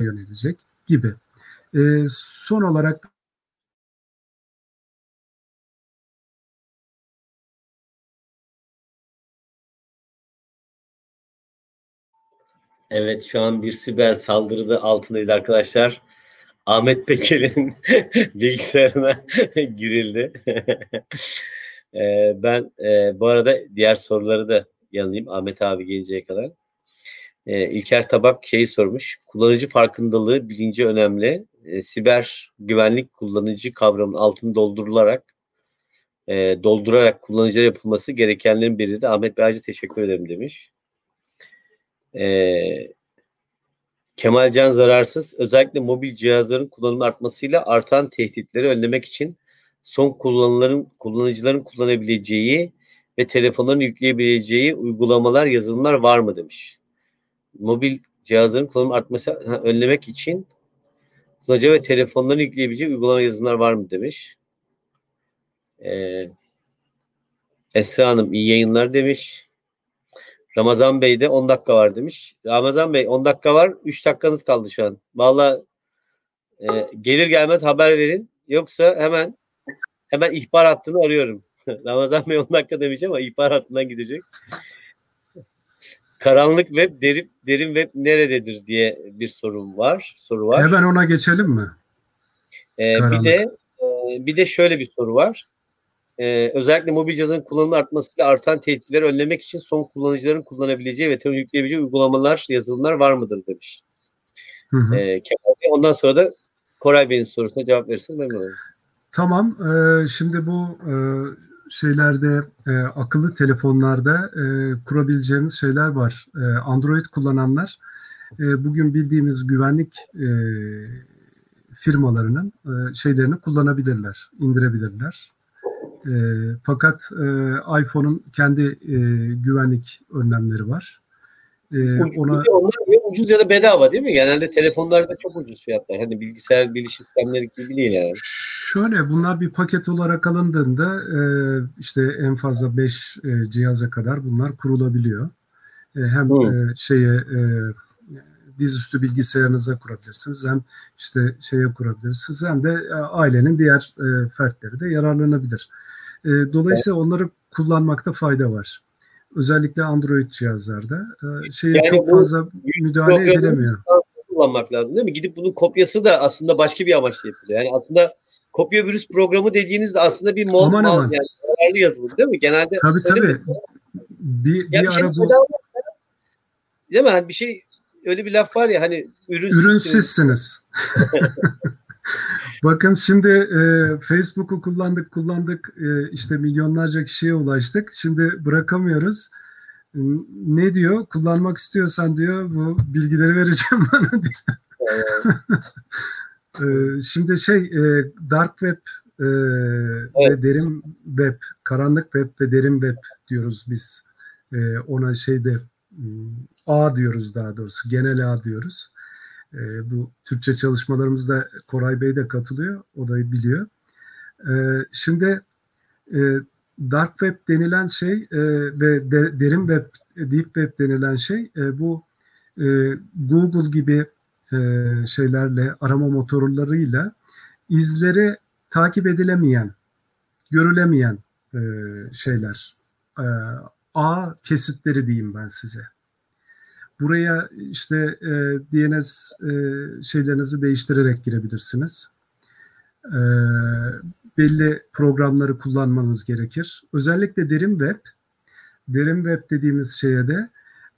Yönelecek gibi. E, son olarak Evet şu an bir siber saldırıda altındayız arkadaşlar. Ahmet Peker'in [LAUGHS] bilgisayarına [LAUGHS] girildi. [LAUGHS] Ee, ben e, bu arada diğer soruları da yanayım Ahmet abi geleceğe kadar. E, İlker Tabak şeyi sormuş. Kullanıcı farkındalığı bilinci önemli. E, siber güvenlik kullanıcı kavramının altını doldurularak e, doldurarak kullanıcılara yapılması gerekenlerin biri de Ahmet Bey teşekkür ederim demiş. E, Kemal Can Zararsız özellikle mobil cihazların kullanımı artmasıyla artan tehditleri önlemek için son kullanıcıların, kullanıcıların kullanabileceği ve telefonların yükleyebileceği uygulamalar, yazılımlar var mı demiş. Mobil cihazların kullanımı artması önlemek için kullanıcı ve telefonların yükleyebileceği uygulama yazılımlar var mı demiş. Ee, Esra Hanım iyi yayınlar demiş. Ramazan Bey de 10 dakika var demiş. Ramazan Bey 10 dakika var. 3 dakikanız kaldı şu an. Valla e, gelir gelmez haber verin. Yoksa hemen hemen ihbar hattını arıyorum. [LAUGHS] Ramazan Bey 10 dakika demiş ama ihbar hattından gidecek. Karanlık web, derin, derin web nerededir diye bir sorum var. Soru var. Hemen ona geçelim mi? Ee, bir de e, bir de şöyle bir soru var e, özellikle mobil cihazın kullanımı artmasıyla artan tehditleri önlemek için son kullanıcıların kullanabileceği ve telefon yükleyebileceği uygulamalar, yazılımlar var mıdır demiş. Hı hı. E, Kemal Bey, ondan sonra da Koray Bey'in sorusuna cevap verirseniz memnun olurum. Tamam. E, şimdi bu e, şeylerde e, akıllı telefonlarda e, kurabileceğimiz şeyler var. E, Android kullananlar e, bugün bildiğimiz güvenlik e, firmalarının e, şeylerini kullanabilirler, indirebilirler. E, fakat e, iPhone'un kendi e, güvenlik önlemleri var. E, ona onlar ya ucuz ya da bedava değil mi? Genelde telefonlarda çok ucuz fiyatlar. Hani bilgisayar bilişim sistemleri gibi değil yani. Şöyle bunlar bir paket olarak alındığında e, işte en fazla 5 e, cihaza kadar bunlar kurulabiliyor. E, hem e, şeye e, dizüstü bilgisayarınıza kurabilirsiniz. Hem işte şeye kurabilirsiniz hem de e, ailenin diğer e, fertleri de yararlanabilir. E, dolayısıyla onları kullanmakta fayda var. Özellikle Android cihazlarda. E, şeye yani çok fazla müdahale edilemiyor. Kullanmak lazım değil mi? Gidip bunun kopyası da aslında başka bir amaçla yapılıyor. Yani aslında kopya virüs programı dediğinizde aslında bir mol, aman, mal, aman. yani yararlı yazılım değil mi? Genelde tabii tabii. Bir, bir, bir şey ara bu değil mi? Hani bir şey öyle bir laf var ya hani ürünsüzsünüz. ürünsüzsünüz. [LAUGHS] Bakın şimdi e, Facebook'u kullandık kullandık e, işte milyonlarca kişiye ulaştık. Şimdi bırakamıyoruz. Ne diyor? Kullanmak istiyorsan diyor bu bilgileri vereceğim [LAUGHS] bana diyor. [LAUGHS] e, şimdi şey e, dark web e, evet. ve derin web, karanlık web ve derin web diyoruz biz. E, ona şeyde A diyoruz daha doğrusu genel A diyoruz. E, bu Türkçe çalışmalarımızda Koray Bey de katılıyor. O da biliyor. E, şimdi e, dark web denilen şey e, ve de, derin web, deep web denilen şey e, bu e, Google gibi e, şeylerle arama motorlarıyla izleri takip edilemeyen, görülemeyen e, şeyler. E, A kesitleri diyeyim ben size. Buraya işte e, DNS e, şeylerinizi değiştirerek girebilirsiniz. E, belli programları kullanmanız gerekir. Özellikle derin web, derin web dediğimiz şeye de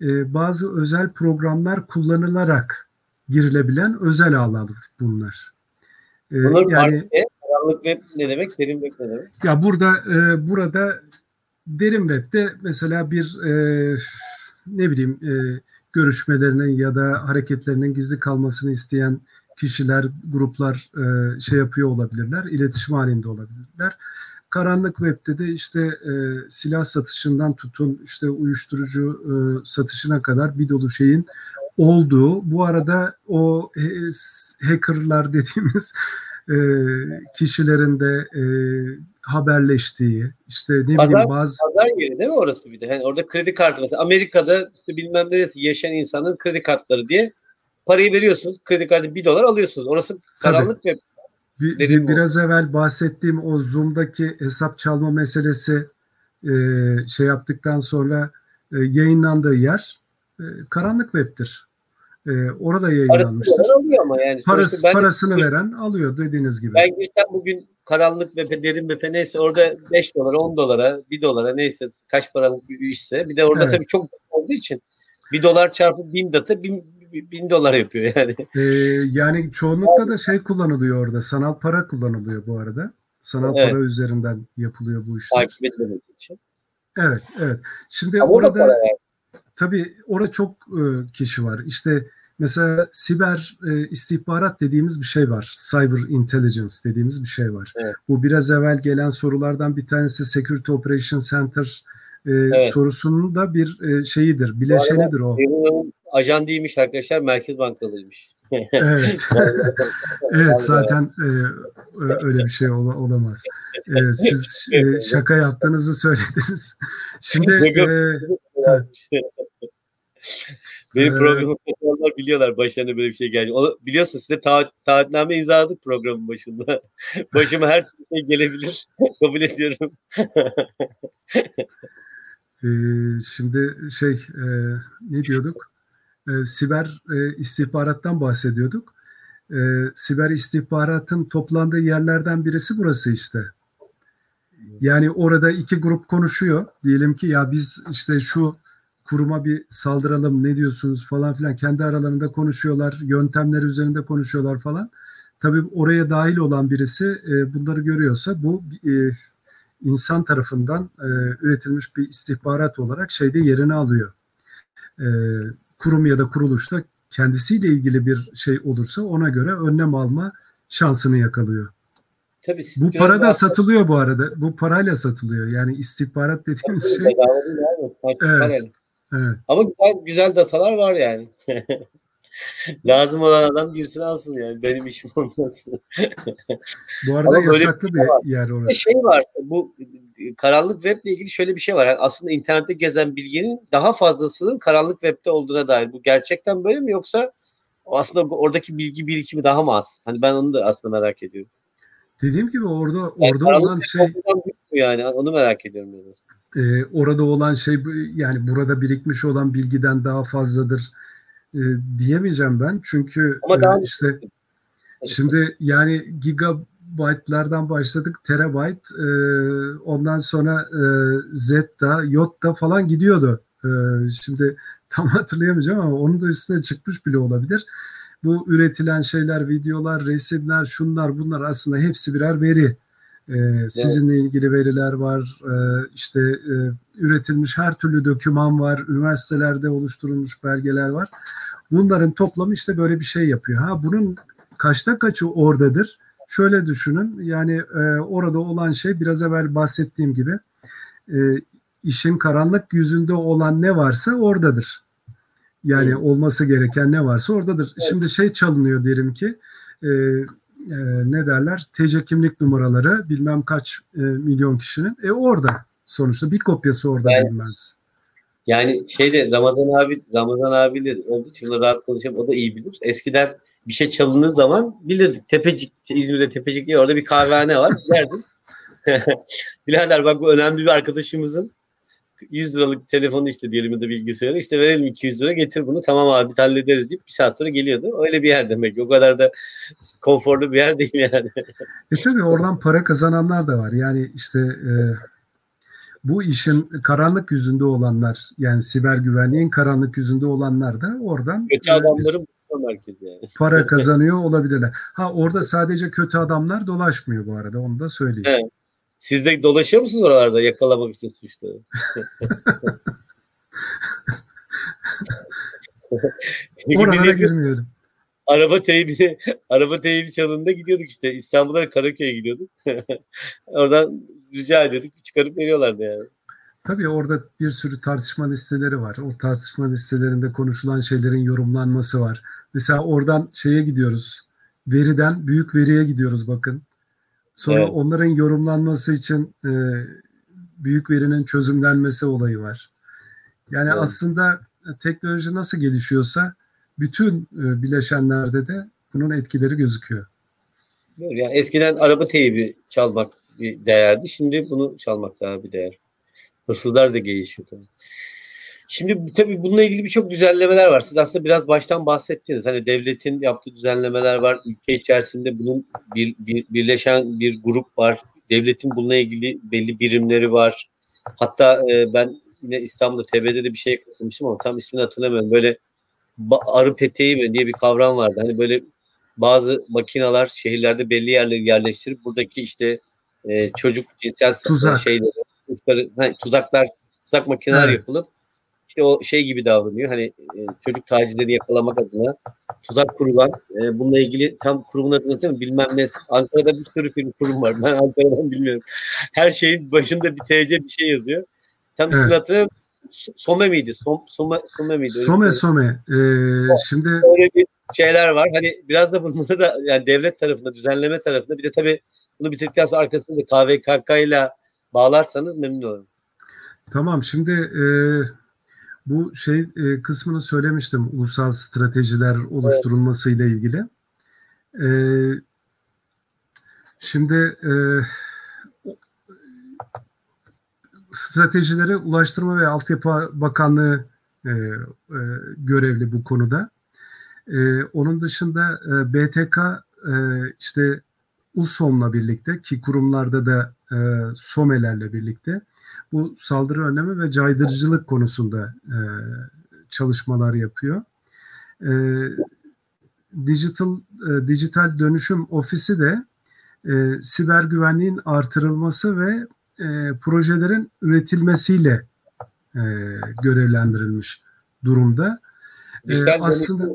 e, bazı özel programlar kullanılarak girilebilen özel ağlar bunlar. E, Bunun yani, ne? Karanlık web ne demek? Derin web ne demek? Ya burada e, burada derin webde mesela bir e, ne bileyim e, görüşmelerinin ya da hareketlerinin gizli kalmasını isteyen kişiler, gruplar e, şey yapıyor olabilirler, iletişim halinde olabilirler. Karanlık webde de işte e, silah satışından tutun işte uyuşturucu e, satışına kadar bir dolu şeyin olduğu. Bu arada o e, hackerlar [LAUGHS] dediğimiz e, kişilerin de e, haberleştiği işte ne pazar, bileyim bazı pazar yeri değil mi orası bir de? Yani orada kredi kartı mesela Amerika'da işte bilmem neresi yaşayan insanın kredi kartları diye parayı veriyorsunuz. Kredi kartı 1 dolar alıyorsunuz. Orası karanlık ve Bir, bir- biraz evvel bahsettiğim o Zoom'daki hesap çalma meselesi e, şey yaptıktan sonra e, yayınlandığı yer e, karanlık web'tir. E, orada yayınlanmıştır. dolar alıyor ama yani. Parası, ben, parasını veren alıyor dediğiniz gibi. ben girsem bugün karanlık ve derin ve neyse orada 5 dolara 10 dolara 1 dolara neyse kaç paralık bir işse bir de orada Evet. tabii çok olduğu için 1 dolar çarpı 1000 data 1000 1000 dolar yapıyor yani. E, yani çoğunlukla da şey kullanılıyor orada. Sanal para kullanılıyor bu arada. Sanal Evet. para üzerinden yapılıyor bu işler. Takip edilemek için. Evet, evet. Şimdi Ama orada para yani. Tabii orada çok e, kişi var. İşte mesela siber e, istihbarat dediğimiz bir şey var. Cyber intelligence dediğimiz bir şey var. Evet. Bu biraz evvel gelen sorulardan bir tanesi Security Operation Center e, Evet. sorusunun da bir e, şeyidir, bileşenidir o. Ajan değilmiş arkadaşlar Merkez Bankalıymış. Evet. [LAUGHS] Evet zaten e, öyle bir şey ola- olamaz. E, siz e, şaka yaptığınızı söylediniz. [LAUGHS] Şimdi e, Benim Ee, programı katılanlar biliyorlar başlarına böyle bir şey gelecek. Onu, biliyorsun size taahhüt, taahhütname imzaladık programın başında. [LAUGHS] Başıma her türlü şey gelebilir. [LAUGHS] Kabul ediyorum. e, şimdi şey e, ne diyorduk? E, siber e, istihbarattan bahsediyorduk. E, siber istihbaratın toplandığı yerlerden birisi burası işte. Yani orada iki grup konuşuyor. Diyelim ki ya biz işte şu kuruma bir saldıralım ne diyorsunuz falan filan kendi aralarında konuşuyorlar. Yöntemler üzerinde konuşuyorlar falan. Tabii oraya dahil olan birisi e, bunları görüyorsa bu e, insan tarafından e, üretilmiş bir istihbarat olarak şeyde yerini alıyor. Kurum ya da kuruluşta kendisiyle ilgili bir şey olursa ona göre önlem alma şansını yakalıyor. Tabii siz Bu para da satılıyor bu arada. Bu parayla satılıyor. Yani istihbarat dediğimiz şey. Bedava değil abi. Evet. parayla. Evet. Ama güzel, güzel datalar var yani. [LAUGHS] Lazım olan adam girsin alsın yani. Benim işim olmasın. Bu arada Ama yasaklı bir şey var. bir yer Bir orası. şey var. Bu karanlık web ile ilgili şöyle bir şey var. Yani aslında internette gezen bilginin daha fazlasının karanlık webde olduğuna dair. Bu gerçekten böyle mi yoksa aslında oradaki bilgi birikimi daha mı az? Hani ben onu da aslında merak ediyorum. Dediğim gibi orada Yani orada karanlık olan şey yani? Onu merak ediyorum biraz. e, orada olan şey yani burada birikmiş olan bilgiden daha fazladır e, diyemeyeceğim ben. Çünkü Ama e, daha- işte Şimdi yani gigabyte'lardan başladık terabyte e, ondan sonra e, zetta, yotta falan gidiyordu. E, şimdi tam [LAUGHS] hatırlayamayacağım ama onun da üstüne çıkmış bile olabilir. Bu üretilen şeyler, videolar, resimler, şunlar bunlar aslında hepsi birer veri. E, sizinle ilgili veriler var, e, işte e, üretilmiş her türlü doküman var, üniversitelerde oluşturulmuş belgeler var. Bunların toplamı işte böyle bir şey yapıyor. Ha bunun kaçta kaçı oradadır? Şöyle düşünün yani e, orada olan şey biraz evvel bahsettiğim gibi e, işin karanlık yüzünde olan ne varsa oradadır. Yani Evet. olması gereken ne varsa oradadır. Şimdi şey çalınıyor diyelim ki e, e, ne derler TC kimlik numaraları bilmem kaç e, milyon kişinin e orada sonuçta bir kopyası orada Evet. bilmez. Yani şeyde Ramazan abi Ramazan abiyle için onunla rahat konuşalım. O da iyi bilir. Eskiden bir şey çalındığı zaman bilirdik. Tepecik, İzmir'de Tepecik diye orada bir kahvehane var. Giderdim. [LAUGHS] Birader bak bu önemli bir arkadaşımızın 100 liralık telefonu işte diyelim ya da bilgisayarı işte verelim 200 lira getir bunu tamam abi biz hallederiz deyip bir saat sonra geliyordu. Öyle bir yer demek. O kadar da konforlu bir yer değil yani. [LAUGHS] E tabii oradan para kazananlar da var. Yani işte e, bu işin karanlık yüzünde olanlar yani siber güvenliğin karanlık yüzünde olanlar da oradan Kötü e, adamların merkezi yani. para [LAUGHS] kazanıyor olabilirler. Ha orada sadece kötü adamlar dolaşmıyor bu arada onu da söyleyeyim. Evet. Siz de dolaşıyor musunuz oralarda yakalamak için suçları? [LAUGHS] Oralara girmiyorum. araba teybi araba teybi çalında gidiyorduk işte İstanbul'a Karaköy'e gidiyorduk. [LAUGHS] Oradan rica ediyorduk çıkarıp veriyorlardı yani. Tabii orada bir sürü tartışma listeleri var. O tartışma listelerinde konuşulan şeylerin yorumlanması var. Mesela oradan şeye gidiyoruz. Veriden büyük veriye gidiyoruz bakın. Sonra Evet. onların yorumlanması için e, büyük verinin çözümlenmesi olayı var. Yani Evet. aslında teknoloji nasıl gelişiyorsa bütün e, bileşenlerde de bunun etkileri gözüküyor. Yani eskiden araba teybi çalmak bir değerdi. Şimdi bunu çalmak daha bir değer. Hırsızlar da gelişiyor tabii. Şimdi tabii bununla ilgili birçok düzenlemeler var. Siz aslında biraz baştan bahsettiniz. Hani devletin yaptığı düzenlemeler var. Ülke içerisinde bunun bir, bir birleşen bir grup var. Devletin bununla ilgili belli birimleri var. Hatta e, ben yine İstanbul'da TB'de de bir şey katılmıştım ama tam ismini hatırlamıyorum. Böyle arı peteği mi diye bir kavram vardı. Hani böyle bazı makinalar şehirlerde belli yerleri yerleştirip buradaki işte e, çocuk cinsel Tuzak. şeyleri, tuzaklar, tuzaklar, tuzak makineler evet. yapılıp işte o şey gibi davranıyor. Hani e, çocuk tacizleri yakalamak adına tuzak kurulan e, bununla ilgili tam kurumun adını değil mi? Bilmem ne. Ankara'da bir sürü film kurum var. Ben Ankara'dan bilmiyorum. Her şeyin başında bir TC bir şey yazıyor. Tam evet. ismini hatırlamıyorum. Some miydi? Som, Some, Some miydi? Some Some. Ee, şimdi öyle bir şeyler var. Hani biraz da bunları da yani devlet tarafında, düzenleme tarafında bir de tabii bunu bitirdikten sonra arkasında KVKK ile bağlarsanız memnun olurum. Tamam şimdi e, bu şey e, kısmını söylemiştim ulusal stratejiler oluşturulması ile ilgili. E, şimdi e, stratejileri Ulaştırma ve Altyapı Bakanlığı e, e, görevli bu konuda. E, onun dışında e, BTK e, işte USOM'la birlikte ki kurumlarda da e, SOME'lerle birlikte bu saldırı önleme ve caydırıcılık konusunda e, çalışmalar yapıyor. E, Digital e, Dijital Dönüşüm Ofisi de e, siber güvenliğin artırılması ve e, projelerin üretilmesiyle e, görevlendirilmiş durumda. Dijital ee, aslında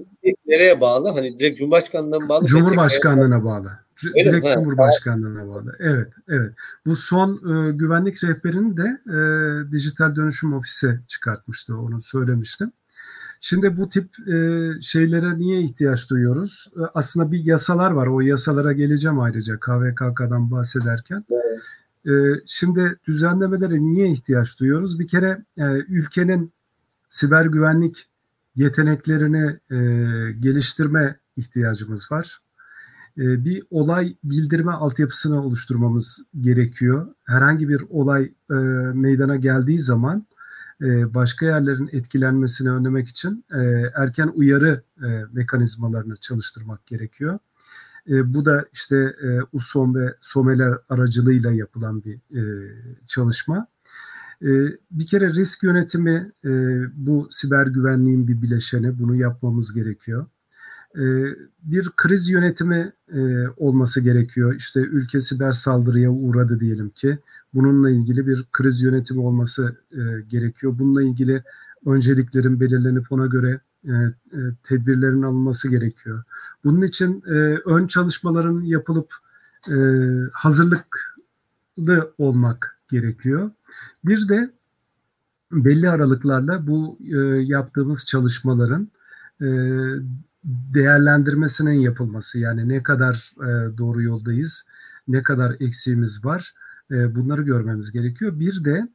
nereye bağlı? Hani direkt Cumhurbaşkanlığına bağlı. Cumhurbaşkanlığına bağlı. Öyle direkt mi? Cumhurbaşkanlığına bağlı. Evet, evet. Bu son e, güvenlik rehberini de e, Dijital Dönüşüm Ofisi çıkartmıştı. Onu söylemiştim. Şimdi bu tip e, şeylere niye ihtiyaç duyuyoruz? E, aslında bir yasalar var. O yasalara geleceğim ayrıca KVKK'dan bahsederken. Evet. E, şimdi düzenlemelere niye ihtiyaç duyuyoruz? Bir kere e, ülkenin siber güvenlik yeteneklerini e, geliştirme ihtiyacımız var. E, bir olay bildirme altyapısını oluşturmamız gerekiyor. Herhangi bir olay e, meydana geldiği zaman e, başka yerlerin etkilenmesini önlemek için e, erken uyarı mekanizmalarını çalıştırmak gerekiyor. Bu da işte USOM ve SOME'ler aracılığıyla yapılan bir çalışma. Bir kere risk yönetimi bu siber güvenliğin bir bileşeni. Bunu yapmamız gerekiyor. E, bir kriz yönetimi e, olması gerekiyor. İşte ülke siber saldırıya uğradı diyelim ki. Bununla ilgili bir kriz yönetimi olması e, gerekiyor. Bununla ilgili önceliklerin belirlenip ona göre tedbirlerin alınması gerekiyor. Bunun için ön çalışmaların yapılıp hazırlıklı olmak gerekiyor. Bir de belli aralıklarla bu yaptığımız çalışmaların değerlendirmesinin yapılması yani ne kadar e, doğru yoldayız, ne kadar eksiğimiz var e, bunları görmemiz gerekiyor. Bir de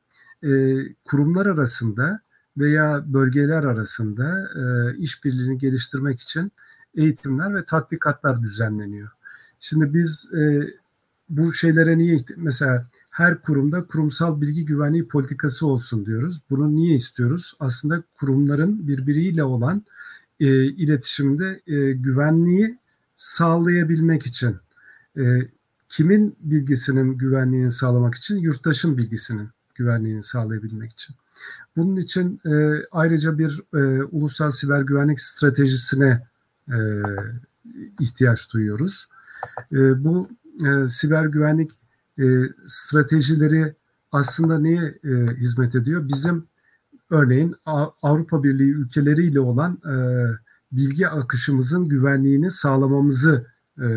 e, kurumlar arasında veya bölgeler arasında e, işbirliğini geliştirmek için eğitimler ve tatbikatlar düzenleniyor. Şimdi biz e, bu şeylere niye mesela her kurumda kurumsal bilgi güvenliği politikası olsun diyoruz. Bunu niye istiyoruz? Aslında kurumların birbiriyle olan e, iletişimde e, güvenliği sağlayabilmek için. E, kimin bilgisinin güvenliğini sağlamak için? Yurttaşın bilgisinin güvenliğini sağlayabilmek için. Bunun için e, ayrıca bir e, ulusal siber güvenlik stratejisine e, ihtiyaç duyuyoruz. E, bu e, siber güvenlik e, stratejileri aslında neye e, hizmet ediyor? Bizim örneğin Avrupa Birliği ülkeleriyle olan e, bilgi akışımızın güvenliğini sağlamamızı e,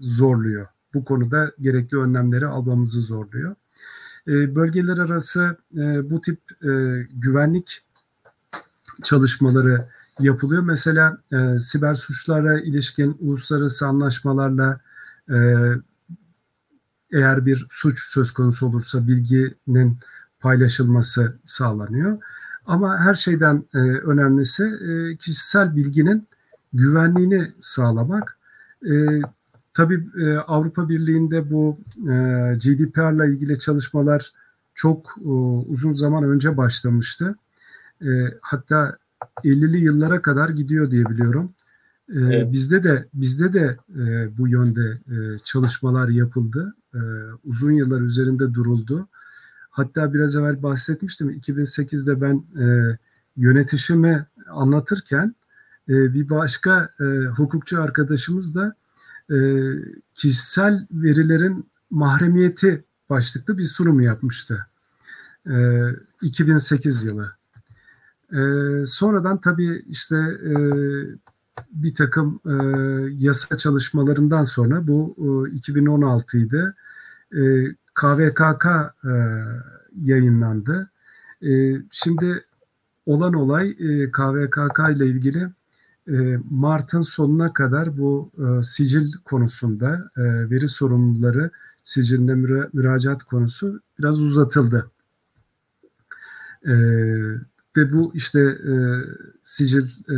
zorluyor. Bu konuda gerekli önlemleri almamızı zorluyor. E, bölgeler arası e, bu tip e, güvenlik çalışmaları yapılıyor. Mesela e, siber suçlara ilişkin uluslararası anlaşmalarla e, eğer bir suç söz konusu olursa bilginin paylaşılması sağlanıyor. Ama her şeyden e, önemlisi e, kişisel bilginin güvenliğini sağlamak. E, tabii e, Avrupa Birliği'nde bu e, GDPR'la ilgili çalışmalar çok e, uzun zaman önce başlamıştı. E, hatta 50'li yıllara kadar gidiyor diye biliyorum. E, evet. Bizde de bizde de e, bu yönde e, çalışmalar yapıldı. E, uzun yıllar üzerinde duruldu. Hatta biraz evvel bahsetmiştim. 2008'de ben e, yönetişimi anlatırken e, bir başka e, hukukçu arkadaşımız da e, kişisel verilerin mahremiyeti başlıklı bir sunum yapmıştı. E, 2008 yılı. E, sonradan tabii işte e, bir takım e, yasa çalışmalarından sonra bu e, 2016 idi. E, KVKK e, yayınlandı. E, şimdi olan olay e, KVKK ile ilgili e, Mart'ın sonuna kadar bu e, sicil konusunda e, veri sorumluları sicilinde müra müracaat konusu biraz uzatıldı. E, ve bu işte e, sicil e,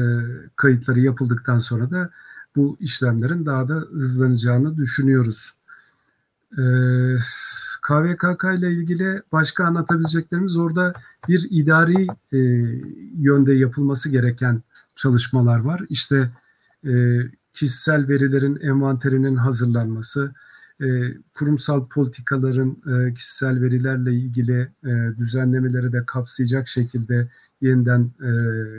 kayıtları yapıldıktan sonra da bu işlemlerin daha da hızlanacağını düşünüyoruz. KVKK ile ilgili başka anlatabileceklerimiz orada bir idari e, yönde yapılması gereken çalışmalar var. İşte e, kişisel verilerin envanterinin hazırlanması, e, kurumsal politikaların e, kişisel verilerle ilgili e, düzenlemeleri de kapsayacak şekilde yeniden e,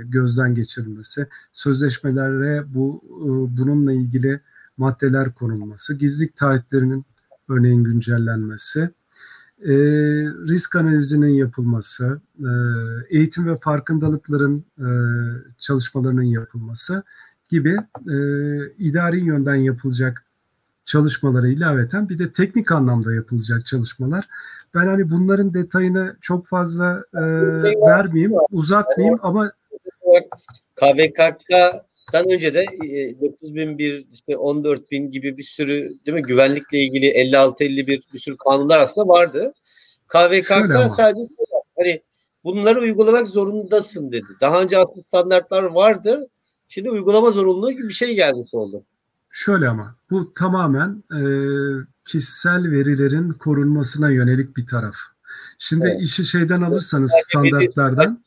gözden geçirilmesi, sözleşmelere bu e, bununla ilgili maddeler konulması, gizlilik taahhütlerinin örneğin güncellenmesi, e, risk analizinin yapılması, e, eğitim ve farkındalıkların e, çalışmalarının yapılması gibi e, idari yönden yapılacak çalışmalara ilaveten bir de teknik anlamda yapılacak çalışmalar. Ben hani bunların detayını çok fazla e, vermeyeyim, uzatmayayım ama KVKK'dan önce de 9001 işte 14000 gibi bir sürü değil mi güvenlikle ilgili 56 51 bir sürü kanunlar aslında vardı. KVKK sadece hani bunları uygulamak zorundasın dedi. Daha önce aslında standartlar vardı. Şimdi uygulama zorunluluğu gibi bir şey gelmiş oldu. Şöyle ama bu tamamen e, kişisel verilerin korunmasına yönelik bir taraf. Şimdi evet. işi şeyden alırsanız standartlardan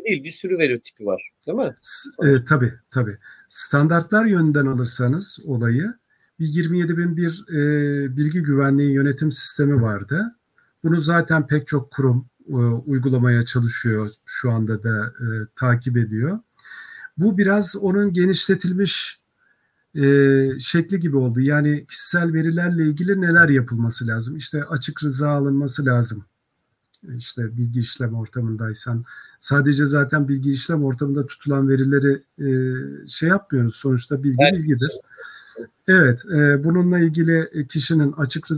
veri değil bir sürü veri tipi var değil mi? E, tabii tabii. Standartlar yönünden alırsanız olayı bir 27001 e, bilgi güvenliği yönetim sistemi vardı. Bunu zaten pek çok kurum e, uygulamaya çalışıyor. Şu anda da e, takip ediyor. Bu biraz onun genişletilmiş e, şekli gibi oldu. Yani kişisel verilerle ilgili neler yapılması lazım? İşte açık rıza alınması lazım. İşte bilgi işlem ortamındaysan sadece zaten bilgi işlem ortamında tutulan verileri e, şey yapmıyoruz. Sonuçta bilgi evet. bilgidir. Evet, e, bununla ilgili kişinin açık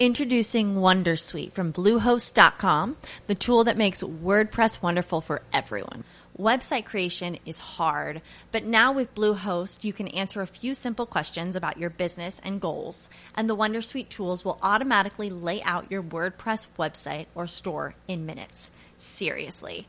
Introducing Wondersuite from Bluehost.com, the tool that makes WordPress wonderful for everyone. Website creation is hard, but now with Bluehost, you can answer a few simple questions about your business and goals, and the Wondersuite tools will automatically lay out your WordPress website or store in minutes. Seriously.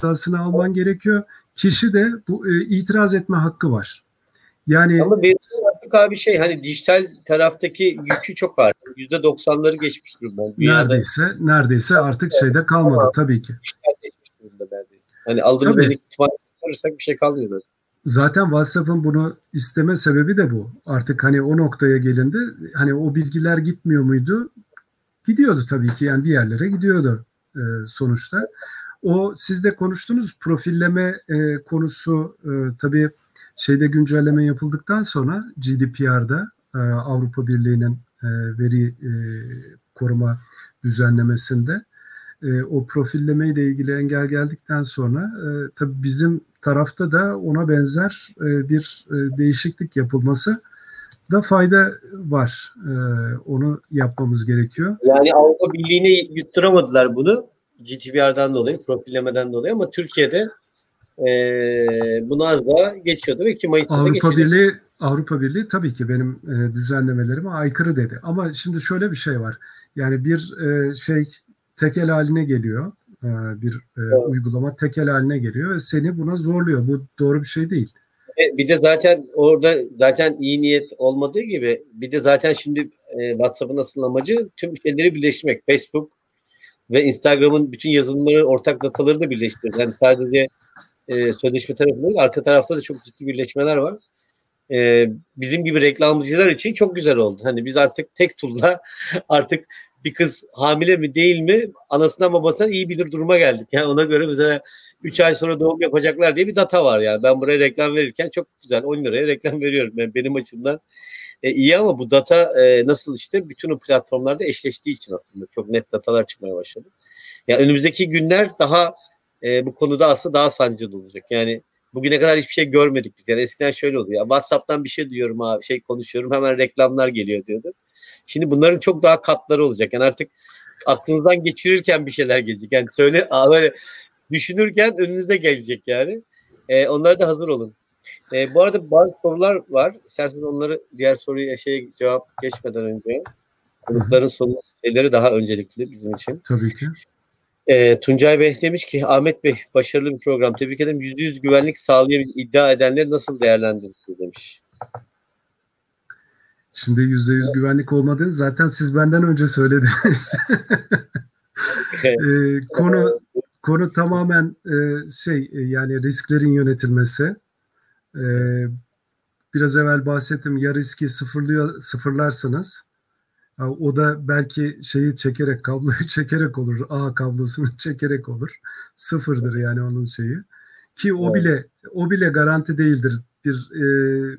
Hatasını alman gerekiyor. Kişi de bu e, itiraz etme hakkı var. Yani Ama benim artık abi şey hani dijital taraftaki yükü çok var. %90'ları geçmiş durumda. Dünyada neredeyse neredeyse artık şeyde kalmadı tabii ki. dijital geçmiş durumda neredeyse. Hani aldığımız ihtimal çıkarırsak bir şey kalmıyor zaten. Zaten WhatsApp'ın bunu isteme sebebi de bu. Artık hani o noktaya gelindi. Hani o bilgiler gitmiyor muydu? Gidiyordu tabii ki yani bir yerlere gidiyordu e, sonuçta. O siz de konuştunuz profilleme e, konusu e, tabii şeyde güncelleme yapıldıktan sonra GDPR'da e, Avrupa Birliği'nin e, veri e, koruma düzenlemesinde e, o profilleme ile ilgili engel geldikten sonra e, tabii bizim tarafta da ona benzer e, bir e, değişiklik yapılması da fayda var. E, onu yapmamız gerekiyor. Yani Avrupa Birliği'ne yutturamadılar bunu. GDPR'dan dolayı, profillemeden dolayı ama Türkiye'de eee bunu az daha geçiyordu ve 2 Mayıs'ta Avrupa geçecek. Birliği Avrupa Birliği tabii ki benim e, düzenlemelerime aykırı dedi. Ama şimdi şöyle bir şey var. Yani bir e, şey tekel haline geliyor. E, bir e, uygulama tekel haline geliyor ve seni buna zorluyor. Bu doğru bir şey değil. E, Bir de zaten orada zaten iyi niyet olmadığı gibi bir de zaten şimdi e, WhatsApp'ın asıl amacı tüm şeyleri birleştirmek. Facebook ve Instagram'ın bütün yazılımları, ortak dataları da birleştirdi. Yani sadece e, sözleşme tarafı değil, arka tarafta da çok ciddi birleşmeler var. E, bizim gibi reklamcılar için çok güzel oldu. Hani biz artık tek tool'la [LAUGHS] artık bir kız hamile mi değil mi anasından babasından iyi bilir duruma geldik. Yani ona göre mesela 3 ay sonra doğum yapacaklar diye bir data var yani. Ben buraya reklam verirken çok güzel 10 liraya reklam veriyorum. Yani benim açımdan e, iyi ama bu data e, nasıl işte bütün o platformlarda eşleştiği için aslında çok net datalar çıkmaya başladı. Yani önümüzdeki günler daha e, bu konuda aslında daha sancılı olacak. Yani bugüne kadar hiçbir şey görmedik biz. Yani eskiden şöyle oluyor. Ya, WhatsApp'tan bir şey diyorum abi, şey konuşuyorum hemen reklamlar geliyor diyordu. Şimdi bunların çok daha katları olacak. Yani artık aklınızdan geçirirken bir şeyler gelecek. Yani söyle [LAUGHS] böyle düşünürken önünüze gelecek yani. E, onlara da hazır olun. E, bu arada bazı sorular var. İsterseniz onları diğer soruya şey cevap geçmeden önce konukların soru şeyleri daha öncelikli bizim için. Tabii ki. E, Tuncay Bey demiş ki Ahmet Bey başarılı bir program. Tebrik ederim. Yüzde yüz güvenlik sağlayabilir iddia edenleri nasıl değerlendirirsiniz demiş. Şimdi yüzde yüz güvenlik olmadığını zaten siz benden önce söylediniz. [LAUGHS] e, konu konu tamamen e, şey e, yani risklerin yönetilmesi. E, biraz evvel bahsettim ya riski sıfırlıyor sıfırlarsınız. Ha, O da belki şeyi çekerek kabloyu [LAUGHS] çekerek olur. A kablosunu [LAUGHS] çekerek olur. Sıfırdır yani onun şeyi. Ki o bile o bile garanti değildir. Bir e,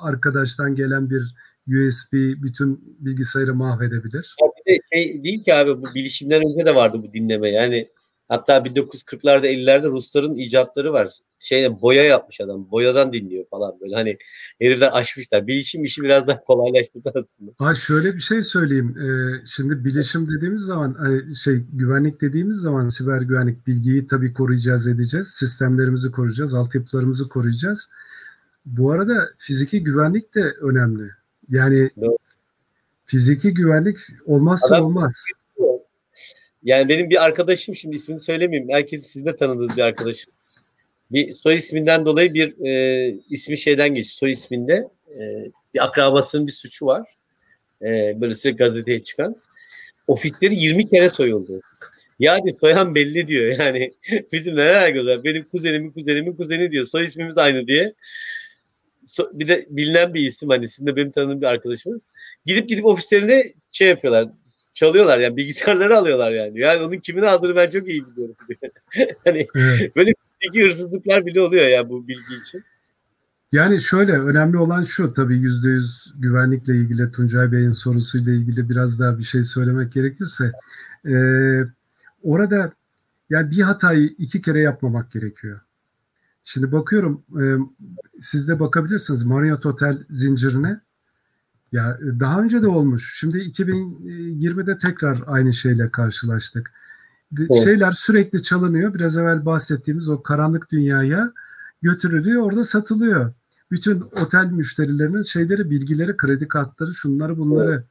arkadaştan gelen bir USB bütün bilgisayarı mahvedebilir. Ya bir de şey değil ki abi bu bilişimden önce de vardı bu dinleme. Yani hatta 1940'larda 50'lerde Rusların icatları var. Şey boya yapmış adam. Boyadan dinliyor falan böyle. Hani herifler aşmışlar. Bilişim işi biraz daha [LAUGHS] kolaylaştırdı aslında. Ha şöyle bir şey söyleyeyim. Ee, şimdi bilişim dediğimiz zaman hani şey güvenlik dediğimiz zaman siber güvenlik bilgiyi tabii koruyacağız edeceğiz. Sistemlerimizi koruyacağız, altyapılarımızı koruyacağız. Bu arada fiziki güvenlik de önemli. Yani Doğru. fiziki güvenlik olmazsa Adam- olmaz. Yani benim bir arkadaşım şimdi ismini söylemeyeyim. Herkes siz de tanıdığınız bir arkadaşım. Bir soy isminden dolayı bir e, ismi şeyden geçiyor. Soy isminde e, bir akrabasının bir suçu var. E, böyle sürekli gazeteye çıkan. Ofisleri 20 kere soyuldu. Yani soyan belli diyor. Yani [LAUGHS] bizim neler gözler. Benim kuzenimin kuzenimin kuzeni diyor. Soy ismimiz aynı diye. So- bir de bilinen bir isim hani sizin de benim tanıdığım bir arkadaşımız. Gidip gidip ofislerine şey yapıyorlar. Çalıyorlar yani bilgisayarları alıyorlar yani. Yani onun kimin aldığını ben çok iyi biliyorum. [LAUGHS] hani böyle bilgi hırsızlıklar bile oluyor ya bu bilgi için. Yani şöyle önemli olan şu tabii yüzde yüz güvenlikle ilgili Tuncay Bey'in sorusuyla ilgili biraz daha bir şey söylemek gerekirse e, orada Yani bir hatayı iki kere yapmamak gerekiyor. Şimdi bakıyorum e, siz de bakabilirsiniz Marriott Hotel zincirine. Ya e, daha önce de olmuş. Şimdi 2020'de tekrar aynı şeyle karşılaştık. Evet. Şeyler sürekli çalınıyor. Biraz evvel bahsettiğimiz o karanlık dünyaya götürülüyor. Orada satılıyor. Bütün otel müşterilerinin şeyleri, bilgileri, kredi kartları, şunları bunları evet.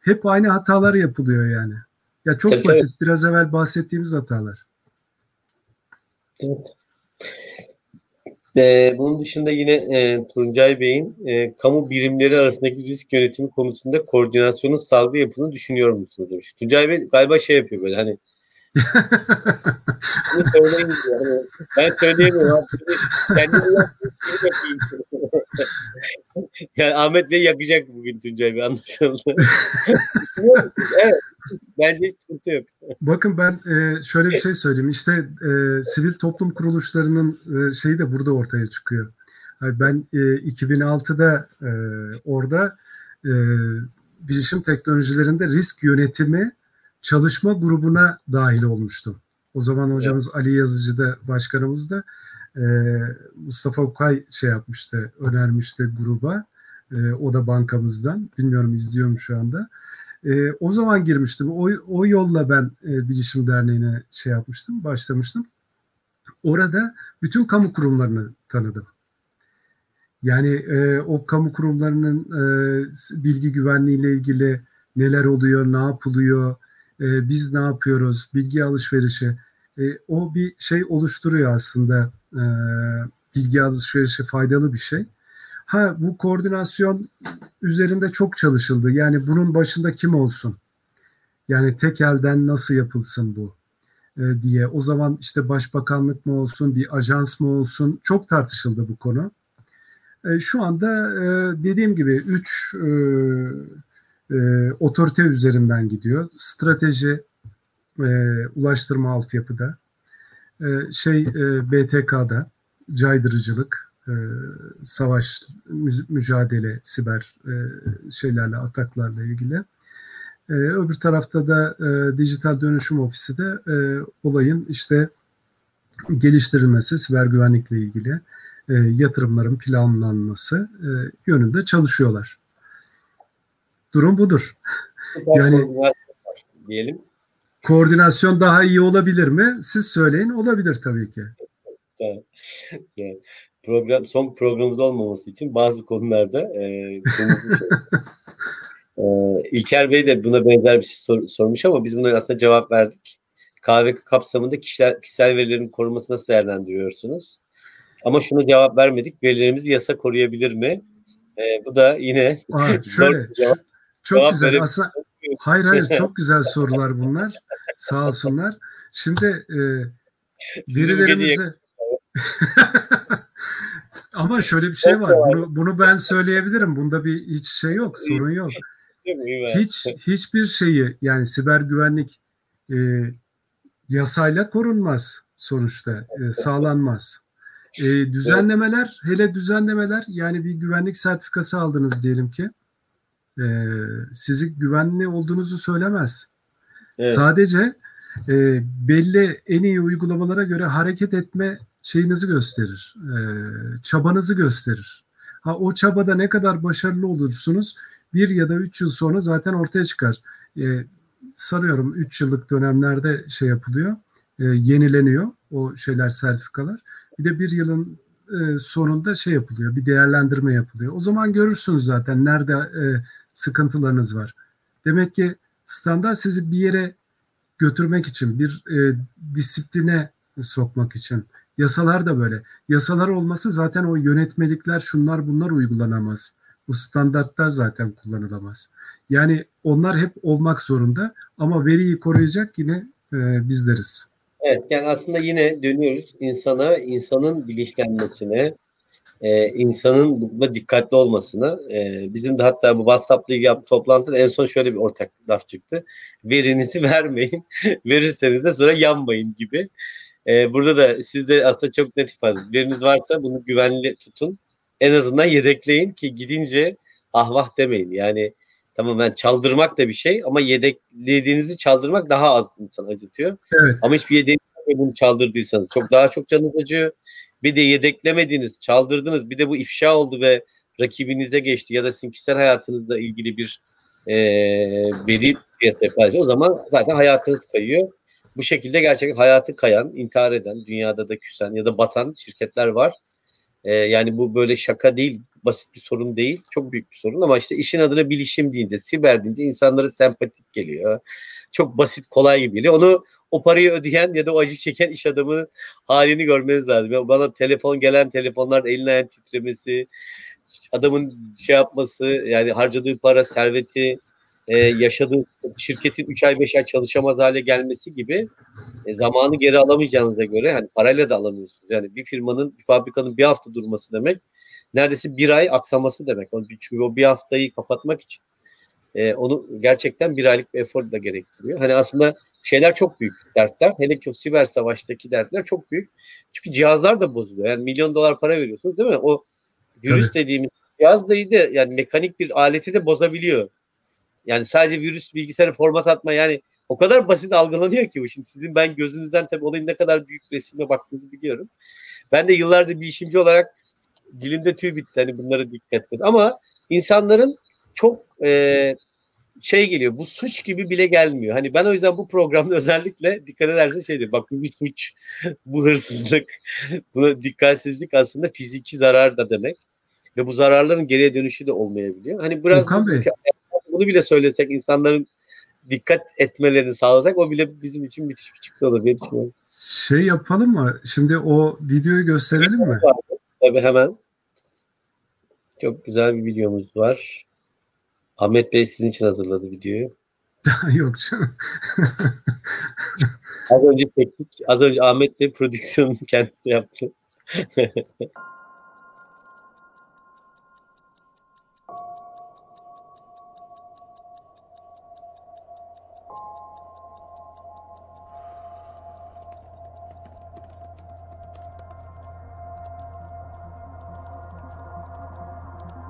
hep aynı hatalar yapılıyor yani. Ya çok tabii, basit. Tabii. Biraz evvel bahsettiğimiz hatalar. Evet. Ee, bunun dışında yine e, Tuncay Bey'in e, kamu birimleri arasındaki risk yönetimi konusunda koordinasyonun sağlıklı yapını düşünüyor musunuz demiş. Tuncay Bey galiba şey yapıyor böyle hani [LAUGHS] bunu söyleyin diyor. Hani, ben söyleyemiyorum. Yapayım. [LAUGHS] yani Ahmet Bey yakacak bugün Tuncay Bey anlaşıldı. [LAUGHS] evet. Bence hiç sıkıntı yok. Bakın ben e, şöyle bir şey söyleyeyim. İşte e, sivil toplum kuruluşlarının e, şeyi de burada ortaya çıkıyor. Ben e, 2006'da e, orada e, bilişim teknolojilerinde risk yönetimi çalışma grubuna dahil olmuştum. O zaman hocamız evet. Ali Yazıcı da başkanımız da e, Mustafa Okay şey yapmıştı, önermişti gruba. E, o da bankamızdan. Bilmiyorum izliyorum şu anda. E, o zaman girmiştim. O, o yolla ben e, Bilişim Derneği'ne şey yapmıştım, başlamıştım. Orada bütün kamu kurumlarını tanıdım. Yani e, o kamu kurumlarının e, bilgi güvenliği ile ilgili neler oluyor, ne yapılıyor, e, biz ne yapıyoruz, bilgi alışverişi. E, o bir şey oluşturuyor aslında. E, bilgi alışverişi faydalı bir şey. Ha bu koordinasyon üzerinde çok çalışıldı. Yani bunun başında kim olsun? Yani tek elden nasıl yapılsın bu e, diye. O zaman işte başbakanlık mı olsun, bir ajans mı olsun çok tartışıldı bu konu. E, şu anda e, dediğim gibi üç e, e, otorite üzerinden gidiyor. Strateji, e, ulaştırma altyapıda, e, şey e, BTK'da, caydırıcılık, e, savaş, mücadele, siber e, şeylerle, ataklarla ilgili. E, öbür tarafta da e, dijital dönüşüm ofisi de e, olayın işte geliştirilmesi, siber güvenlikle ilgili e, yatırımların planlanması e, yönünde çalışıyorlar. Durum budur. yani diyelim. Koordinasyon daha iyi olabilir mi? Siz söyleyin. Olabilir tabii ki. Evet program son programımız olmaması için bazı konularda e, şey, [LAUGHS] e, İlker Bey de buna benzer bir şey sor, sormuş ama biz buna aslında cevap verdik. Kahve kapsamında kişiler, kişisel verilerin korunması nasıl değerlendiriyorsunuz? Ama şunu cevap vermedik. Verilerimizi yasa koruyabilir mi? E, bu da yine Aa, [LAUGHS] şöyle, cevap. Çok cevap güzel. Aslında, hayır hayır [LAUGHS] çok güzel sorular bunlar. Sağ olsunlar. Şimdi e, verilerimizi [LAUGHS] Ama şöyle bir şey var. Bunu, bunu ben söyleyebilirim. Bunda bir hiç şey yok, sorun yok. Hiç hiçbir şeyi yani siber güvenlik e, yasayla korunmaz sonuçta, e, sağlanmaz. E, düzenlemeler, hele düzenlemeler yani bir güvenlik sertifikası aldınız diyelim ki e, sizi güvenli olduğunuzu söylemez. Evet. Sadece e, belli en iyi uygulamalara göre hareket etme şeyinizi gösterir, e, çabanızı gösterir. Ha o çabada ne kadar başarılı olursunuz bir ya da üç yıl sonra zaten ortaya çıkar. E, sanıyorum üç yıllık dönemlerde şey yapılıyor, e, yenileniyor o şeyler sertifikalar. Bir de bir yılın e, sonunda şey yapılıyor, bir değerlendirme yapılıyor. O zaman görürsünüz zaten nerede e, sıkıntılarınız var. Demek ki standart sizi bir yere götürmek için, bir e, disipline sokmak için Yasalar da böyle. Yasalar olması zaten o yönetmelikler şunlar bunlar uygulanamaz. Bu standartlar zaten kullanılamaz. Yani onlar hep olmak zorunda ama veriyi koruyacak yine e, bizleriz. Evet yani aslında yine dönüyoruz insana, insanın bilinçlenmesine, e, insanın buna dikkatli olmasına. E, bizim de hatta bu WhatsApp'la ilgili yaptığımız toplantıda en son şöyle bir ortak laf çıktı. Verinizi [LAUGHS] vermeyin, verirseniz de sonra yanmayın gibi. E, burada da siz de aslında çok net ifade Biriniz varsa bunu güvenli tutun. En azından yedekleyin ki gidince ahvah demeyin. Yani tamam ben çaldırmak da bir şey ama yedeklediğinizi çaldırmak daha az insan acıtıyor. Evet. Ama hiçbir yedeğiniz ve bunu çaldırdıysanız çok daha çok canınız acıyor. Bir de yedeklemediniz, çaldırdınız. Bir de bu ifşa oldu ve rakibinize geçti ya da sizin kişisel hayatınızla ilgili bir e, veri piyasaya paylaşıyor. O zaman zaten hayatınız kayıyor. Bu şekilde gerçekten hayatı kayan, intihar eden, dünyada da küsen ya da batan şirketler var. E, yani bu böyle şaka değil, basit bir sorun değil. Çok büyük bir sorun ama işte işin adına bilişim deyince, siber deyince insanlara sempatik geliyor. Çok basit, kolay gibi geliyor. Onu o parayı ödeyen ya da o acı çeken iş adamı halini görmeniz lazım. Yani bana telefon gelen telefonlar elin ayağın titremesi, adamın şey yapması yani harcadığı para, serveti, e, yaşadığı şirketin 3 ay 5 ay çalışamaz hale gelmesi gibi e, zamanı geri alamayacağınıza göre hani parayla da alamıyorsunuz. Yani bir firmanın, bir fabrikanın bir hafta durması demek neredeyse bir ay aksaması demek. Çünkü o bir haftayı kapatmak için e, onu gerçekten bir aylık bir efor da gerektiriyor. Hani aslında şeyler çok büyük dertler. Hele ki o siber savaştaki dertler çok büyük. Çünkü cihazlar da bozuluyor. Yani milyon dolar para veriyorsunuz değil mi? O virüs evet. dediğimiz cihaz da iyi de yani mekanik bir aleti de bozabiliyor. Yani sadece virüs bilgisayarı format atma yani o kadar basit algılanıyor ki bu. Şimdi sizin ben gözünüzden tabii olayın ne kadar büyük resimle baktığınızı biliyorum. Ben de yıllardır bilişimci olarak dilimde tüy bitti hani bunlara dikkat etmez. Ama insanların çok e, şey geliyor bu suç gibi bile gelmiyor. Hani ben o yüzden bu programda özellikle dikkat ederse şeydir. Bak bu bir suç, bu hırsızlık, [LAUGHS] bu dikkatsizlik aslında fiziki zarar da demek. Ve bu zararların geriye dönüşü de olmayabiliyor. Hani biraz bu, bunu bile söylesek insanların dikkat etmelerini sağlasak o bile bizim için müthiş bir çıktı olur diye düşünüyorum. Şey yapalım mı? Şimdi o videoyu gösterelim mi? Tabii hemen. Çok güzel bir videomuz var. Ahmet Bey sizin için hazırladı videoyu. [LAUGHS] Yok canım. [LAUGHS] az önce teknik, az önce Ahmet Bey prodüksiyonunu kendisi yaptı.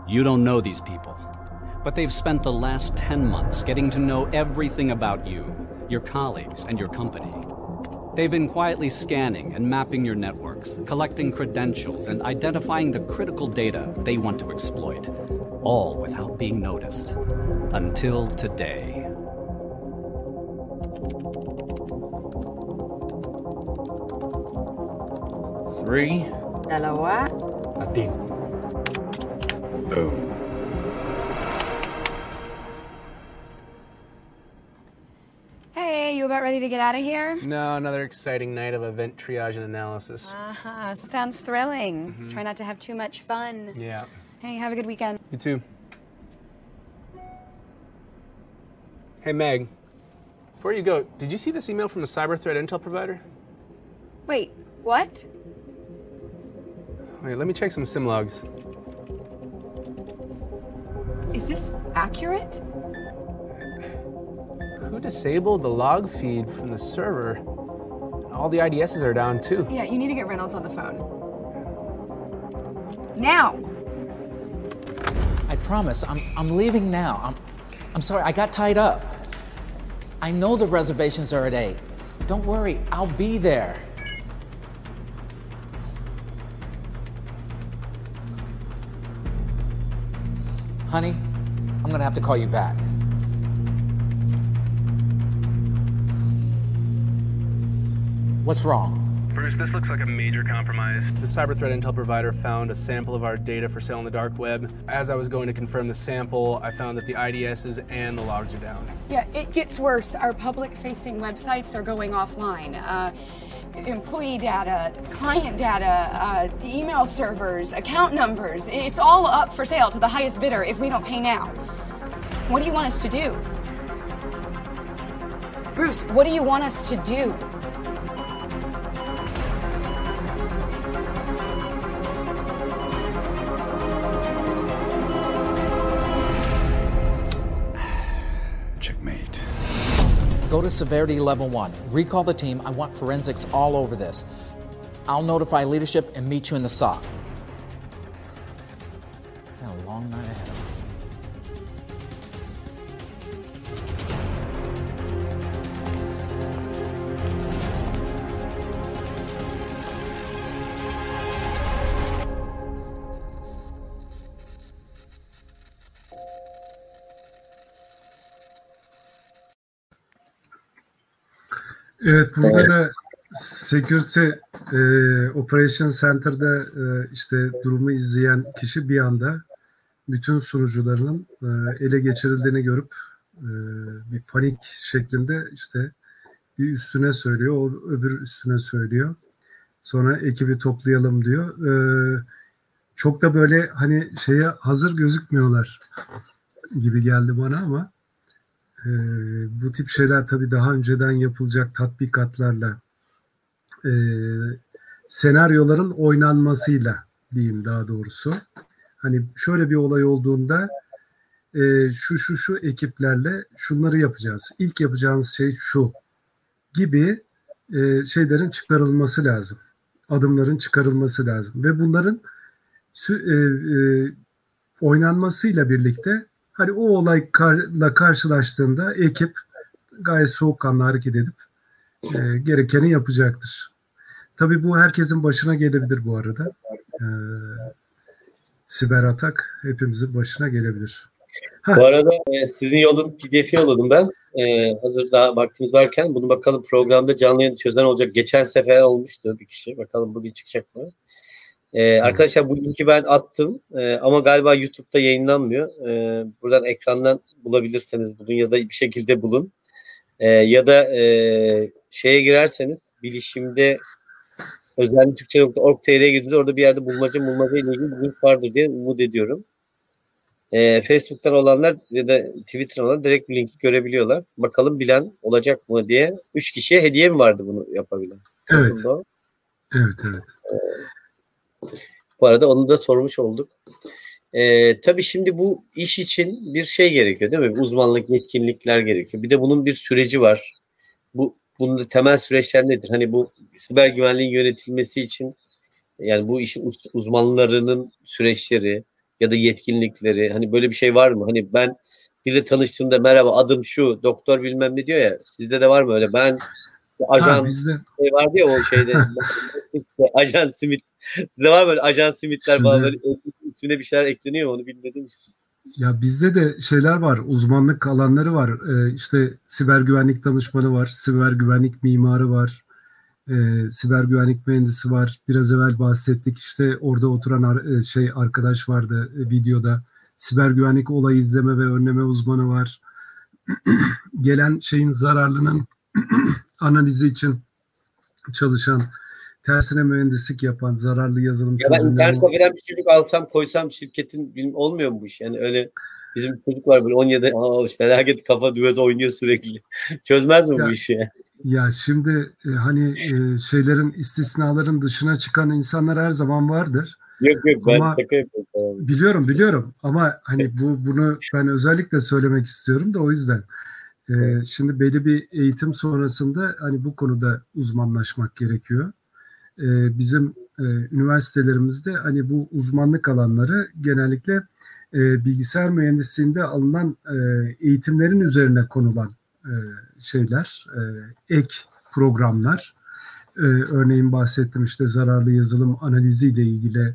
You don't know these people, but they've spent the last 10 months getting to know everything about you, your colleagues, and your company. They've been quietly scanning and mapping your networks, collecting credentials, and identifying the critical data they want to exploit, all without being noticed. Until today. Three. Dalawa. Atin. Boom. Ready to get out of here? No, another exciting night of event triage and analysis. Uh-huh. Sounds thrilling. Mm-hmm. Try not to have too much fun. Yeah. Hey, have a good weekend. You too. Hey, Meg. Before you go, did you see this email from the cyber threat intel provider? Wait, what? Wait, let me check some sim logs. Is this accurate? Who disabled the log feed from the server? All the IDSs are down too. Yeah, you need to get Reynolds on the phone. Now! I promise, I'm, I'm leaving now. I'm, I'm sorry, I got tied up. I know the reservations are at 8. Don't worry, I'll be there. Honey, I'm gonna have to call you back. What's wrong? Bruce, this looks like a major compromise. The cyber threat intel provider found a sample of our data for sale on the dark web. As I was going to confirm the sample, I found that the IDSs and the logs are down. Yeah, it gets worse. Our public facing websites are going offline. Uh, employee data, client data, uh, email servers, account numbers. It's all up for sale to the highest bidder if we don't pay now. What do you want us to do? Bruce, what do you want us to do? Severity level one. Recall the team. I want forensics all over this. I'll notify leadership and meet you in the SOC. A long night ahead Evet burada da Security e, Operation Center'da e, işte durumu izleyen kişi bir anda bütün sunucularının e, ele geçirildiğini görüp e, bir panik şeklinde işte bir üstüne söylüyor, o öbür üstüne söylüyor. Sonra ekibi toplayalım diyor. E, çok da böyle hani şeye hazır gözükmüyorlar gibi geldi bana ama e, bu tip şeyler tabii daha önceden yapılacak tatbikatlarla e, senaryoların oynanmasıyla diyeyim daha doğrusu. Hani şöyle bir olay olduğunda e, şu şu şu ekiplerle şunları yapacağız. İlk yapacağımız şey şu gibi e, şeylerin çıkarılması lazım. Adımların çıkarılması lazım. Ve bunların e, e, oynanmasıyla birlikte hani o olayla karşılaştığında ekip gayet soğukkanlı hareket edip e, gerekeni yapacaktır. Tabii bu herkesin başına gelebilir bu arada. E, siber atak hepimizin başına gelebilir. Ha. Bu arada e, sizin yolun pdf'i yolladım ben. E, hazır daha vaktimiz varken bunu bakalım programda canlı yayın çözen olacak. Geçen sefer olmuştu bir kişi. Bakalım bugün çıkacak mı? Ee. Arkadaşlar bu linki ben attım ee, ama galiba YouTube'da yayınlanmıyor. Ee, buradan ekrandan bulabilirseniz bulun ya da bir şekilde bulun. Ee, ya da e, şeye girerseniz bilişimde özellikle Türkçe.org.tr'ye girdiğinizde orada bir yerde bulmaca bulmaca ile ilgili bir link vardır diye umut ediyorum. Ee, Facebook'tan olanlar ya da Twitter'dan olanlar direkt bir linki görebiliyorlar. Bakalım bilen olacak mı diye. Üç kişiye hediye mi vardı bunu yapabilen? Evet. Evet, evet. Ee, bu arada onu da sormuş olduk. Ee, tabii şimdi bu iş için bir şey gerekiyor değil mi? Uzmanlık, yetkinlikler gerekiyor. Bir de bunun bir süreci var. Bu bunun temel süreçler nedir? Hani bu siber güvenliğin yönetilmesi için yani bu işin uzmanlarının süreçleri ya da yetkinlikleri hani böyle bir şey var mı? Hani ben biriyle tanıştığımda merhaba adım şu doktor bilmem ne diyor ya sizde de var mı öyle? Ben ajan ha, bizde. şey vardı ya o şeyde ajan simit. Sizde var mı böyle ajan simitler Şimdi, falan böyle ismine bir şeyler ekleniyor mu onu bilmedim işte. Ya bizde de şeyler var, uzmanlık alanları var. Ee, işte siber güvenlik danışmanı var, siber güvenlik mimarı var, e, siber güvenlik mühendisi var. Biraz evvel bahsettik işte orada oturan ar- e, şey arkadaş vardı e, videoda. Siber güvenlik olay izleme ve önleme uzmanı var. [CLEARS THROAT] Gelen şeyin zararlının [CLEARS THROAT] analizi için çalışan, tersine mühendislik yapan, zararlı yazılım ya ben internet kafeden bir çocuk alsam koysam şirketin olmuyor mu bu iş? Yani öyle bizim çocuk var böyle 17 aa, felaket kafa düet oynuyor sürekli. [LAUGHS] Çözmez mi ya, bu işi? Ya şimdi e, hani e, şeylerin istisnaların dışına çıkan insanlar her zaman vardır. Yok yok ben ama, şaka yapıyorum. Biliyorum biliyorum ama hani bu bunu ben özellikle söylemek istiyorum da o yüzden. Ee, şimdi belli bir eğitim sonrasında hani bu konuda uzmanlaşmak gerekiyor. Ee, bizim e, üniversitelerimizde hani bu uzmanlık alanları genellikle e, bilgisayar mühendisliğinde alınan e, eğitimlerin üzerine konulan şeyler, ek programlar. E, örneğin bahsettim işte zararlı yazılım analiziyle ilgili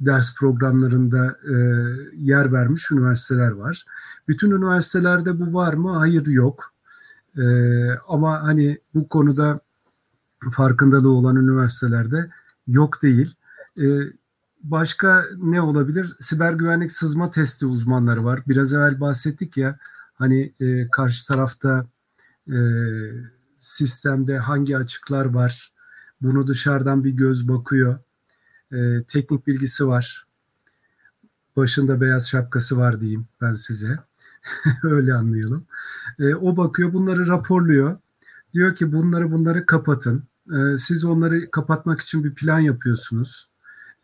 Ders programlarında e, yer vermiş üniversiteler var. Bütün üniversitelerde bu var mı? Hayır yok. E, ama hani bu konuda farkındalığı olan üniversitelerde yok değil. E, başka ne olabilir? Siber güvenlik sızma testi uzmanları var. Biraz evvel bahsettik ya hani e, karşı tarafta e, sistemde hangi açıklar var? Bunu dışarıdan bir göz bakıyor e, teknik bilgisi var. Başında beyaz şapkası var diyeyim ben size. [LAUGHS] Öyle anlayalım. E, o bakıyor bunları raporluyor. Diyor ki bunları bunları kapatın. E, siz onları kapatmak için bir plan yapıyorsunuz.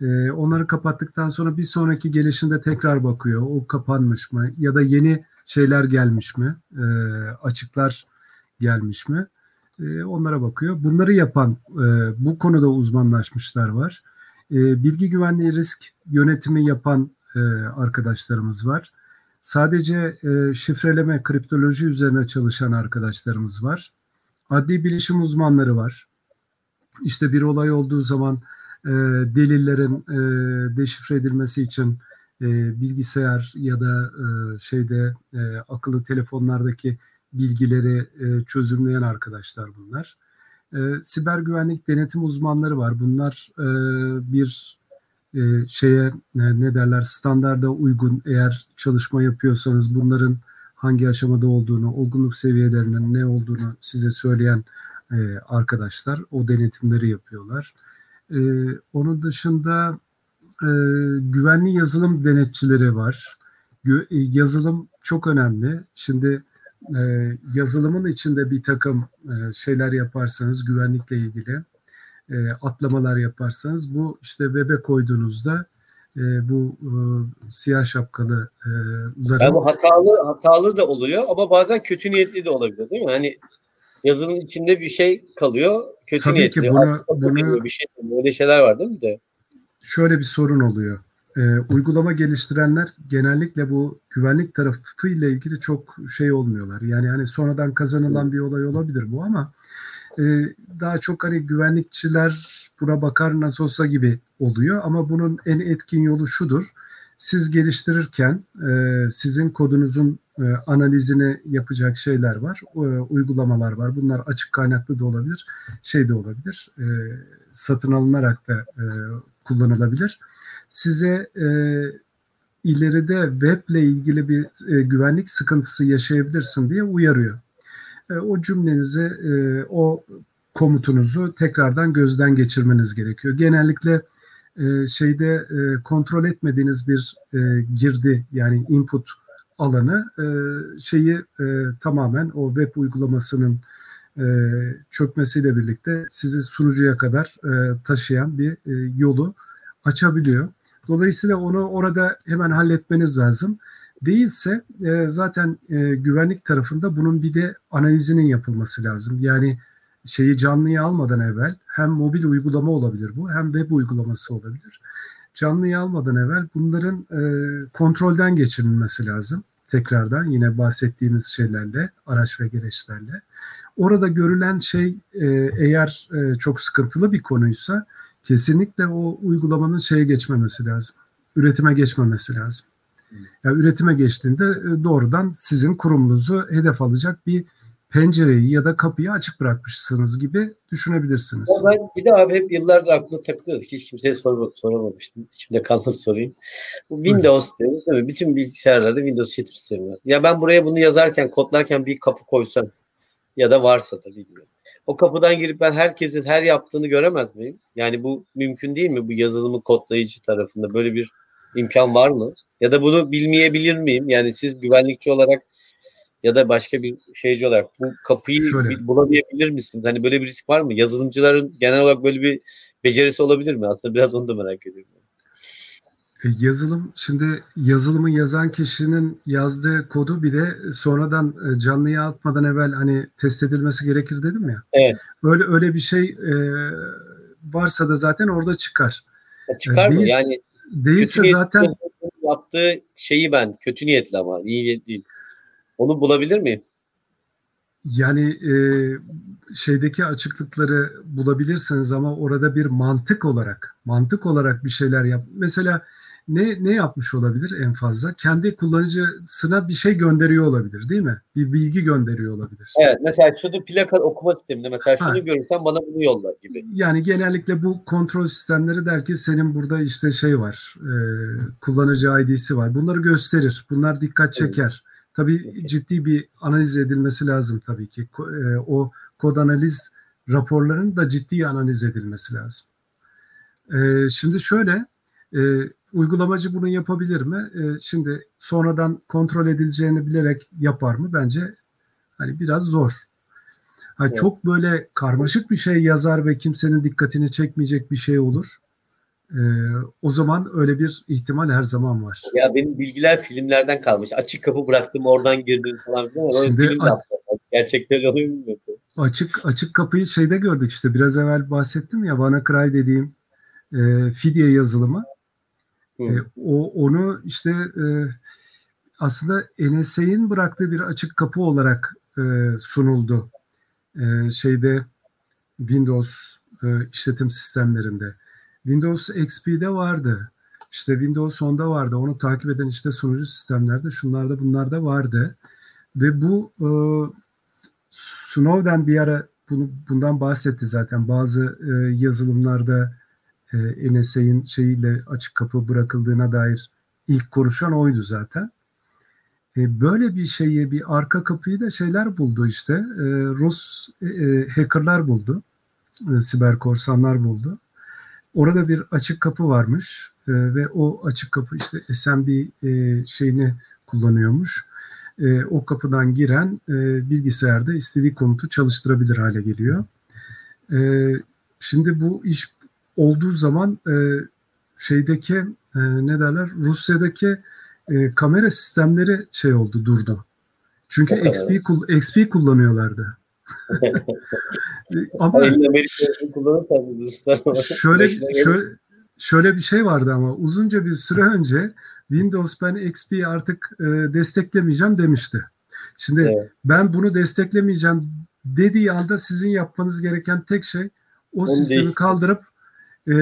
E, onları kapattıktan sonra bir sonraki gelişinde tekrar bakıyor. O kapanmış mı? Ya da yeni şeyler gelmiş mi? E, açıklar gelmiş mi? E, onlara bakıyor. Bunları yapan e, bu konuda uzmanlaşmışlar var e, bilgi güvenliği risk yönetimi yapan e, arkadaşlarımız var. Sadece e, şifreleme, kriptoloji üzerine çalışan arkadaşlarımız var. Adli bilişim uzmanları var. İşte bir olay olduğu zaman e, delillerin deşifre edilmesi için bilgisayar ya da şeyde akıllı telefonlardaki bilgileri e, çözümleyen arkadaşlar bunlar. E, siber güvenlik denetim uzmanları var. Bunlar e, bir e, şeye ne, ne derler standarda uygun eğer çalışma yapıyorsanız bunların hangi aşamada olduğunu, olgunluk seviyelerinin ne olduğunu size söyleyen e, arkadaşlar o denetimleri yapıyorlar. E, onun dışında e, güvenli yazılım denetçileri var. E, yazılım çok önemli. Şimdi e, yazılımın içinde bir takım e, şeyler yaparsanız güvenlikle ilgili e, atlamalar yaparsanız bu işte web'e koyduğunuzda e, bu e, siyah şapkalı e, uzarım. Yani bu hatalı hatalı da oluyor ama bazen kötü niyetli de olabilir değil mi? Hani yazının içinde bir şey kalıyor kötü Tabii niyetli. Ki bunu, bunu, bir şey böyle şeyler var değil mi de? Şöyle bir sorun oluyor e, uygulama geliştirenler genellikle bu güvenlik tarafı ile ilgili çok şey olmuyorlar. Yani hani sonradan kazanılan bir olay olabilir bu ama e, daha çok hani güvenlikçiler buna bakar nasıl olsa gibi oluyor ama bunun en etkin yolu şudur. Siz geliştirirken e, sizin kodunuzun e, analizini yapacak şeyler var, e, uygulamalar var. Bunlar açık kaynaklı da olabilir, şey de olabilir, e, satın alınarak da e, kullanılabilir size e, ileride weble ilgili bir e, güvenlik sıkıntısı yaşayabilirsin diye uyarıyor. E, o cümlenizi, e, o komutunuzu tekrardan gözden geçirmeniz gerekiyor. Genellikle e, şeyde e, kontrol etmediğiniz bir e, girdi yani input alanı e, şeyi e, tamamen o web uygulamasının e, çökmesiyle birlikte sizi sunucuya kadar e, taşıyan bir e, yolu açabiliyor. Dolayısıyla onu orada hemen halletmeniz lazım. Değilse e, zaten e, güvenlik tarafında bunun bir de analizinin yapılması lazım. Yani şeyi canlıya almadan evvel hem mobil uygulama olabilir bu hem web uygulaması olabilir. Canlıya almadan evvel bunların e, kontrolden geçirilmesi lazım. Tekrardan yine bahsettiğimiz şeylerle, araç ve gereçlerle. Orada görülen şey e, eğer e, çok sıkıntılı bir konuysa kesinlikle o uygulamanın şeye geçmemesi lazım. Üretime geçmemesi lazım. Yani üretime geçtiğinde e, doğrudan sizin kurumunuzu hedef alacak bir pencereyi ya da kapıyı açık bırakmışsınız gibi düşünebilrsiniz. Ya ben bir de abi hep yıllardır aklıma takılıyor. Hiç kimseye sormak, soramamıştım. İçimde kaldı sorayım. Bu Windows değil mi? Bütün bilgisayarlarda Windows işletim sistemi var. Ya ben buraya bunu yazarken, kodlarken bir kapı koysam ya da varsa da bilmiyorum. O kapıdan girip ben herkesin her yaptığını göremez miyim? Yani bu mümkün değil mi? Bu yazılımı kodlayıcı tarafında böyle bir imkan var mı? Ya da bunu bilmeyebilir miyim? Yani siz güvenlikçi olarak ya da başka bir şeyci olarak bu kapıyı Şöyle. bulamayabilir misiniz? Hani böyle bir risk var mı? Yazılımcıların genel olarak böyle bir becerisi olabilir mi? Aslında biraz onu da merak ediyorum. E, Yazılım şimdi yazılımı yazan kişinin yazdığı kodu bile sonradan e, canlıya atmadan evvel hani test edilmesi gerekir dedim ya. Evet. Öyle öyle bir şey e, varsa da zaten orada çıkar. Ya çıkar mı? Değilse- Yani Değilse kötü zaten yaptığı şeyi ben kötü niyetli ama iyi niyetli değil. Onu bulabilir miyim? yani e, şeydeki açıklıkları bulabilirsiniz ama orada bir mantık olarak mantık olarak bir şeyler yap. Mesela ne ne yapmış olabilir en fazla? Kendi kullanıcısına bir şey gönderiyor olabilir, değil mi? Bir bilgi gönderiyor olabilir. Evet. Mesela şunu plaka okuma sisteminde mesela şunu Ha. görürsen bana bunu yolla gibi. Yani genellikle bu kontrol sistemleri der ki senin burada işte şey var, e, kullanıcı ID'si var. Bunları gösterir. Bunlar dikkat çeker. Tabii ciddi bir analiz edilmesi lazım tabii ki. E, o kod analiz raporlarının da ciddi analiz edilmesi lazım. E, şimdi şöyle, e, uygulamacı bunu yapabilir mi? E, şimdi sonradan kontrol edileceğini bilerek yapar mı? Bence hani biraz zor. Ha, Evet. Çok böyle karmaşık bir şey yazar ve kimsenin dikkatini çekmeyecek bir şey olur. Ee, o zaman öyle bir ihtimal her zaman var. Ya benim bilgiler filmlerden kalmış. Açık kapı bıraktım oradan girdim falan filan. Şimdi aslında. Gerçekten oluyor mu. Açık açık kapıyı şeyde gördük işte biraz evvel bahsettim ya WannaCry dediğim e, fidye yazılımı. E, o onu işte e, aslında NSA'in bıraktığı bir açık kapı olarak e, sunuldu. E, şeyde Windows e, işletim sistemlerinde. Windows XP'de vardı. İşte Windows 10'da vardı. Onu takip eden işte sunucu sistemlerde şunlarda bunlarda vardı. Ve bu e, Snowden bir ara bunu, bundan bahsetti zaten. Bazı e, yazılımlarda e, NSA'in şeyiyle açık kapı bırakıldığına dair ilk konuşan oydu zaten. E, böyle bir şeyi, bir arka kapıyı da şeyler buldu işte. E, Rus e, e, hackerlar buldu. Siber korsanlar buldu. Orada bir açık kapı varmış ve o açık kapı işte SMB e, şeyini kullanıyormuş. O kapıdan giren bilgisayarda istediği komutu çalıştırabilir hale geliyor. Şimdi bu iş olduğu zaman e, şeydeki e, ne derler Rusya'daki e, kamera sistemleri şey oldu durdu. Çünkü. XP, XP kullanıyorlardı. [LAUGHS] Ama şöyle şöyle şöyle bir şey vardı ama uzunca bir süre önce Windows ben XP'yi artık e, desteklemeyeceğim demişti. Şimdi Evet. ben bunu desteklemeyeceğim dediği anda sizin yapmanız gereken tek şey o Onu sistemi değiştirmek. kaldırıp e,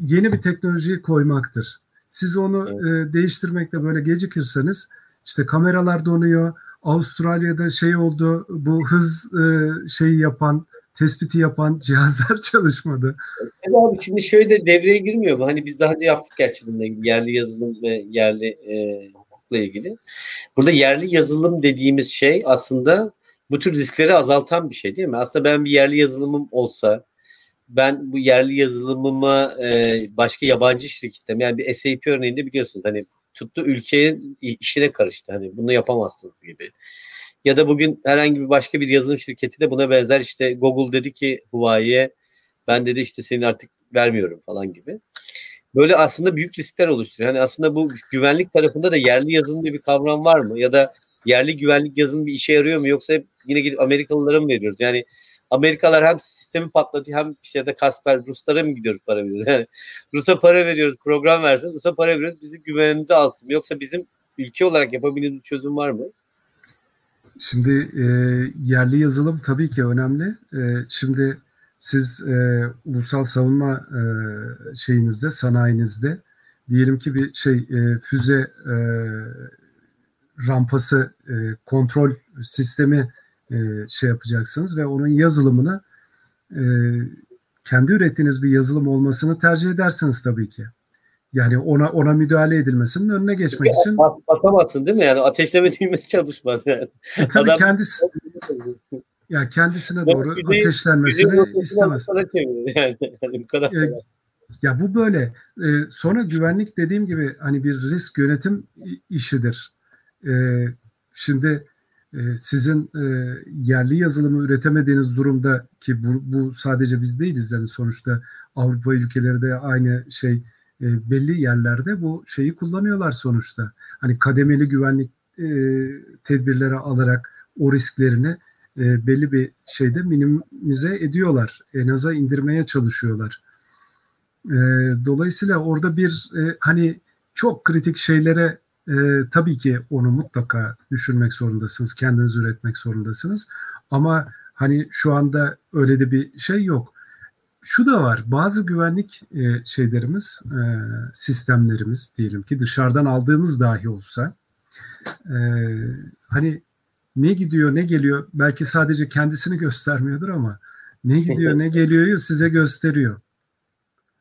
yeni bir teknolojiyi koymaktır. Siz onu e, değiştirmekte böyle gecikirseniz işte kameralar donuyor. Avustralya'da şey oldu bu hız e, şeyi yapan tespiti yapan cihazlar [LAUGHS] çalışmadı. Evet abi şimdi şöyle de devreye girmiyor mu? Hani biz daha önce yaptık gerçi bununla ilgili yerli yazılım ve yerli e, hukukla ilgili. Burada yerli yazılım dediğimiz şey aslında bu tür riskleri azaltan bir şey değil mi? Aslında ben bir yerli yazılımım olsa ben bu yerli yazılımıma e, başka yabancı şirketim yani bir SAP örneğinde biliyorsunuz hani tuttu ülkenin işine karıştı. Hani bunu yapamazsınız gibi. Ya da bugün herhangi bir başka bir yazılım şirketi de buna benzer işte Google dedi ki Huawei'ye ben dedi işte seni artık vermiyorum falan gibi. Böyle aslında büyük riskler oluşturuyor. Yani aslında bu güvenlik tarafında da yerli yazılım diye bir kavram var mı? Ya da yerli güvenlik yazılım bir işe yarıyor mu? Yoksa hep yine gidip Amerikalılara mı veriyoruz? Yani Amerikalılar hem sistemi patlatıyor hem işte ya da Kasper Ruslara mı gidiyoruz para veriyoruz? Yani Rus'a para veriyoruz program versin Rus'a para veriyoruz bizi güvenimizi alsın. Yoksa bizim ülke olarak yapabildiğimiz bir çözüm var mı? Şimdi e, yerli yazılım tabii ki önemli. E, şimdi siz e, ulusal savunma e, şeyinizde, sanayinizde diyelim ki bir şey e, füze e, rampası e, kontrol sistemi e, şey yapacaksınız ve onun yazılımını e, kendi ürettiğiniz bir yazılım olmasını tercih edersiniz tabii ki. Yani ona ona müdahale edilmesinin önüne geçmek için. Bas, basamazsın değil mi? Yani ateşleme düğmesi [LAUGHS] çalışmaz yani. E, tabii Adam... kendisi ya kendisine doğru yüzey, ateşlenmesini yüzey istemez. Yani. [LAUGHS] yani bu kadar e, ya bu böyle. E, sonra güvenlik dediğim gibi hani bir risk yönetim işidir. E, şimdi sizin e, yerli yazılımı üretemediğiniz durumda ki bu, bu sadece biz değiliz yani sonuçta Avrupa ülkeleri de aynı şey e, belli yerlerde bu şeyi kullanıyorlar sonuçta. Hani kademeli güvenlik e, tedbirleri alarak o risklerini belli bir şeyde minimize ediyorlar. En aza indirmeye çalışıyorlar. Dolayısıyla orada bir hani çok kritik şeylere e, tabii ki onu mutlaka düşünmek zorundasınız. Kendiniz üretmek zorundasınız. Ama hani şu anda öyle de bir şey yok şu da var. Bazı güvenlik e, şeylerimiz, e, sistemlerimiz diyelim ki dışarıdan aldığımız dahi olsa e, hani ne gidiyor ne geliyor belki sadece kendisini göstermiyordur ama ne gidiyor [LAUGHS] ne geliyor size gösteriyor.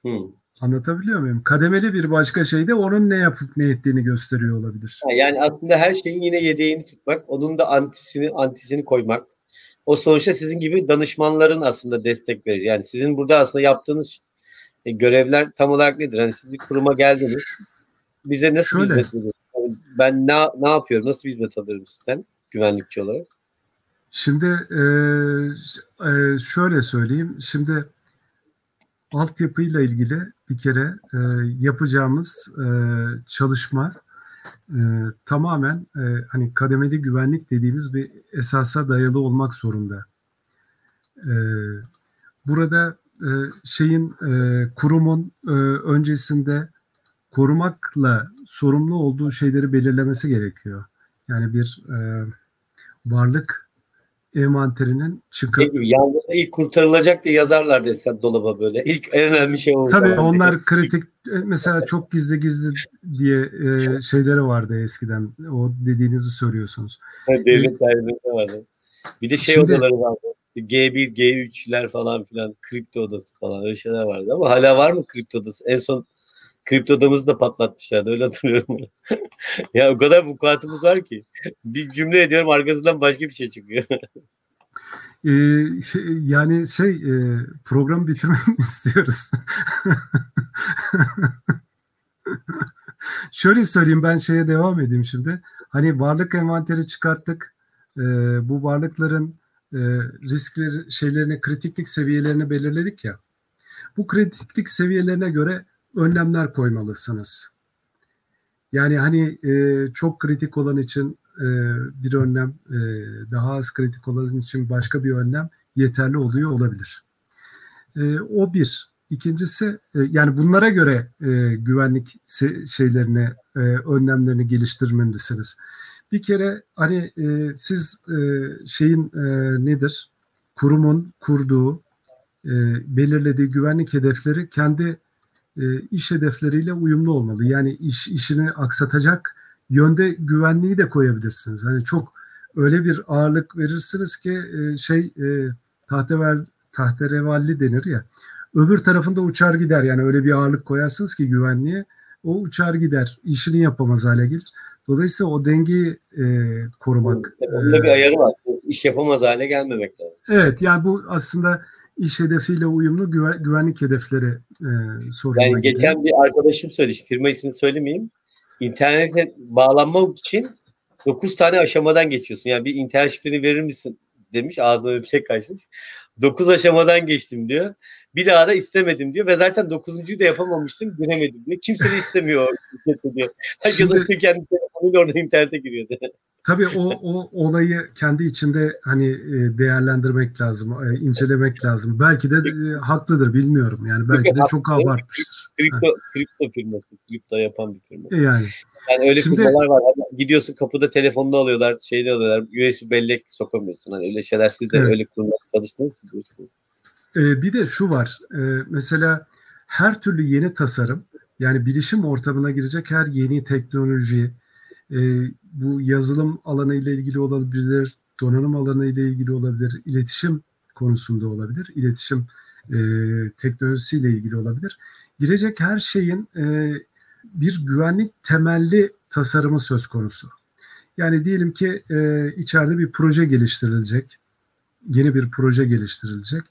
Hmm. Anlatabiliyor muyum? Kademeli bir başka şey de onun ne yapıp ne ettiğini gösteriyor olabilir. Yani aslında her şeyin yine yedeğini tutmak, onun da antisini antisini koymak o sonuçta sizin gibi danışmanların aslında destek verir. Yani sizin burada aslında yaptığınız e, görevler tam olarak nedir? Hani siz bir kuruma geldiniz. Bize nasıl Şöyle. hizmet veriyorsunuz? Yani ben ne, ne yapıyorum? Nasıl hizmet alırım sizden güvenlikçi olarak? Şimdi e, e, şöyle söyleyeyim. Şimdi altyapıyla ilgili bir kere e, yapacağımız e, çalışma e, tamamen e, hani kademeli güvenlik dediğimiz bir esasa dayalı olmak zorunda. E, burada e, şeyin e, kurumun e, öncesinde korumakla sorumlu olduğu şeyleri belirlemesi gerekiyor. Yani bir e, varlık envanterinin çıkıp... Yani ilk kurtarılacak diye yazarlar desen dolaba böyle. İlk en önemli şey o. Tabii onlar kritik. E, mesela çok gizli gizli diye e, şeyleri vardı eskiden. O dediğinizi söylüyorsunuz. Devlet dairesi vardı. Bir de şey Şimdi, odaları vardı. G1, G3'ler falan filan. Kripto odası falan öyle şeyler vardı. Ama hala var mı kripto odası? En son kripto odamızı da patlatmışlardı. Öyle hatırlıyorum. [LAUGHS] ya o kadar vukuatımız var ki. Bir cümle ediyorum arkasından başka bir şey çıkıyor. [LAUGHS] Ee, yani şey e, program bitirmemi istiyoruz. [LAUGHS] Şöyle söyleyeyim ben şeye devam edeyim şimdi. Hani varlık envanteri çıkarttık. E, bu varlıkların e, riskleri şeylerini kritiklik seviyelerini belirledik ya. Bu kritiklik seviyelerine göre önlemler koymalısınız. Yani hani e, çok kritik olan için e, bir önlem, e, daha az kritik olan için başka bir önlem yeterli oluyor olabilir. E, o bir. İkincisi e, yani bunlara göre e, güvenlik şeylerini, e, önlemlerini geliştirmelisiniz. Bir kere hani e, siz e, şeyin e, nedir? Kurumun kurduğu, e, belirlediği güvenlik hedefleri kendi e, iş hedefleriyle uyumlu olmalı. Yani iş işini aksatacak yönde güvenliği de koyabilirsiniz. Hani çok öyle bir ağırlık verirsiniz ki e, şey e, tahtever tahterevalli denir ya. Öbür tarafında uçar gider. Yani öyle bir ağırlık koyarsınız ki güvenliğe o uçar gider. işini yapamaz hale gelir. Dolayısıyla o dengeyi e, korumak. Bunda e, bir ayarı var. İş yapamaz hale gelmemek lazım. Evet yani bu aslında iş hedefiyle uyumlu güven, güvenlik hedefleri e, sorununa Yani geçen gidiyor. bir arkadaşım söyledi, firma ismini söylemeyeyim. İnternete bağlanmak için 9 tane aşamadan geçiyorsun. Yani bir internet şifreni verir misin demiş. Ağzına bir şey kaçmış. 9 aşamadan geçtim diyor. Bir daha da istemedim diyor ve zaten 9.'yu da yapamamıştım giremedim diyor. Kimse de istemiyor diyor. Herkes Şimdi, kendi telefonuyla orada internete giriyordu. Tabii o, [LAUGHS] o olayı kendi içinde hani e, değerlendirmek lazım, e, incelemek lazım. Belki de e, haklıdır bilmiyorum. Yani belki de çok abartmıştır. Kripto, kripto firması, kripto yapan bir firma. Yani. Yani öyle Şimdi, firmalar var. Hani gidiyorsun kapıda telefonunu alıyorlar, şeyini alıyorlar. USB bellek sokamıyorsun. Hani öyle şeyler siz de evet. öyle kurumlar çalıştınız mı? Ee, bir de şu var. E, mesela her türlü yeni tasarım, yani bilişim ortamına girecek her yeni teknoloji, e, bu yazılım alanı ile ilgili olabilir, donanım alanı ile ilgili olabilir, iletişim konusunda olabilir, iletişim e, teknolojisiyle ilgili olabilir. Girecek her şeyin e, bir güvenlik temelli tasarımı söz konusu. Yani diyelim ki e, içeride bir proje geliştirilecek, yeni bir proje geliştirilecek.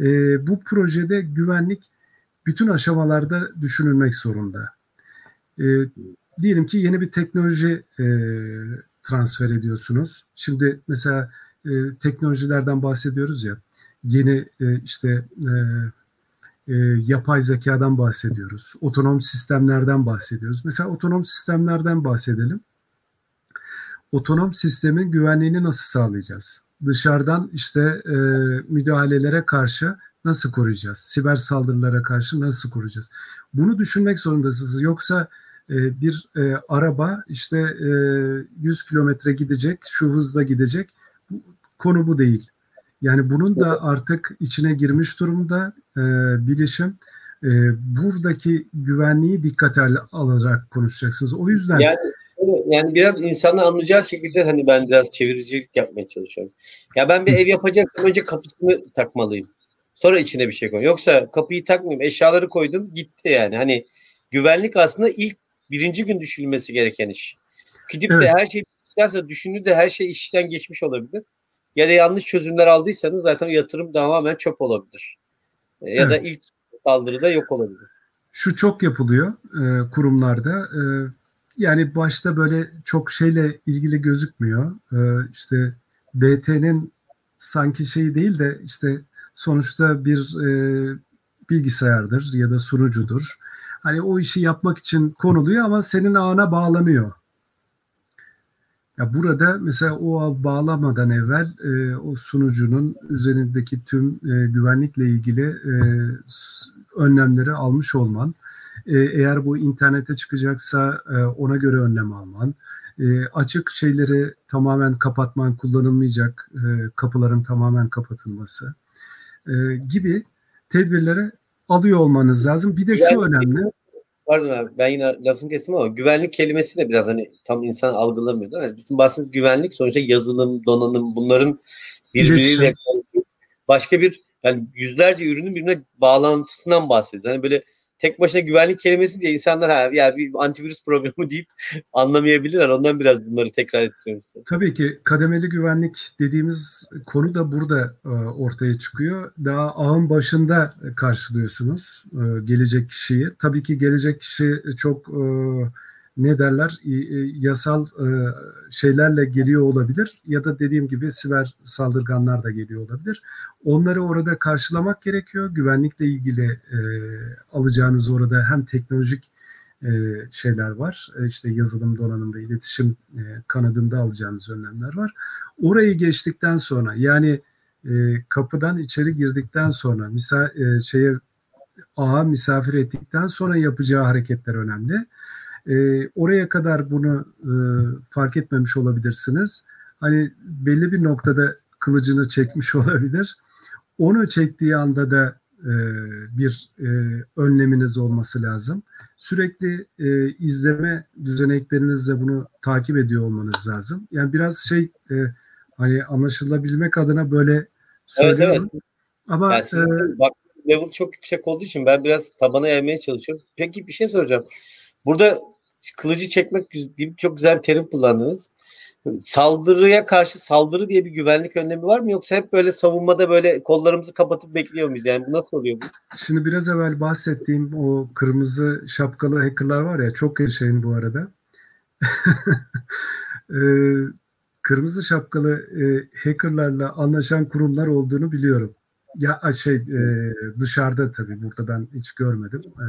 E, bu projede güvenlik bütün aşamalarda düşünülmek zorunda. E, diyelim ki yeni bir teknoloji e, transfer ediyorsunuz. Şimdi mesela e, teknolojilerden bahsediyoruz ya, yeni e, işte e, e, yapay zekadan bahsediyoruz, otonom sistemlerden bahsediyoruz. Mesela otonom sistemlerden bahsedelim. Otonom sistemin güvenliğini nasıl sağlayacağız? Dışarıdan işte e, müdahalelere karşı nasıl koruyacağız? Siber saldırılara karşı nasıl koruyacağız? Bunu düşünmek zorundasınız. Yoksa e, bir e, araba işte e, 100 kilometre gidecek, şu hızla gidecek. Bu, konu bu değil. Yani bunun da artık içine girmiş durumda e, bilişim. E, buradaki güvenliği dikkate alarak konuşacaksınız. O yüzden yani yani biraz insanın anlayacağı şekilde hani ben biraz çeviricilik yapmaya çalışıyorum. Ya ben bir ev yapacaksam önce kapısını takmalıyım. Sonra içine bir şey koy. Yoksa kapıyı takmayayım, eşyaları koydum, gitti yani. Hani güvenlik aslında ilk birinci gün düşünülmesi gereken iş. Gidip evet. de her şey derse düşündü de her şey işten geçmiş olabilir. Ya da yanlış çözümler aldıysanız zaten yatırım tamamen çöp olabilir. E, ya evet. da ilk saldırıda yok olabilir. Şu çok yapılıyor e, kurumlarda. E, yani başta böyle çok şeyle ilgili gözükmüyor. E, işte DT'nin sanki şey değil de işte sonuçta bir e, bilgisayardır ya da sunucudur. Hani o işi yapmak için konuluyor ama senin ağına bağlanıyor. Ya burada mesela o ağ bağlamadan evvel e, o sunucunun üzerindeki tüm e, güvenlikle ilgili e, önlemleri almış olman, e, eğer bu internete çıkacaksa e, ona göre önlem alman, e, açık şeyleri tamamen kapatman, kullanılmayacak e, kapıların tamamen kapatılması e, gibi tedbirlere alıyor olmanız lazım. Bir de şu önemli. Pardon abi ben yine lafını kestim ama güvenlik kelimesi de biraz hani tam insan algılamıyor değil mi? Bizim bahsettiğimiz güvenlik sonuçta yazılım, donanım bunların birbiriyle başka bir yani yüzlerce ürünün birbirine bağlantısından bahsediyoruz. Hani böyle tek başına güvenlik kelimesi diye insanlar ha ya bir antivirüs programı deyip [LAUGHS] anlamayabilirler. Ondan biraz bunları tekrar size. Tabii ki kademeli güvenlik dediğimiz konu da burada e, ortaya çıkıyor. Daha ağın başında karşılıyorsunuz e, gelecek kişiyi. Tabii ki gelecek kişi çok e, ne derler yasal şeylerle geliyor olabilir ya da dediğim gibi siber saldırganlar da geliyor olabilir. Onları orada karşılamak gerekiyor. Güvenlikle ilgili e, alacağınız orada hem teknolojik e, şeyler var. E, işte yazılım donanımda, iletişim e, kanadında alacağınız önlemler var. Orayı geçtikten sonra yani e, kapıdan içeri girdikten sonra misal e, şeye ağa misafir ettikten sonra yapacağı hareketler önemli. E, oraya kadar bunu e, fark etmemiş olabilirsiniz. Hani belli bir noktada kılıcını çekmiş [LAUGHS] olabilir. Onu çektiği anda da e, bir e, önleminiz olması lazım. Sürekli e, izleme düzeneklerinizle bunu takip ediyor olmanız lazım. Yani biraz şey e, hani anlaşılabilmek adına böyle söylüyorum. Evet, evet. Ama yani e, bak level çok yüksek olduğu için ben biraz tabana eğmeye çalışıyorum. Peki bir şey soracağım. Burada kılıcı çekmek gibi çok güzel bir terim kullandınız. Saldırıya karşı saldırı diye bir güvenlik önlemi var mı yoksa hep böyle savunmada böyle kollarımızı kapatıp bekliyor muyuz? Yani bu nasıl oluyor bu? Şimdi biraz evvel bahsettiğim o kırmızı şapkalı hackerlar var ya çok yaşayın bu arada. [LAUGHS] ee, kırmızı şapkalı e, hackerlarla anlaşan kurumlar olduğunu biliyorum. Ya şey e, dışarıda tabii burada ben hiç görmedim. E, e,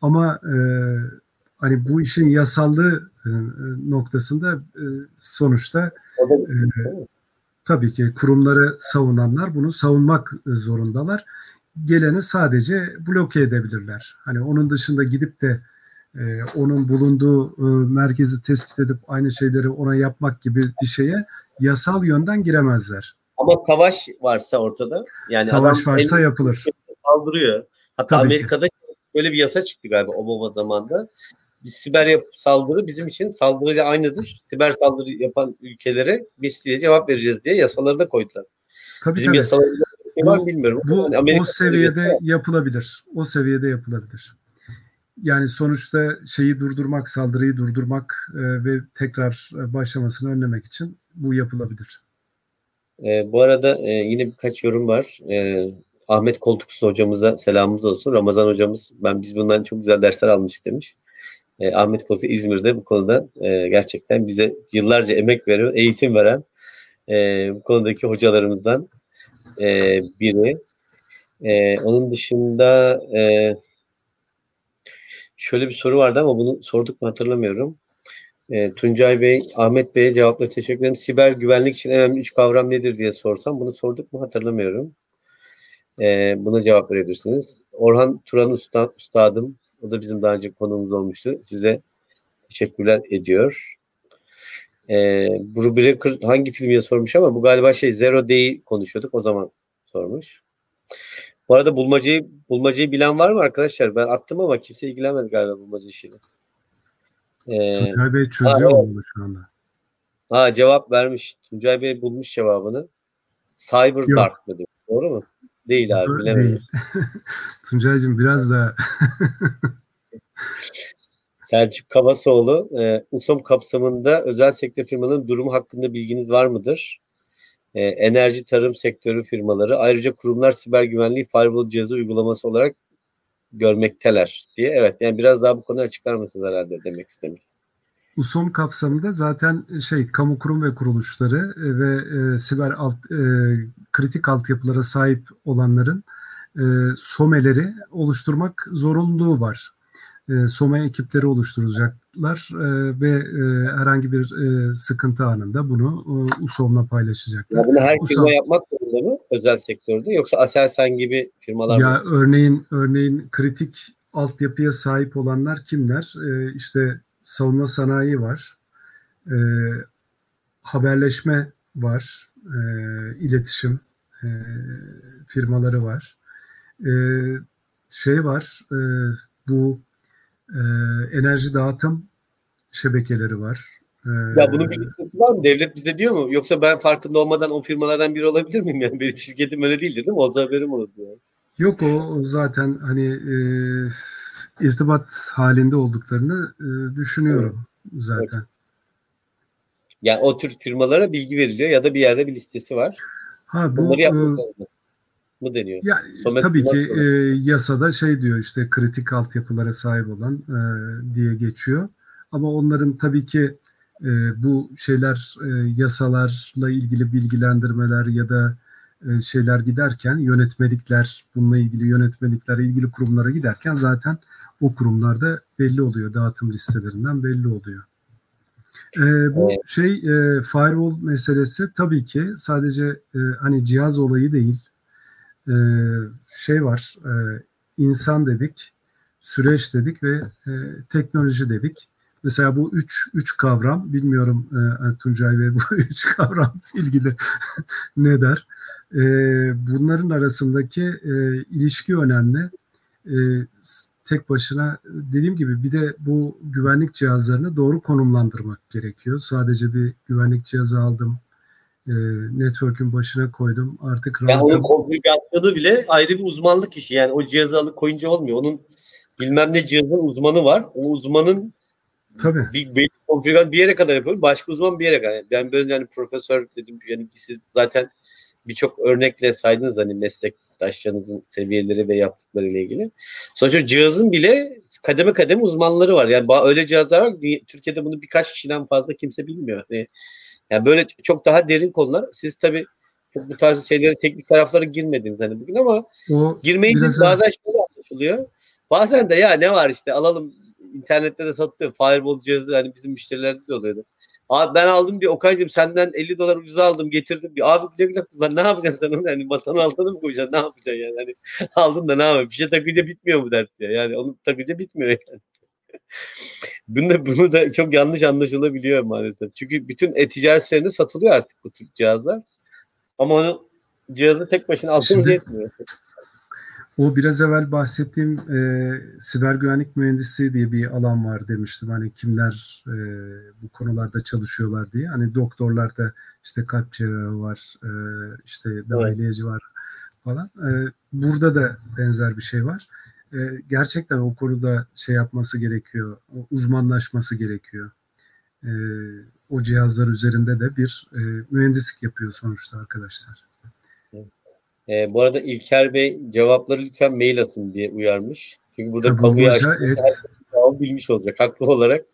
Ama e, hani bu işin yasallığı e, noktasında e, sonuçta e, tabii ki kurumları savunanlar bunu savunmak zorundalar. Geleni sadece bloke edebilirler. Hani onun dışında gidip de e, onun bulunduğu e, merkezi tespit edip aynı şeyleri ona yapmak gibi bir şeye yasal yönden giremezler. Ama savaş varsa ortada yani Savaş varsa yapılır. saldırıyor. Hatta Tabii ki. Böyle bir yasa çıktı galiba Obama zamanında. Bir siber saldırı bizim için saldırıyla aynıdır. Siber saldırı yapan ülkelere biz diye cevap vereceğiz diye yasaları da koydular. Tabii bizim tabii. yasalarımızda şey var mı bilmiyorum. Bu Yani o seviyede yapılabilir. O seviyede yapılabilir. Yani sonuçta şeyi durdurmak, saldırıyı durdurmak e, ve tekrar e, başlamasını önlemek için bu yapılabilir. Ee, bu arada e, yine birkaç yorum var. Ee, Ahmet Koltuksuz hocamıza selamımız olsun. Ramazan hocamız ben biz bundan çok güzel dersler almıştık demiş. Ee, Ahmet Koltuk İzmir'de bu konuda e, gerçekten bize yıllarca emek veren, eğitim veren e, bu konudaki hocalarımızdan e, biri. E, onun dışında e, şöyle bir soru vardı ama bunu sorduk mu hatırlamıyorum. E, Tuncay Bey, Ahmet Bey'e cevapla teşekkür ederim. Siber güvenlik için önemli üç kavram nedir diye sorsam bunu sorduk mu hatırlamıyorum. E, buna cevap verebilirsiniz. Orhan Turan Usta, Üstadım, o da bizim daha önce konuğumuz olmuştu. Size teşekkürler ediyor. E, Bruce Breaker hangi film diye sormuş ama bu galiba şey Zero Day'i konuşuyorduk o zaman sormuş. Bu arada bulmacayı bulmacayı bilen var mı arkadaşlar? Ben attım ama kimse ilgilenmedi galiba bulmaca işiyle. Ee, Tuncay Bey çözüyor ha, mu şu anda? Ha cevap vermiş. Tuncay Bey bulmuş cevabını. Cyber Yok. Dark mı diyor. Doğru mu? Değil abi bilemedim. [LAUGHS] Tuncay'cığım biraz da [LAUGHS] Selçuk Kavasoğlu, e, USOM kapsamında özel sektör firmaların durumu hakkında bilginiz var mıdır? E, enerji, tarım sektörü firmaları ayrıca kurumlar siber güvenliği firewall cihazı uygulaması olarak görmekteler diye. Evet yani biraz daha bu konuyu açıklar mısınız herhalde demek istemiş. USOM kapsamında zaten şey kamu kurum ve kuruluşları e, ve e, siber alt, e, kritik altyapılara sahip olanların e, SOME'leri oluşturmak zorunluluğu var. E, SOME ekipleri oluşturacaklar e, ve e, herhangi bir e, sıkıntı anında bunu e, USOM'la paylaşacaklar. Ya bunu her USOM- firma yapmak zorunda mı özel sektörde yoksa Aselsan gibi firmalar Ya mı? örneğin örneğin kritik altyapıya sahip olanlar kimler? Ee, işte savunma sanayi var, ee, haberleşme var, ee, iletişim ee, firmaları var, Ee, şey var, ee, bu ee, enerji dağıtım şebekeleri var. Ya bunun bir listesi var mı? Devlet bize diyor mu? Yoksa ben farkında olmadan o firmalardan biri olabilir miyim? Yani [LAUGHS] benim şirketim öyle değildi değil mi? Olsa haberim olurdu yani. Yok o, o zaten hani e, irtibat halinde olduklarını e, düşünüyorum evet. zaten. Evet. Yani o tür firmalara bilgi veriliyor ya da bir yerde bir listesi var. Ha bu Bunları e, mı deniyor? Ya, tabii ki e, yasada şey diyor işte kritik altyapılara sahip olan e, diye geçiyor. Ama onların tabii ki e, bu şeyler e, yasalarla ilgili bilgilendirmeler ya da e, şeyler giderken yönetmelikler bununla ilgili yönetmelikler ilgili kurumlara giderken zaten o kurumlarda belli oluyor dağıtım listelerinden belli oluyor. E, bu evet. şey e, firewall meselesi tabii ki sadece e, hani cihaz olayı değil e, şey var e, insan dedik süreç dedik ve e, teknoloji dedik. Mesela bu üç, üç kavram, bilmiyorum e, Tuncay Bey bu [LAUGHS] üç kavram ilgili [LAUGHS] ne der? E, bunların arasındaki e, ilişki önemli. E, tek başına dediğim gibi bir de bu güvenlik cihazlarını doğru konumlandırmak gerekiyor. Sadece bir güvenlik cihazı aldım, e, network'ün başına koydum. Artık yani onun konfigürasyonu bile ayrı bir uzmanlık işi. Yani o cihazı alıp koyunca olmuyor. Onun bilmem ne cihazın uzmanı var. O uzmanın Tabii. Bir, bir konfigürasyon bir yere kadar yapıyor. Başka uzman bir yere kadar. Ben böyle yani profesör dedim yani siz zaten birçok örnekle saydınız hani meslektaşlarınızın seviyeleri ve yaptıkları ile ilgili. Sonuçta cihazın bile kademe kademe uzmanları var. Yani öyle cihazlar var Türkiye'de bunu birkaç kişiden fazla kimse bilmiyor. Yani, yani böyle çok daha derin konular. Siz tabii bu tarz şeylere teknik taraflara girmediniz hani bugün ama o girmeyince bazen şöyle anlaşılıyor. Bazen de ya ne var işte alalım internette de satılıyor. Firewall cihazı hani bizim müşterilerde de oluyordu. Abi ben aldım bir Okan'cığım senden 50 dolar ucuza aldım getirdim. Bir abi güle güle kullan ne yapacaksın sen onu yani masanın altına mı koyacaksın ne yapacaksın yani hani [LAUGHS] aldın da ne yapacaksın bir şey takınca bitmiyor bu dert diye yani onu takınca bitmiyor yani. [LAUGHS] bunu da, bunu da çok yanlış anlaşılabiliyor maalesef. Çünkü bütün e-ticaret satılıyor artık bu tür cihazlar. Ama onu cihazı tek başına alsanız yetmiyor. O biraz evvel bahsettiğim e, siber güvenlik mühendisliği diye bir alan var demiştim. Hani kimler e, bu konularda çalışıyorlar diye. Hani doktorlarda işte kalp cerrahı var, e, işte dahiliyeci var falan. E, burada da benzer bir şey var. E, gerçekten o konuda şey yapması gerekiyor, uzmanlaşması gerekiyor. E, o cihazlar üzerinde de bir e, mühendislik yapıyor sonuçta arkadaşlar. E, bu arada İlker Bey cevapları lütfen mail atın diye uyarmış. Çünkü burada kamuya açtık. Cevabı bilmiş olacak haklı olarak.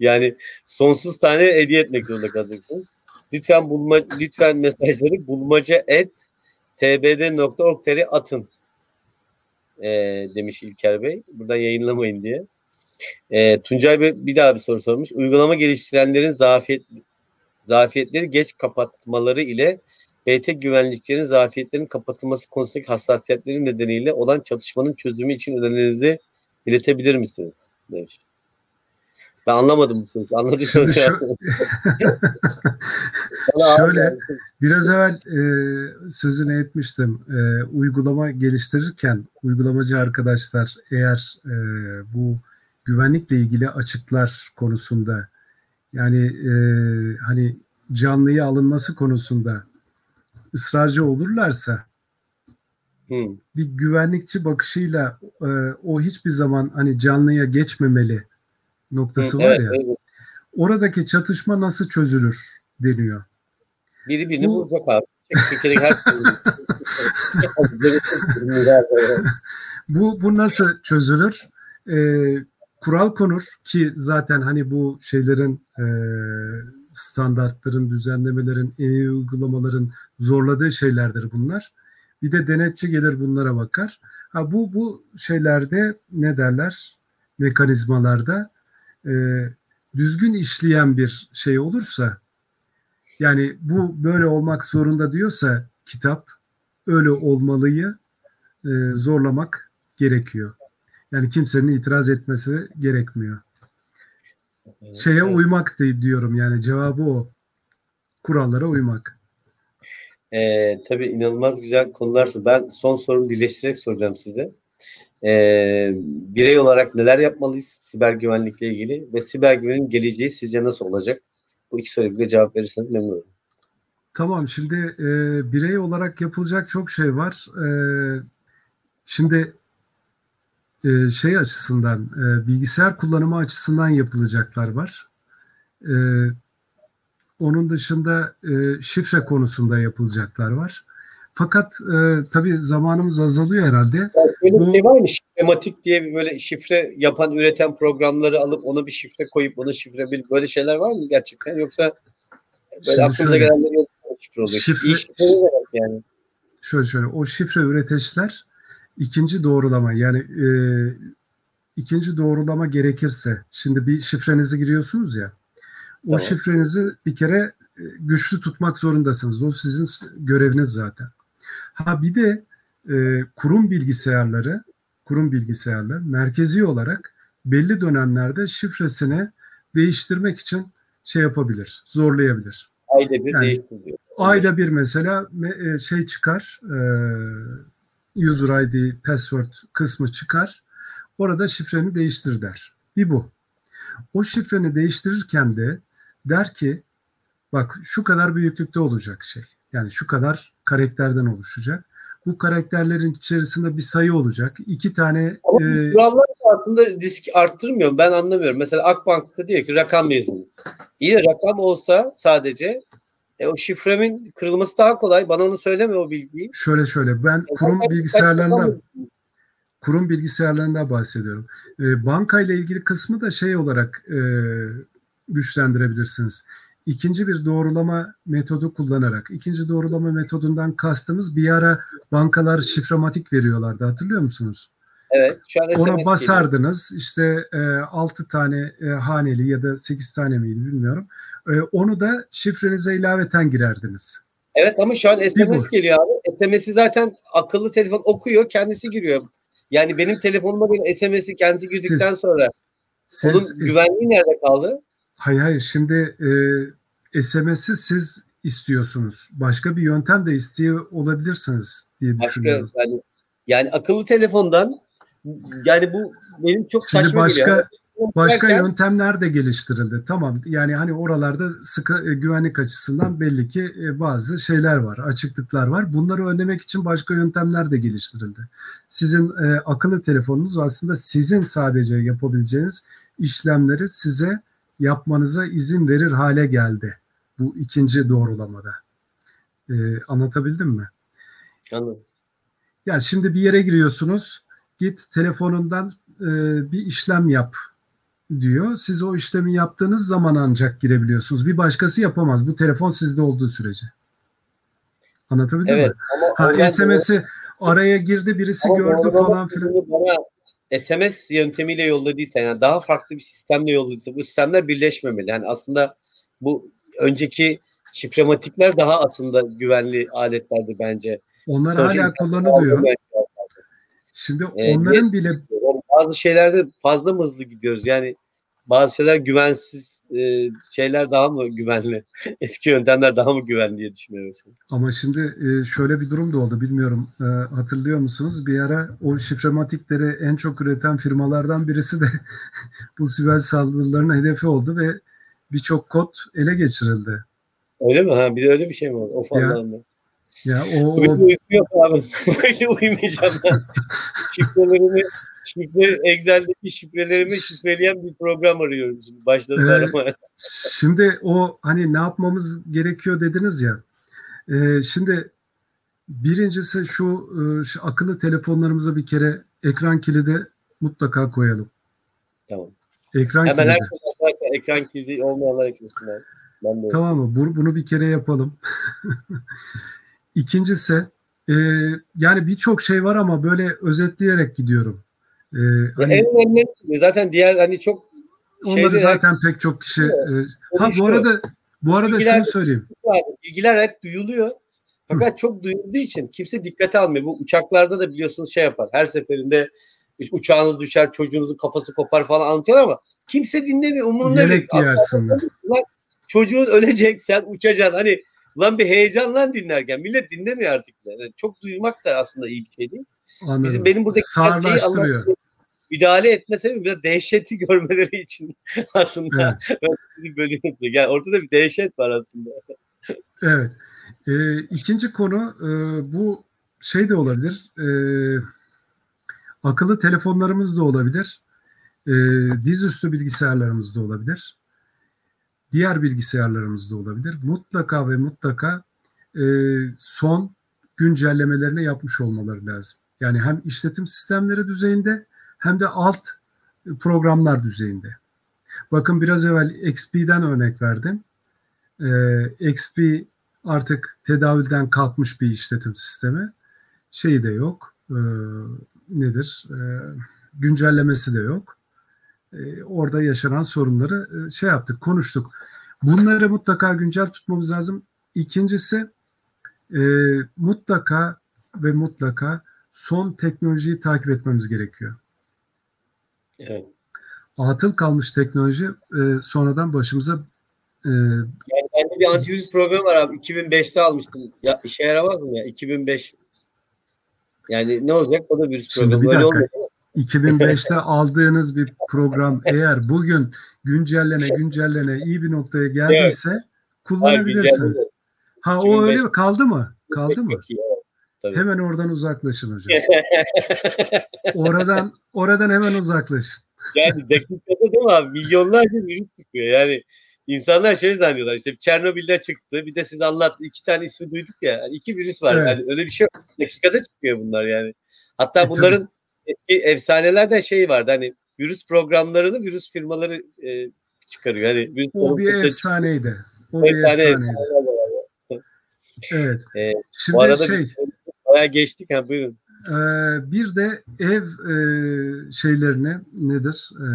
Yani sonsuz tane hediye etmek zorunda kalacaksınız. Lütfen bulma, lütfen mesajları bulmaca et tbd.org.tr atın e, demiş İlker Bey. Buradan yayınlamayın diye. E, Tuncay Bey bir daha bir soru sormuş. Uygulama geliştirenlerin zafiyet, zafiyetleri geç kapatmaları ile BT güvenliklerin zafiyetlerin kapatılması konusundaki hassasiyetlerin nedeniyle olan çatışmanın çözümü için önerinizi iletebilir misiniz? Demiş. Ben anlamadım bu soruyu. Anladıysanız şu... [LAUGHS] Şöyle biraz evvel e, sözünü etmiştim. E, uygulama geliştirirken uygulamacı arkadaşlar eğer e, bu güvenlikle ilgili açıklar konusunda yani e, hani canlıya alınması konusunda ısrarcı olurlarsa hmm. bir güvenlikçi bakışıyla e, o hiçbir zaman hani canlıya geçmemeli noktası hmm, var evet, ya. Evet. Oradaki çatışma nasıl çözülür deniyor. Biri birini Bu... bulacak abi. her [LAUGHS] bu, bu nasıl çözülür? Ee, kural konur ki zaten hani bu şeylerin e, standartların, düzenlemelerin, e uygulamaların zorladığı şeylerdir bunlar. Bir de denetçi gelir bunlara bakar. Ha bu bu şeylerde ne derler? Mekanizmalarda e, düzgün işleyen bir şey olursa yani bu böyle olmak zorunda diyorsa kitap öyle olmalıyı e, zorlamak gerekiyor. Yani kimsenin itiraz etmesi gerekmiyor. Şeye uymak diyorum yani cevabı o. Kurallara uymak. Ee, tabii inanılmaz güzel konular. Ben son sorumu birleştirerek soracağım size. Ee, birey olarak neler yapmalıyız siber güvenlikle ilgili ve siber güvenin geleceği sizce nasıl olacak? Bu iki soruya bir cevap verirseniz memnun olurum. Tamam şimdi e, birey olarak yapılacak çok şey var. E, şimdi e, şey açısından, e, bilgisayar kullanımı açısından yapılacaklar var. E, onun dışında e, şifre konusunda yapılacaklar var. Fakat e, tabii zamanımız azalıyor herhalde. Yani böyle bir şey var mı? Şifrematik diye bir böyle şifre yapan, üreten programları alıp ona bir şifre koyup ona şifre bir böyle şeyler var mı gerçekten? Yoksa böyle aklınıza şöyle, gelenler yok şifre oluyor? şifre- şifre yani? Şöyle şöyle o şifre üreticiler ikinci doğrulama yani e, ikinci doğrulama gerekirse şimdi bir şifrenizi giriyorsunuz ya o Tamam. şifrenizi bir kere e, güçlü tutmak zorundasınız. O sizin göreviniz zaten. Ha bir de e, kurum bilgisayarları kurum bilgisayarlar merkezi olarak belli dönemlerde şifresini değiştirmek için şey yapabilir, zorlayabilir. Ayda bir Yani değiştiriyor. Ayda bir mesela me- e, şey çıkar, e, user ID, password kısmı çıkar. Orada şifreni değiştir der. Bir bu. O şifreni değiştirirken de der ki bak şu kadar büyüklükte olacak şey. Yani şu kadar karakterden oluşacak. Bu karakterlerin içerisinde bir sayı olacak. İki tane Ama e, kurallar da aslında risk arttırmıyor. Ben anlamıyorum. Mesela Akbank'ta diyor ki rakam yazınız. İyi rakam olsa sadece e, o şifremin kırılması daha kolay. Bana onu söyleme o bilgiyi. şöyle şöyle ben E, kurum zaten bilgisayarlarında rakam- kurum bilgisayarlarından bahsediyorum. E, banka ile ilgili kısmı da şey olarak e, güçlendirebilirsiniz. İkinci bir doğrulama metodu kullanarak. İkinci doğrulama metodundan kastımız bir ara bankalar şifrematik veriyorlardı hatırlıyor musunuz? Evet. Şu an Ona geliyor. basardınız işte e, 6 tane e, haneli ya da 8 tane miydi bilmiyorum. E, onu da şifrenize ilaveten girerdiniz. Evet ama şu an SMS geliyor abi. SMS'i zaten akıllı telefon okuyor, kendisi giriyor. Yani benim telefonuma bir SMS'i kendisi Siz- girdikten sonra Siz, onun güvenliği nerede kaldı? Hayır hayır şimdi e, SMS'i siz istiyorsunuz. Başka bir yöntem de istiyor olabilirsiniz diye Başka düşünüyorum. yani yani akıllı telefondan yani bu benim çok Şimdi saçma başka geliyor. Başka Derken- yöntemler de geliştirildi. Tamam yani hani oralarda sıkı e, güvenlik açısından belli ki e, bazı şeyler var, açıklıklar var. Bunları önlemek için başka yöntemler de geliştirildi. Sizin e, akıllı telefonunuz aslında sizin sadece yapabileceğiniz işlemleri size yapmanıza izin verir hale geldi. Bu ikinci doğrulamada. E, anlatabildim mi? Anladım. Yani şimdi bir yere giriyorsunuz. Git telefonundan e, bir işlem yap diyor. Siz o işlemi yaptığınız zaman ancak girebiliyorsunuz. Bir başkası yapamaz. Bu telefon sizde olduğu sürece. Anlatabildim Evet mi? ama Ha, SMS'i araya girdi birisi ama gördü falan filan. Bana SMS yöntemiyle yolladıysa yani daha farklı bir sistemle yolladıysa bu sistemler birleşmemeli. Yani aslında bu önceki şifrematikler daha aslında güvenli aletlerdi bence. Onlar Sonuçta hala kullanılıyor. Şimdi Ee, onların bile Yani bazı şeylerde fazla mı hızlı gidiyoruz? Yani bazı şeyler güvensiz e, şeyler daha mı güvenli? [LAUGHS] Eski yöntemler daha mı güvenli diye düşünüyorum. Ama şimdi e, şöyle bir durum da oldu. Bilmiyorum e, hatırlıyor musunuz? Bir ara o şifrematikleri en çok üreten firmalardan birisi de [LAUGHS] bu siber saldırıların hedefi oldu ve birçok kod ele geçirildi. Öyle mi? Ha, bir de öyle bir şey mi var? Of Allah'ım. ya. Ya o, Bugün o uyku yok abi. [LAUGHS] Böyle uyumayacağım ben. şifrelerimi, şifre, Excel'deki şifrelerimi şifreleyen bir program arıyorum şimdi. Başladı Ee, aramaya. Şimdi o hani ne yapmamız gerekiyor dediniz ya. Ee, şimdi birincisi şu, e, şu akıllı telefonlarımıza bir kere ekran kilidi mutlaka koyalım. Tamam. Ekran Hemen kilidi. ekran kilidi olmayanlar eklesin. Ben, ben de. Tamam mı? Bu- Bunu bir kere yapalım. [LAUGHS] İkincisi e, yani birçok şey var ama böyle özetleyerek gidiyorum. E, Ya hani en önemli zaten diğer hani çok onları şeyde- zaten pek çok kişi e, ha bu arada bu arada Bilgiler- şunu söyleyeyim. bilgiler hep duyuluyor. Fakat çok duyulduğu için kimse dikkate almıyor. Bu uçaklarda da biliyorsunuz şey yapar. Her seferinde uçağınız düşer, çocuğunuzun kafası kopar falan anlatıyorlar ama kimse dinlemiyor. Umurunda Yelek değil. [LAUGHS] Lan çocuğun ölecek, sen uçacaksın. Hani lan bir heyecan lan dinlerken. Millet dinlemiyor artık. Yani çok duymak da aslında iyi bir şey değil. Anladım. Bizim benim buradaki şeyi Sağırlaştırıyor. anlatmaya- müdahale etme sebebi biraz dehşeti [LAUGHS] görmeleri için aslında. [LAUGHS] Sizi bölüyorum. Yani ortada bir dehşet var aslında. Evet. Ee, ikinci konu e, bu şey de olabilir. E, Akıllı telefonlarımız da olabilir. E, dizüstü bilgisayarlarımız da olabilir. Diğer bilgisayarlarımız da olabilir. Mutlaka ve mutlaka e, son güncellemelerini yapmış olmaları lazım. Yani hem işletim sistemleri düzeyinde hem de alt programlar düzeyinde. Bakın biraz evvel XP'den örnek verdim. Ee, XP artık tedavülden kalkmış bir işletim sistemi. Şeyi de yok. E, nedir? E, güncellemesi de yok. E, orada yaşanan sorunları e, şey yaptık, konuştuk. Bunları mutlaka güncel tutmamız lazım. İkincisi e, mutlaka ve mutlaka son teknolojiyi takip etmemiz gerekiyor. Evet. Atıl kalmış teknoloji e, sonradan başımıza e, Yani bende bir antivirüs programı var abi. 2005'te almıştım. Ya işe yaramaz mı ya? 2005. Yani ne olacak? O da virüs Şimdi programı. bir Öyle dakika. olmuyor. değil mi? 2005'te [LAUGHS] aldığınız bir program eğer bugün güncellene güncellene iyi bir noktaya geldiyse Hayır, kullanabilirsiniz. güncelleme. Ha o 2005 öyle mi? Kaldı mı? Kaldı mı? Tabii. Hemen oradan uzaklaşın hocam. [LAUGHS] Oradan oradan hemen uzaklaşın. yani dakikada değil mi abi? Milyonlarca virüs çıkıyor. Yani insanlar şey zannediyorlar işte Çernobil'de çıktı. Bir de siz anlattı. iki tane ismi duyduk ya. Yani iki virüs var. Evet. Yani öyle bir şey yok. Dakikada çıkıyor bunlar yani. Hatta E, bunların eski efsanelerden şey vardı. Hani virüs programlarını virüs firmaları e, çıkarıyor. Hani virüs O bir efsaneydi. O bir Efsane efsaneydi. de var ya. Evet. Ee, bu Şimdi arada şey biz bayağı geçtik. Ha, buyurun. Ee, bir de ev e, şeylerini nedir? E,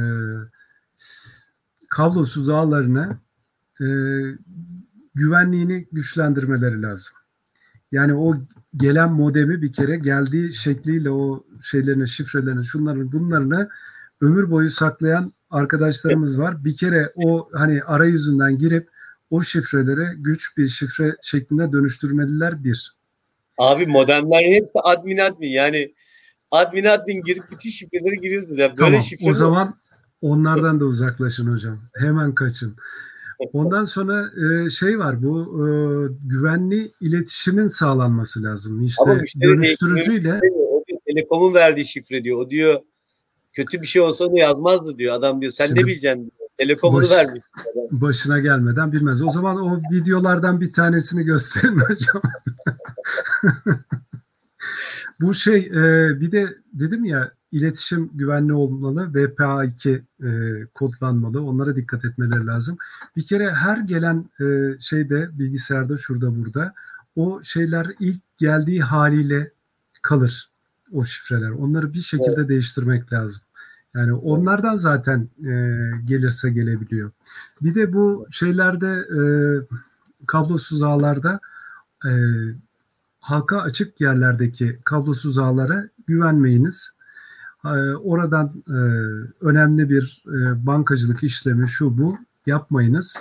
kablosuz ağlarını e, güvenliğini güçlendirmeleri lazım. Yani o gelen modemi bir kere geldiği şekliyle o şeylerini, şifrelerini, şunların bunlarını ömür boyu saklayan arkadaşlarımız var. Bir kere o hani arayüzünden girip o şifreleri güç bir şifre şeklinde dönüştürmeliler bir. Abi modemlerin hepsi admin admin. Yani admin admin girip bütün şifreleri giriyorsunuz. Ya. Böyle Tamam. şifre O mi? zaman onlardan da uzaklaşın hocam. Hemen kaçın. Ondan sonra e, şey var bu e, güvenli iletişimin sağlanması lazım. İşte dönüştürücüyle telekomun verdiği şifre diyor. O diyor kötü bir şey olsa onu yazmazdı diyor. Adam diyor sen Şimdi ne bileceksin diyor. Telekomunu baş- vermiş. başına gelmeden bilmez. O zaman o videolardan bir tanesini gösterin hocam. [LAUGHS] [LAUGHS] Bu şey e, bir de dedim ya iletişim güvenli olmalı. VPA2 e, kodlanmalı. Onlara dikkat etmeleri lazım. Bir kere her gelen e, şeyde bilgisayarda şurada burada o şeyler ilk geldiği haliyle kalır o şifreler. Onları bir şekilde değiştirmek lazım. Yani onlardan zaten e, gelirse gelebiliyor. Bir de bu şeylerde e, kablosuz ağlarda e, halka açık yerlerdeki kablosuz ağlara güvenmeyiniz. E, oradan e, önemli bir e, bankacılık işlemi şu bu yapmayınız.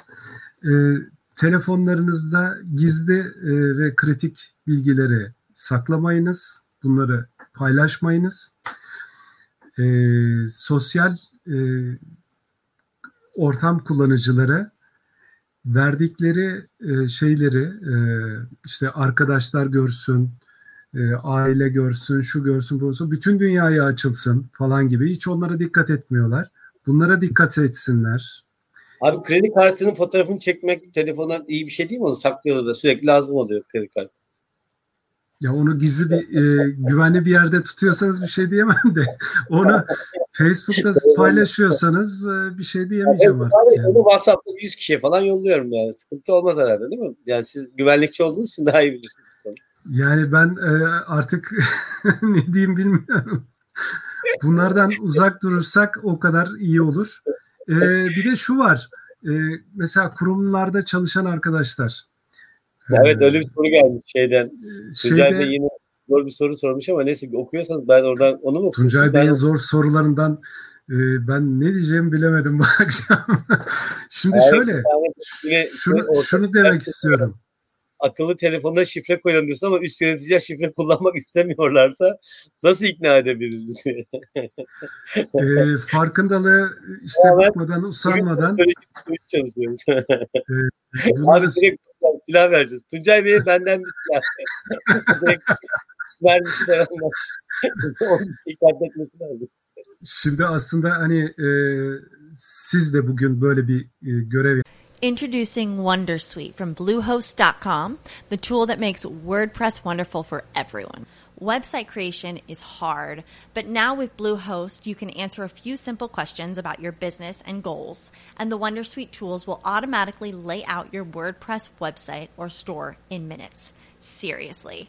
E, telefonlarınızda gizli e, ve kritik bilgileri saklamayınız. Bunları paylaşmayınız. E, sosyal ortam kullanıcılara verdikleri e, şeyleri e, işte arkadaşlar görsün, e, aile görsün, şu görsün, bu görsün, bütün dünyaya açılsın falan gibi hiç onlara dikkat etmiyorlar. Bunlara dikkat etsinler. Abi kredi kartının fotoğrafını çekmek telefondan iyi bir şey değil mi? Onu saklıyorlar da sürekli lazım oluyor kredi kartı. Ya onu gizli bir e, güvenli bir yerde tutuyorsanız bir şey diyemem de [LAUGHS] onu Facebook'ta paylaşıyorsanız e, bir şey diyemeyeceğim Ben artık. Yani. onu WhatsApp'ta 100 kişiye falan yolluyorum yani. Sıkıntı olmaz herhalde değil mi? Yani siz güvenlikçi olduğunuz için daha iyi bilirsiniz. Yani ben e, artık [LAUGHS] ne diyeyim bilmiyorum. Bunlardan uzak durursak o kadar iyi olur. E, bir de şu var. Mesela kurumlarda çalışan arkadaşlar. Evet öyle bir soru gelmiş şeyden. Şeyde, yine zor bir soru sormuş ama neyse okuyorsanız ben oradan onu mu? Tuncay Ben- Bey'in zor sorularından e, ben ne diyeceğimi bilemedim bu [LAUGHS] akşam. Şimdi Evet, şöyle, yani şunu, şunu demek istiyorum. akıllı telefonda şifre koyalım diyorsun ama üst yöneticiler şifre kullanmak istemiyorlarsa nasıl ikna edebiliriz? [LAUGHS] E, farkındalı işte Evet. bakmadan, usanmadan çalışıyoruz. bunları Abi direkt silah vereceğiz. Tuncay Bey'e benden bir silah. [LAUGHS] direkt vergisi de [LAUGHS] dikkat etmesi. Şimdi aslında hani e, siz de bugün böyle bir e, görev Introducing Wondersuite from Bluehost.com, the tool that makes WordPress wonderful for everyone. Website creation is hard, but now with Bluehost, you can answer a few simple questions about your business and goals, and the Wondersuite tools will automatically lay out your WordPress website or store in minutes. Seriously.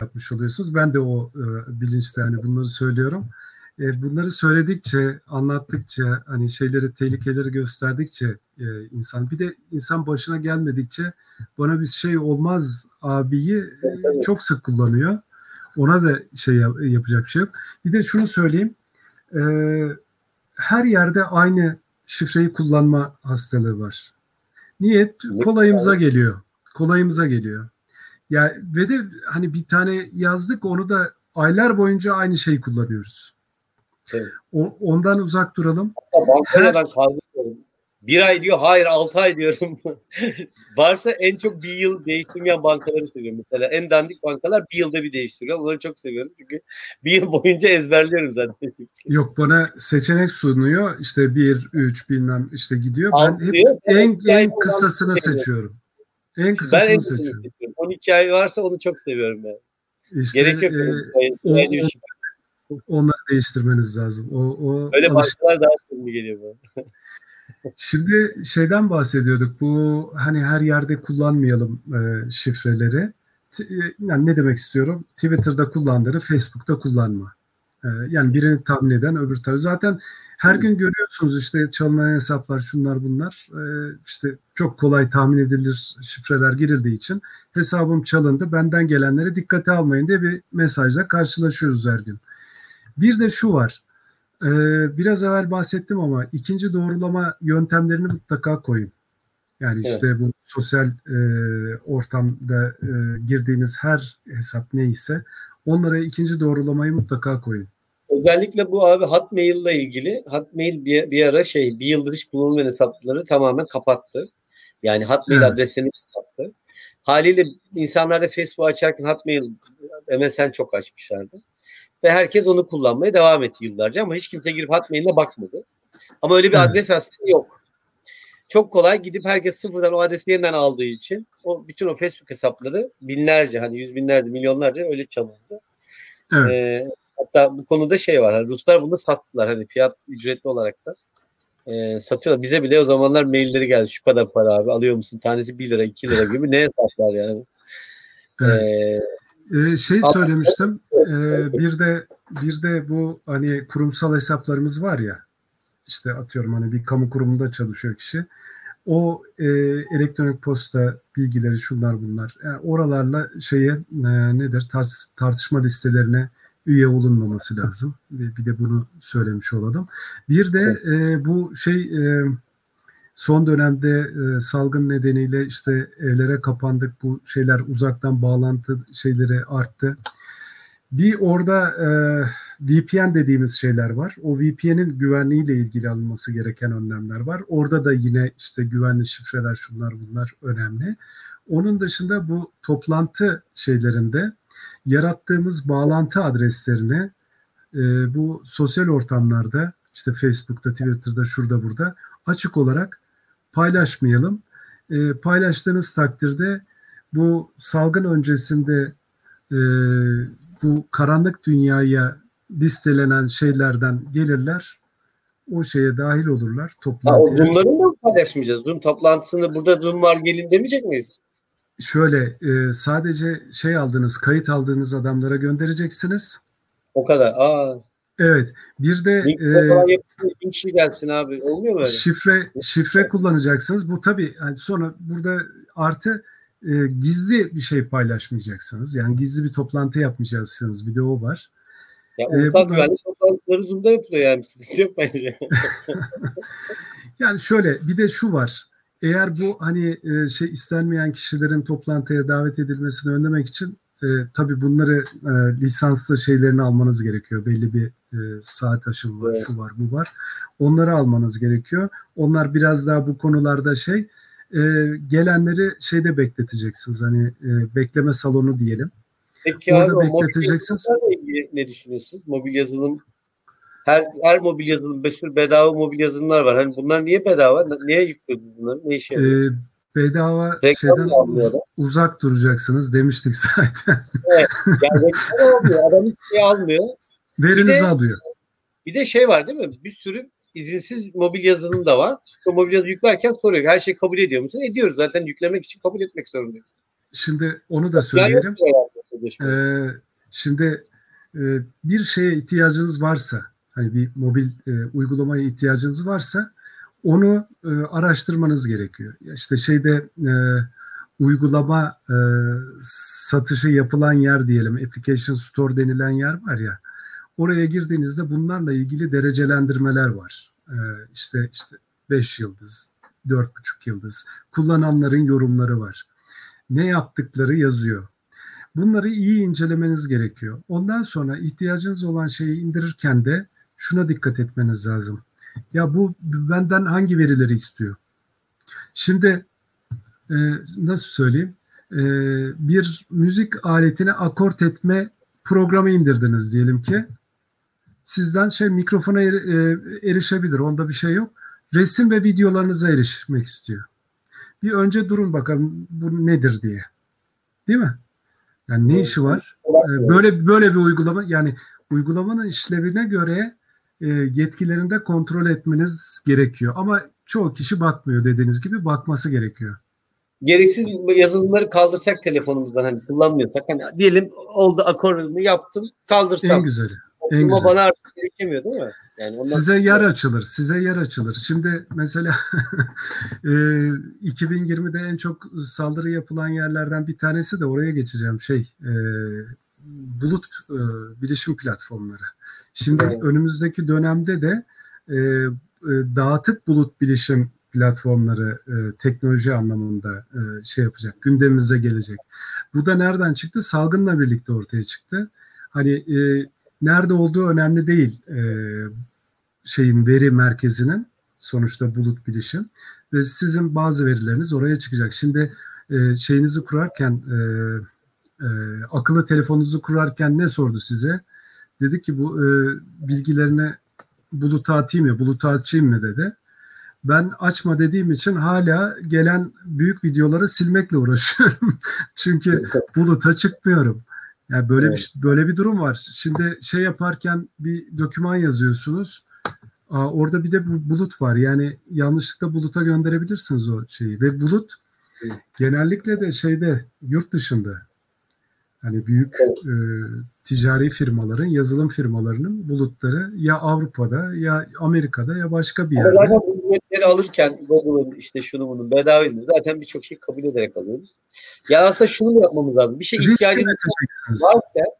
Yapmış oluyorsunuz. Ben de o e, bilinçte hani bunları söylüyorum. E, bunları söyledikçe, anlattıkça, hani şeyleri, tehlikeleri gösterdikçe e, insan, bir de insan başına gelmedikçe bana bir şey olmaz abiyi e, çok sık kullanıyor. Ona da şey yap, yapacak bir şey yok. Bir de şunu söyleyeyim. E, her yerde aynı şifreyi kullanma hastalığı var. Niyet kolayımıza geliyor. Kolayımıza geliyor. Ya ve de hani bir tane yazdık onu da aylar boyunca aynı şeyi kullanıyoruz. Evet. O, ondan uzak duralım. Hatta ben kaldırıyorum. Bir ay diyor, hayır altı ay diyorum. [LAUGHS] Varsa en çok bir yıl değiştirmeyen bankaları seviyorum. Mesela en dandik bankalar bir yılda bir değiştiriyor. Onları çok seviyorum çünkü [LAUGHS] bir yıl boyunca ezberliyorum zaten. Yok bana seçenek sunuyor. İşte bir, üç bilmem işte gidiyor. Ben Altı hep diyor, en, en kısasını seçiyorum. seçiyorum. En Ben kısasını en seçiyorum. seçiyorum. 12 ay varsa onu çok seviyorum ben. İşte, Gerek yok. e, o- Yuşa. onları değiştirmeniz lazım. O, o Öyle bankalar daha sevimli geliyor bana. [LAUGHS] Şimdi şeyden bahsediyorduk. Bu hani her yerde kullanmayalım e, şifreleri. T- e, yani ne demek istiyorum? Twitter'da kullandığını Facebook'ta kullanma. E, yani birini tahmin eden öbür tarafı. Zaten her gün görüyorsunuz işte çalınan hesaplar şunlar bunlar. E, işte çok kolay tahmin edilir şifreler girildiği için hesabım çalındı. Benden gelenleri dikkate almayın diye bir mesajla karşılaşıyoruz her gün. Bir de şu var. Ee, biraz evvel bahsettim ama ikinci doğrulama yöntemlerini mutlaka koyun. Yani Evet. işte bu sosyal e, ortamda e, girdiğiniz her hesap neyse onlara ikinci doğrulamayı mutlaka koyun. Özellikle bu abi Hotmail ile ilgili Hotmail bir, bir ara şey bir yıldır hiç kullanılmayan hesapları tamamen kapattı. Yani Hotmail Evet. adresini kapattı. Haliyle insanlar da Facebook açarken Hotmail MSN çok açmışlardı. Ve herkes onu kullanmaya devam etti yıllarca ama hiç kimse girip Hotmail'e bakmadı. Ama öyle bir Evet. adres aslında yok. Çok kolay gidip herkes sıfırdan o adresi yeniden aldığı için o bütün o Facebook hesapları binlerce hani yüz binlerce milyonlarca öyle çalındı. Evet. Ee, hatta bu konuda şey var. Hani Ruslar bunu sattılar. Hani fiyat ücretli olarak da e, satıyorlar. Bize bile o zamanlar mailleri geldi. Şu kadar para abi alıyor musun? Tanesi 1 lira 2 lira gibi. Ne hesaplar yani? Evet. Ee, Ee, şey söylemiştim. ee, bir de bir de bu hani kurumsal hesaplarımız var ya. işte atıyorum hani bir kamu kurumunda çalışıyor kişi. O e, elektronik posta bilgileri şunlar bunlar. Yani oralarla şeye e, nedir tartışma listelerine üye olunmaması lazım. Bir de bunu söylemiş olalım. Bir de e, bu şey e, son dönemde e, salgın nedeniyle işte evlere kapandık. Bu şeyler uzaktan bağlantı şeyleri arttı. Bir orada e, VPN dediğimiz şeyler var. O VPN'in güvenliğiyle ilgili alınması gereken önlemler var. Orada da yine işte güvenli şifreler şunlar bunlar önemli. Onun dışında bu toplantı şeylerinde yarattığımız bağlantı adreslerini e, bu sosyal ortamlarda işte Facebook'ta, Twitter'da, şurada burada açık olarak paylaşmayalım. E, paylaştığınız takdirde bu salgın öncesinde e, bu karanlık dünyaya listelenen şeylerden gelirler. O şeye dahil olurlar. Toplantıya. Zoom'ları da paylaşmayacağız? Zoom toplantısında burada Zoom var gelin demeyecek miyiz? Şöyle e, sadece şey aldığınız, kayıt aldığınız adamlara göndereceksiniz. O kadar. Aa. Evet. Bir de e, kişi gelsin abi. Olmuyor mu öyle? Şifre şifre kullanacaksınız. Bu tabii yani sonra burada artı e, gizli bir şey paylaşmayacaksınız. Yani gizli bir toplantı yapmayacaksınız. Bir de o var. Ya ulusal ee, güvenlik toplantıları Zoom'da yapılıyor yani. Sıkıntı yok bence. [LAUGHS] yani şöyle bir de şu var. Eğer bu hani e, şey istenmeyen kişilerin toplantıya davet edilmesini önlemek için e, tabii bunları e, lisanslı şeylerini almanız gerekiyor. Belli bir e, saat aşımı var, evet. şu var, bu var. Onları almanız gerekiyor. Onlar biraz daha bu konularda şey e, gelenleri şeyde bekleteceksiniz. Hani e, bekleme salonu diyelim. Peki Orada abi, bekleteceksiniz. Ilgili ne düşünüyorsunuz? Mobil yazılım her her mobil yazılım bir sürü bedava mobil yazılımlar var. Hani bunlar niye bedava? Niye yüklüyorsunuz bunları? Ne işe yarıyor? Ee, bedava Reklam şeyden uz, uzak duracaksınız demiştik [LAUGHS] zaten. evet. Yani reklam almıyor. Adam hiç şey almıyor. Verinizi alıyor. Bir de şey var değil mi? Bir sürü izinsiz mobil yazılım da var. O mobil yazılım yüklerken soruyor. Her şeyi kabul ediyor musun? Ediyoruz. Zaten yüklemek için kabul etmek zorundayız. Şimdi onu da söyleyelim. Ee, şimdi e, bir şeye ihtiyacınız varsa hani bir mobil e, uygulamaya ihtiyacınız varsa onu e, araştırmanız gerekiyor. İşte şeyde e, uygulama e, satışı yapılan yer diyelim, application store denilen yer var ya. Oraya girdiğinizde bunlarla ilgili derecelendirmeler var. E, işte işte 5 yıldız, 4,5 yıldız. Kullananların yorumları var. Ne yaptıkları yazıyor. Bunları iyi incelemeniz gerekiyor. Ondan sonra ihtiyacınız olan şeyi indirirken de şuna dikkat etmeniz lazım. Ya bu benden hangi verileri istiyor? Şimdi e, nasıl söyleyeyim? E, bir müzik aletine akort etme programı indirdiniz diyelim ki. Sizden şey mikrofona er, e, erişebilir. Onda bir şey yok. Resim ve videolarınıza erişmek istiyor. Bir önce durun bakalım bu nedir diye. Değil mi? Yani ne işi var? E, böyle böyle bir uygulama yani uygulamanın işlevine göre yetkilerinde kontrol etmeniz gerekiyor. Ama çoğu kişi bakmıyor dediğiniz gibi bakması gerekiyor. Gereksiz yazılımları kaldırsak telefonumuzdan hani kullanmıyorsak hani diyelim oldu akorumu yaptım kaldırsam. En güzeli. En güzel. bana artık gerekemiyor değil mi? Yani ondan size sonra... yer açılır. Size yer açılır. Şimdi mesela [LAUGHS] e, 2020'de en çok saldırı yapılan yerlerden bir tanesi de oraya geçeceğim. Şey e, bulut e, bilişim platformları. Şimdi evet. önümüzdeki dönemde de e, e, dağıtık bulut bilişim platformları e, teknoloji anlamında e, şey yapacak, gündemimize gelecek. Bu da nereden çıktı? Salgınla birlikte ortaya çıktı. Hani e, nerede olduğu önemli değil e, şeyin veri merkezinin sonuçta bulut bilişim ve sizin bazı verileriniz oraya çıkacak. Şimdi e, şeyinizi kurarken e, e, akıllı telefonunuzu kurarken ne sordu size? Dedi ki bu e, bilgilerini buluta atayım ya, buluta açayım mı dedi. Ben açma dediğim için hala gelen büyük videoları silmekle uğraşıyorum. [LAUGHS] Çünkü buluta çıkmıyorum. Yani böyle evet. bir böyle bir durum var. Şimdi şey yaparken bir doküman yazıyorsunuz. Aa, orada bir de bu bulut var. Yani yanlışlıkla buluta gönderebilirsiniz o şeyi. Ve bulut genellikle de şeyde yurt dışında hani büyük e, ticari firmaların, yazılım firmalarının bulutları ya Avrupa'da ya Amerika'da ya başka bir yerde. Zaten bu hizmetleri alırken Google'ın işte şunu bunun bedava zaten birçok şey kabul ederek alıyoruz. Ya aslında şunu yapmamız lazım? Bir şey ihtiyacımız varsa,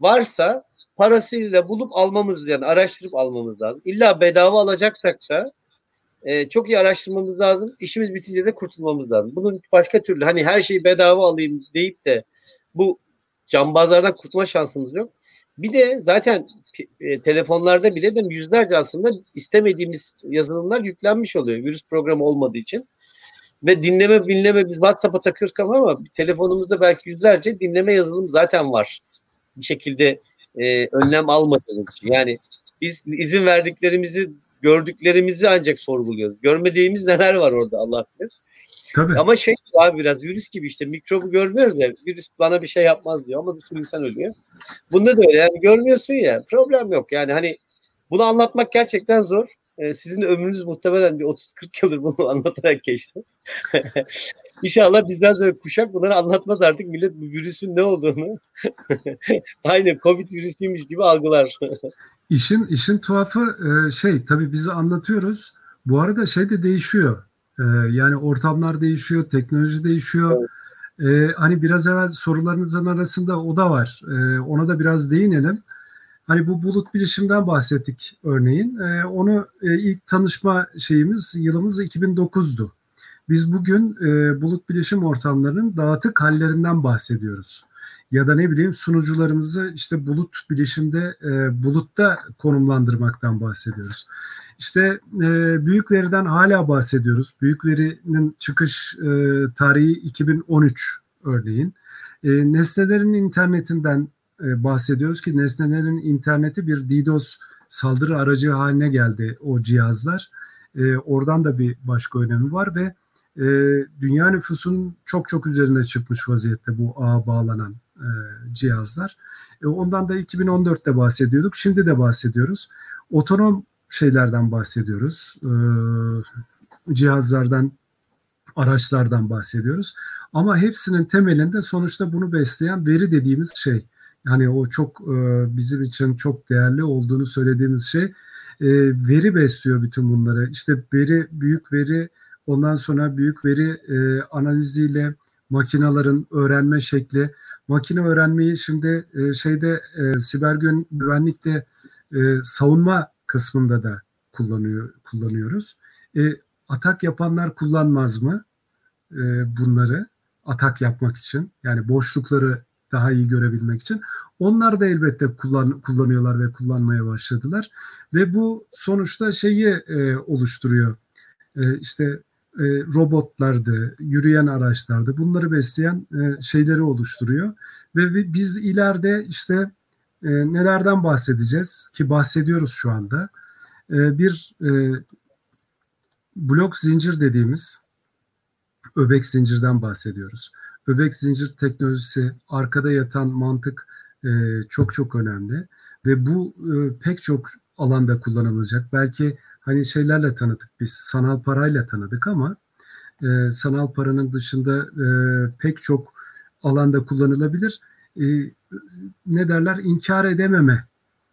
varsa parasıyla bulup almamız yani araştırıp almamız lazım. İlla bedava alacaksak da e, çok iyi araştırmamız lazım. İşimiz bitince de kurtulmamız lazım. Bunun başka türlü hani her şeyi bedava alayım deyip de bu cambazlardan kurtulma şansımız yok. Bir de zaten e, telefonlarda bile de yüzlerce aslında istemediğimiz yazılımlar yüklenmiş oluyor. Virüs programı olmadığı için. Ve dinleme dinleme biz WhatsApp'a takıyoruz kafa ama telefonumuzda belki yüzlerce dinleme yazılım zaten var. Bir şekilde e, önlem almadığımız için. Yani biz izin verdiklerimizi gördüklerimizi ancak sorguluyoruz. Görmediğimiz neler var orada Allah bilir. Tabii. Ama şey abi biraz virüs gibi işte mikrobu görmüyoruz ya virüs bana bir şey yapmaz diyor ama bir sürü insan ölüyor. Bunda da öyle yani görmüyorsun ya problem yok yani hani bunu anlatmak gerçekten zor. Ee, sizin ömrünüz muhtemelen bir 30-40 yıldır bunu [LAUGHS] anlatarak geçti. [LAUGHS] İnşallah bizden sonra kuşak bunları anlatmaz artık millet bu virüsün ne olduğunu [LAUGHS] aynı Covid virüsüymüş gibi algılar. İşin işin tuhafı e, şey tabii bizi anlatıyoruz. Bu arada şey de değişiyor. E, yani ortamlar değişiyor, teknoloji değişiyor. Evet. Hani biraz evvel sorularınızın arasında o da var. E, ona da biraz değinelim. Hani bu bulut bilişimden bahsettik örneğin. Onu ilk tanışma şeyimiz yılımız 2009'du. Biz bugün bulut bilişim ortamlarının dağıtık hallerinden bahsediyoruz ya da ne bileyim sunucularımızı işte bulut bilişimde e, bulutta konumlandırmaktan bahsediyoruz. İşte e, büyük veriden hala bahsediyoruz. Büyük verinin çıkış e, tarihi 2013 örneğin. E, nesnelerin internetinden e, bahsediyoruz ki nesnelerin interneti bir DDoS saldırı aracı haline geldi o cihazlar. E, oradan da bir başka önemi var ve e, dünya nüfusunun çok çok üzerine çıkmış vaziyette bu ağa bağlanan e, cihazlar. E, ondan da 2014'te bahsediyorduk. Şimdi de bahsediyoruz. Otonom şeylerden bahsediyoruz. E, cihazlardan, araçlardan bahsediyoruz. Ama hepsinin temelinde sonuçta bunu besleyen veri dediğimiz şey. Yani o çok bizim için çok değerli olduğunu söylediğimiz şey veri besliyor bütün bunları. İşte veri, büyük veri, ondan sonra büyük veri analiziyle makinaların öğrenme şekli, makine öğrenmeyi şimdi e, şeyde e, siber güvenlikte e, savunma kısmında da kullanıyor kullanıyoruz. E, atak yapanlar kullanmaz mı e, bunları atak yapmak için yani boşlukları daha iyi görebilmek için onlar da elbette kullan, kullanıyorlar ve kullanmaya başladılar ve bu sonuçta şeyi e, oluşturuyor e, işte e, robotlardı, yürüyen araçlardı. Bunları besleyen e, şeyleri oluşturuyor. Ve biz ileride işte e, nelerden bahsedeceğiz ki bahsediyoruz şu anda. E, bir e, blok zincir dediğimiz öbek zincirden bahsediyoruz. Öbek zincir teknolojisi arkada yatan mantık e, çok çok önemli ve bu e, pek çok alanda kullanılacak. Belki hani şeylerle tanıdık biz sanal parayla tanıdık ama e, sanal paranın dışında e, pek çok alanda kullanılabilir. E, ne derler inkar edememe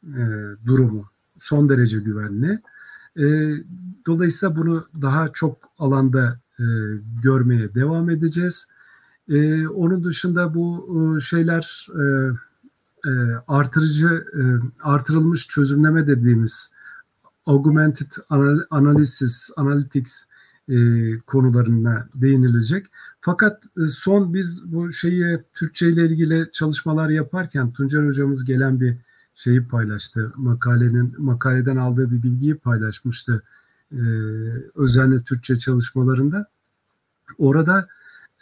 e, durumu son derece güvenli. E, dolayısıyla bunu daha çok alanda e, görmeye devam edeceğiz. E, onun dışında bu e, şeyler e, e, artırıcı e, artırılmış çözümleme dediğimiz augmented analysis, analytics e, konularına değinilecek. Fakat e, son biz bu şeyi Türkçe ile ilgili çalışmalar yaparken Tuncer hocamız gelen bir şeyi paylaştı. Makalenin makaleden aldığı bir bilgiyi paylaşmıştı. E, özenli Türkçe çalışmalarında. Orada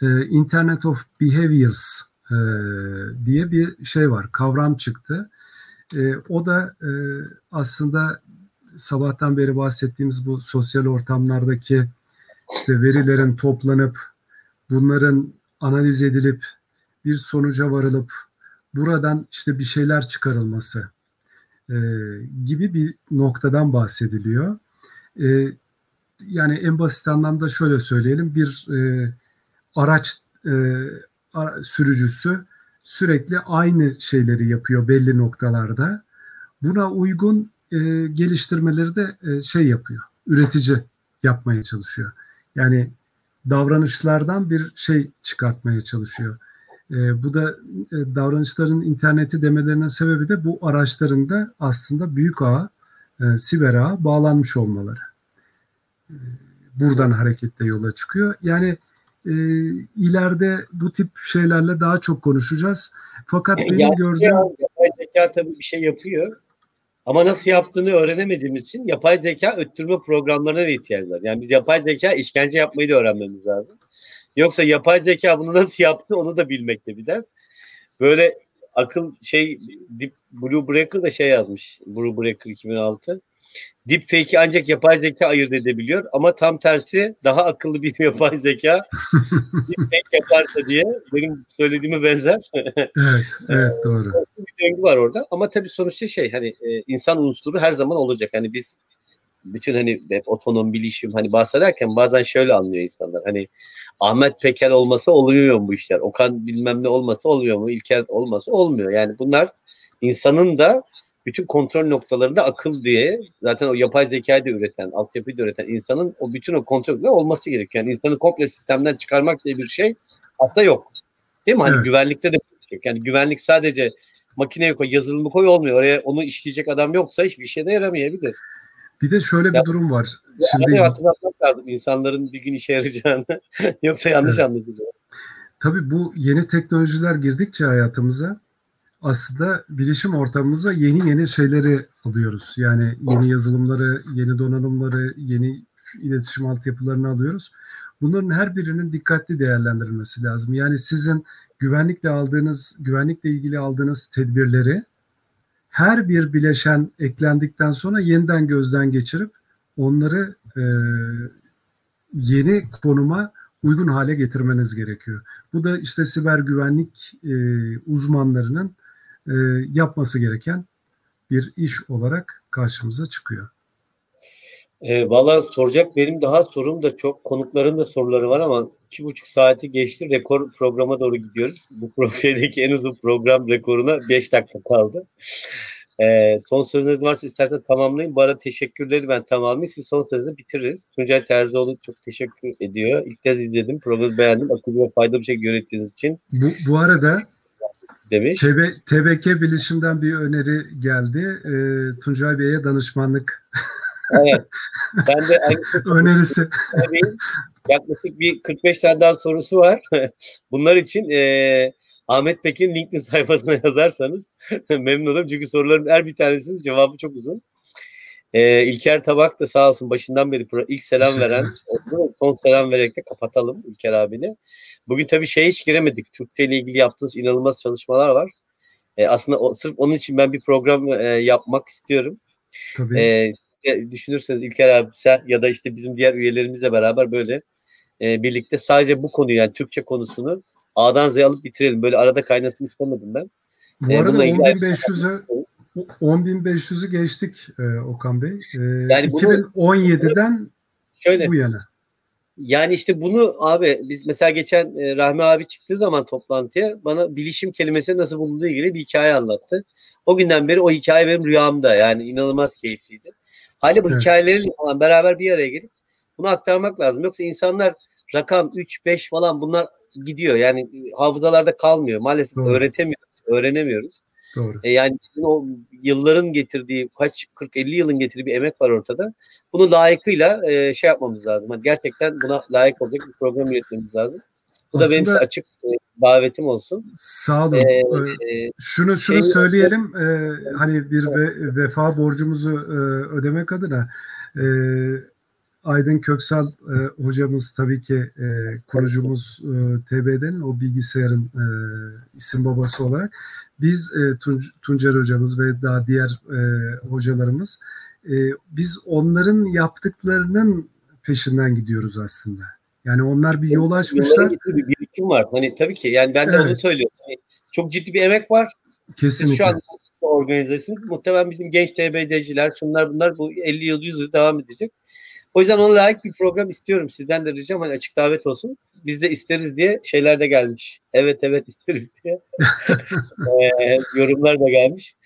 e, Internet of Behaviors e, diye bir şey var. Kavram çıktı. E, o da e, aslında sabahtan beri bahsettiğimiz bu sosyal ortamlardaki işte verilerin toplanıp bunların analiz edilip bir sonuca varılıp buradan işte bir şeyler çıkarılması e, gibi bir noktadan bahsediliyor. E, yani en basit anlamda şöyle söyleyelim bir e, araç e, sürücüsü sürekli aynı şeyleri yapıyor belli noktalarda. Buna uygun e, geliştirmeleri de e, şey yapıyor, üretici yapmaya çalışıyor. Yani davranışlardan bir şey çıkartmaya çalışıyor. E, bu da e, davranışların interneti demelerinin sebebi de bu araçların da aslında büyük ağa, e, siber ağa bağlanmış olmaları. E, buradan hareketle yola çıkıyor. Yani e, ileride bu tip şeylerle daha çok konuşacağız. Fakat benim Yani gördüğüm... Yapay zeka tabii bir şey yapıyor. Ama nasıl yaptığını öğrenemediğimiz için yapay zeka öttürme programlarına da ihtiyaç var. Yani biz yapay zeka işkence yapmayı da öğrenmemiz lazım. Yoksa yapay zeka bunu nasıl yaptı onu da bilmekte bir dert. Böyle akıl şey Deep Blue Breaker da şey yazmış. Blue Breaker 2006. Deepfake'i ancak yapay zeka ayırt edebiliyor ama tam tersi daha akıllı bir [LAUGHS] yapay zeka deepfake yaparsa diye benim söylediğime benzer. [LAUGHS] Evet, evet doğru. bir döngü var orada ama tabii sonuçta şey hani e, insan unsuru her zaman olacak. Hani biz bütün hani hep otonom bilişim hani bahsederken bazen şöyle anlıyor insanlar. Hani Ahmet Peker olmasa oluyor mu bu işler? Okan bilmem ne olmasa oluyor mu? İlker olmasa olmuyor. Yani bunlar insanın da bütün kontrol noktalarında akıl diye zaten o yapay zekayı da üreten, altyapıyı da üreten insanın o bütün o kontrolde olması gerekiyor. Yani insanı komple sistemden çıkarmak diye bir şey aslında yok. Değil mi? Hani Evet. güvenlikte de yok. Yani güvenlik sadece makineye koy, yazılımı koy olmuyor. Oraya onu işleyecek adam yoksa hiçbir şeyde yaramayabilir. Bir de şöyle bir Ya- durum var. Şimdi Şimdi hatırlatmak lazım insanların bir gün işe yarayacağını. [LAUGHS] Yoksa yanlış anlaşılıyor. tabii bu yeni teknolojiler girdikçe hayatımıza aslında bilişim ortamımıza yeni yeni şeyleri alıyoruz. Yani yeni yazılımları, yeni donanımları, yeni iletişim altyapılarını alıyoruz. Bunların her birinin dikkatli değerlendirilmesi lazım. Yani sizin güvenlikle aldığınız, güvenlikle ilgili aldığınız tedbirleri her bir bileşen eklendikten sonra yeniden gözden geçirip onları e, yeni konuma uygun hale getirmeniz gerekiyor. Bu da işte siber güvenlik e, uzmanlarının e, yapması gereken bir iş olarak karşımıza çıkıyor. E, Valla soracak benim daha sorum da çok. Konukların da soruları var ama iki buçuk saati geçti. Rekor programa doğru gidiyoruz. Bu [LAUGHS] projedeki en uzun program rekoruna beş dakika kaldı. E, son sözleriniz varsa istersen tamamlayın. Bu arada teşekkürleri ben tamamlayayım. Siz son sözle bitiririz. Tuncay Terzioğlu çok teşekkür ediyor. İlk kez izledim. Programı beğendim. Akıllı ve faydalı bir şey öğrettiğiniz için Bu, bu arada demiş. TB, TBK Bilişim'den bir öneri geldi. E, Tuncay Bey'e danışmanlık Evet. [LAUGHS] Ben de aynı [LAUGHS] önerisi. Bey'in yaklaşık bir 45 tane daha sorusu var. [LAUGHS] Bunlar için e, Ahmet Pekin LinkedIn sayfasına yazarsanız memnun olurum. Çünkü soruların her bir tanesinin cevabı çok uzun. E, İlker Tabak da sağ olsun başından beri ilk selam veren, son selam vererek de kapatalım İlker abini. Bugün tabii şeye hiç giremedik. Türkçe ile ilgili yaptığınız inanılmaz çalışmalar var. E, aslında o, sırf onun için ben bir program e, yapmak istiyorum. Tabii. Ee, düşünürseniz İlker abi sen ya da işte bizim diğer üyelerimizle beraber böyle e, birlikte sadece bu konuyu yani Türkçe konusunu A'dan Z'ye alıp bitirelim. Böyle arada kaynasın istemedim ben. Bu e, arada bununla ilgili- 10.500'ü 10.500'ü geçtik e, Okan Bey. E, Yani bunu- 2017'den Şöyle bu yana. yani işte bunu abi biz mesela geçen e, Rahmi abi çıktığı zaman toplantıya bana bilişim kelimesi nasıl bulunduğu ilgili bir hikaye anlattı. O günden beri o hikaye benim rüyamda yani inanılmaz keyifliydi. Hali bu Evet. hikayeleri falan beraber bir araya gelip bunu aktarmak lazım. Yoksa insanlar rakam 3 5 falan bunlar gidiyor. Yani hafızalarda kalmıyor. Maalesef Doğru. öğretemiyoruz, öğrenemiyoruz. Doğru. E yani o yılların getirdiği kaç 40-50 yılın getirdiği bir emek var ortada. Bunu layıkıyla e, şey yapmamız lazım. Hani gerçekten buna layık olacak bir program üretmemiz lazım. Bu da benim Aslında- size açık e, davetim olsun. Sağ olun. Ee, Ee, e, şunu şunu şey- söyleyelim. e, hani bir ve- vefa borcumuzu e, ödemek adına e, Aydın Köksal e, hocamız tabii ki e, kurucumuz e, TB'den o bilgisayarın e, isim babası olarak biz e, Tunc- Tuncer hocamız ve daha diğer e, hocalarımız e, biz onların yaptıklarının peşinden gidiyoruz aslında. Yani onlar bir yol açmışlar. Bir birikim var. Hani tabii ki yani ben de Evet. onu söylüyorum. Hani çok ciddi bir emek var. Siz Kesinlikle. şu an organizasınız. Muhtemelen bizim genç TBD'ciler, şunlar bunlar bu 50 yıl 100 yıl devam edecek. O yüzden ona layık bir program istiyorum. Sizden de ricam hani açık davet olsun. Biz de isteriz diye şeyler de gelmiş. Evet evet isteriz diye. [LAUGHS] Ee, yorumlar da gelmiş.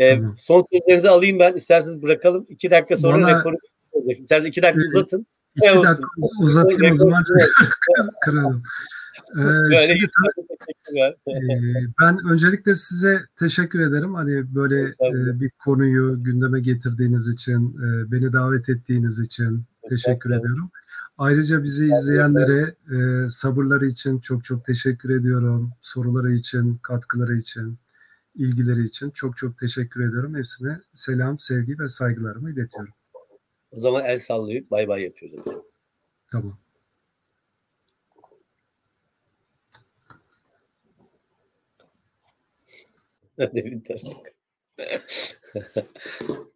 Tamam. son sözlerinizi alayım ben. İsterseniz bırakalım. İki dakika sonra Bana- rekoru İsterseniz iki dakika Ee, uzatın. İki dakika uzatayım o zaman [LAUGHS] kıralım. Ee, Böyle şimdi. Ee, ben öncelikle size teşekkür ederim. Hani böyle e, bir konuyu gündeme getirdiğiniz için, e, beni davet ettiğiniz için teşekkür ediyorum. Ayrıca bizi izleyenlere e, sabırları için çok çok teşekkür ediyorum. Soruları için, katkıları için, ilgileri için çok çok teşekkür ediyorum. Hepsine selam, sevgi ve saygılarımı iletiyorum. O zaman el sallayıp bay bay yapıyoruz. Tamam. [LAUGHS] [LAUGHS]